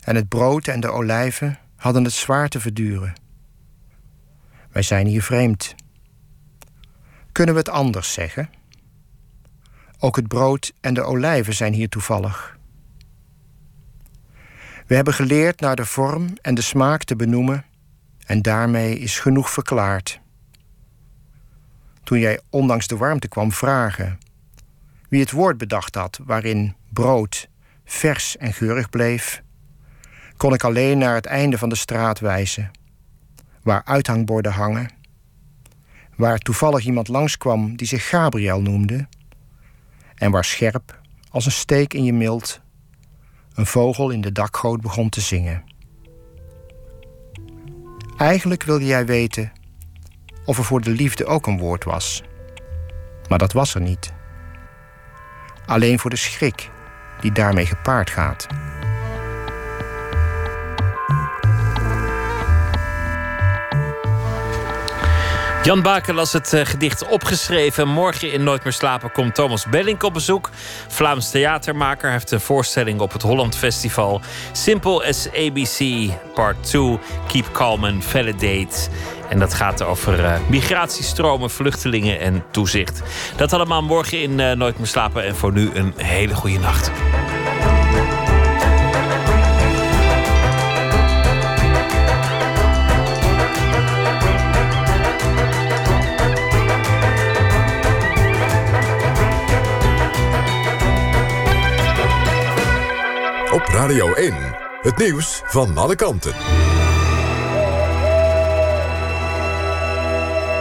en het brood en de olijven hadden het zwaar te verduren. Wij zijn hier vreemd. Kunnen we het anders zeggen? Ook het brood en de olijven zijn hier toevallig. We hebben geleerd naar de vorm en de smaak te benoemen en daarmee is genoeg verklaard. Toen jij ondanks de warmte kwam vragen wie het woord bedacht had waarin brood vers en geurig bleef, kon ik alleen naar het einde van de straat wijzen, waar uithangborden hangen, waar toevallig iemand langskwam die zich Gabriel noemde, en waar scherp, als een steek in je mild, een vogel in de dakgoot begon te zingen. Eigenlijk wilde jij weten of er voor de liefde ook een woord was. Maar dat was er niet. Alleen voor de schrik die daarmee gepaard gaat. Jan Baken las het eh, gedicht opgeschreven. Morgen in Nooit meer slapen komt Thomas Bellink op bezoek. Vlaams theatermaker. Heeft een voorstelling op het Holland Festival. Simple as ABC, part 2. Keep calm and validate. En dat gaat over uh, migratiestromen, vluchtelingen en toezicht. Dat allemaal morgen in uh, Nooit meer slapen. En voor nu een hele goede nacht. Op Radio 1, het nieuws van alle kanten.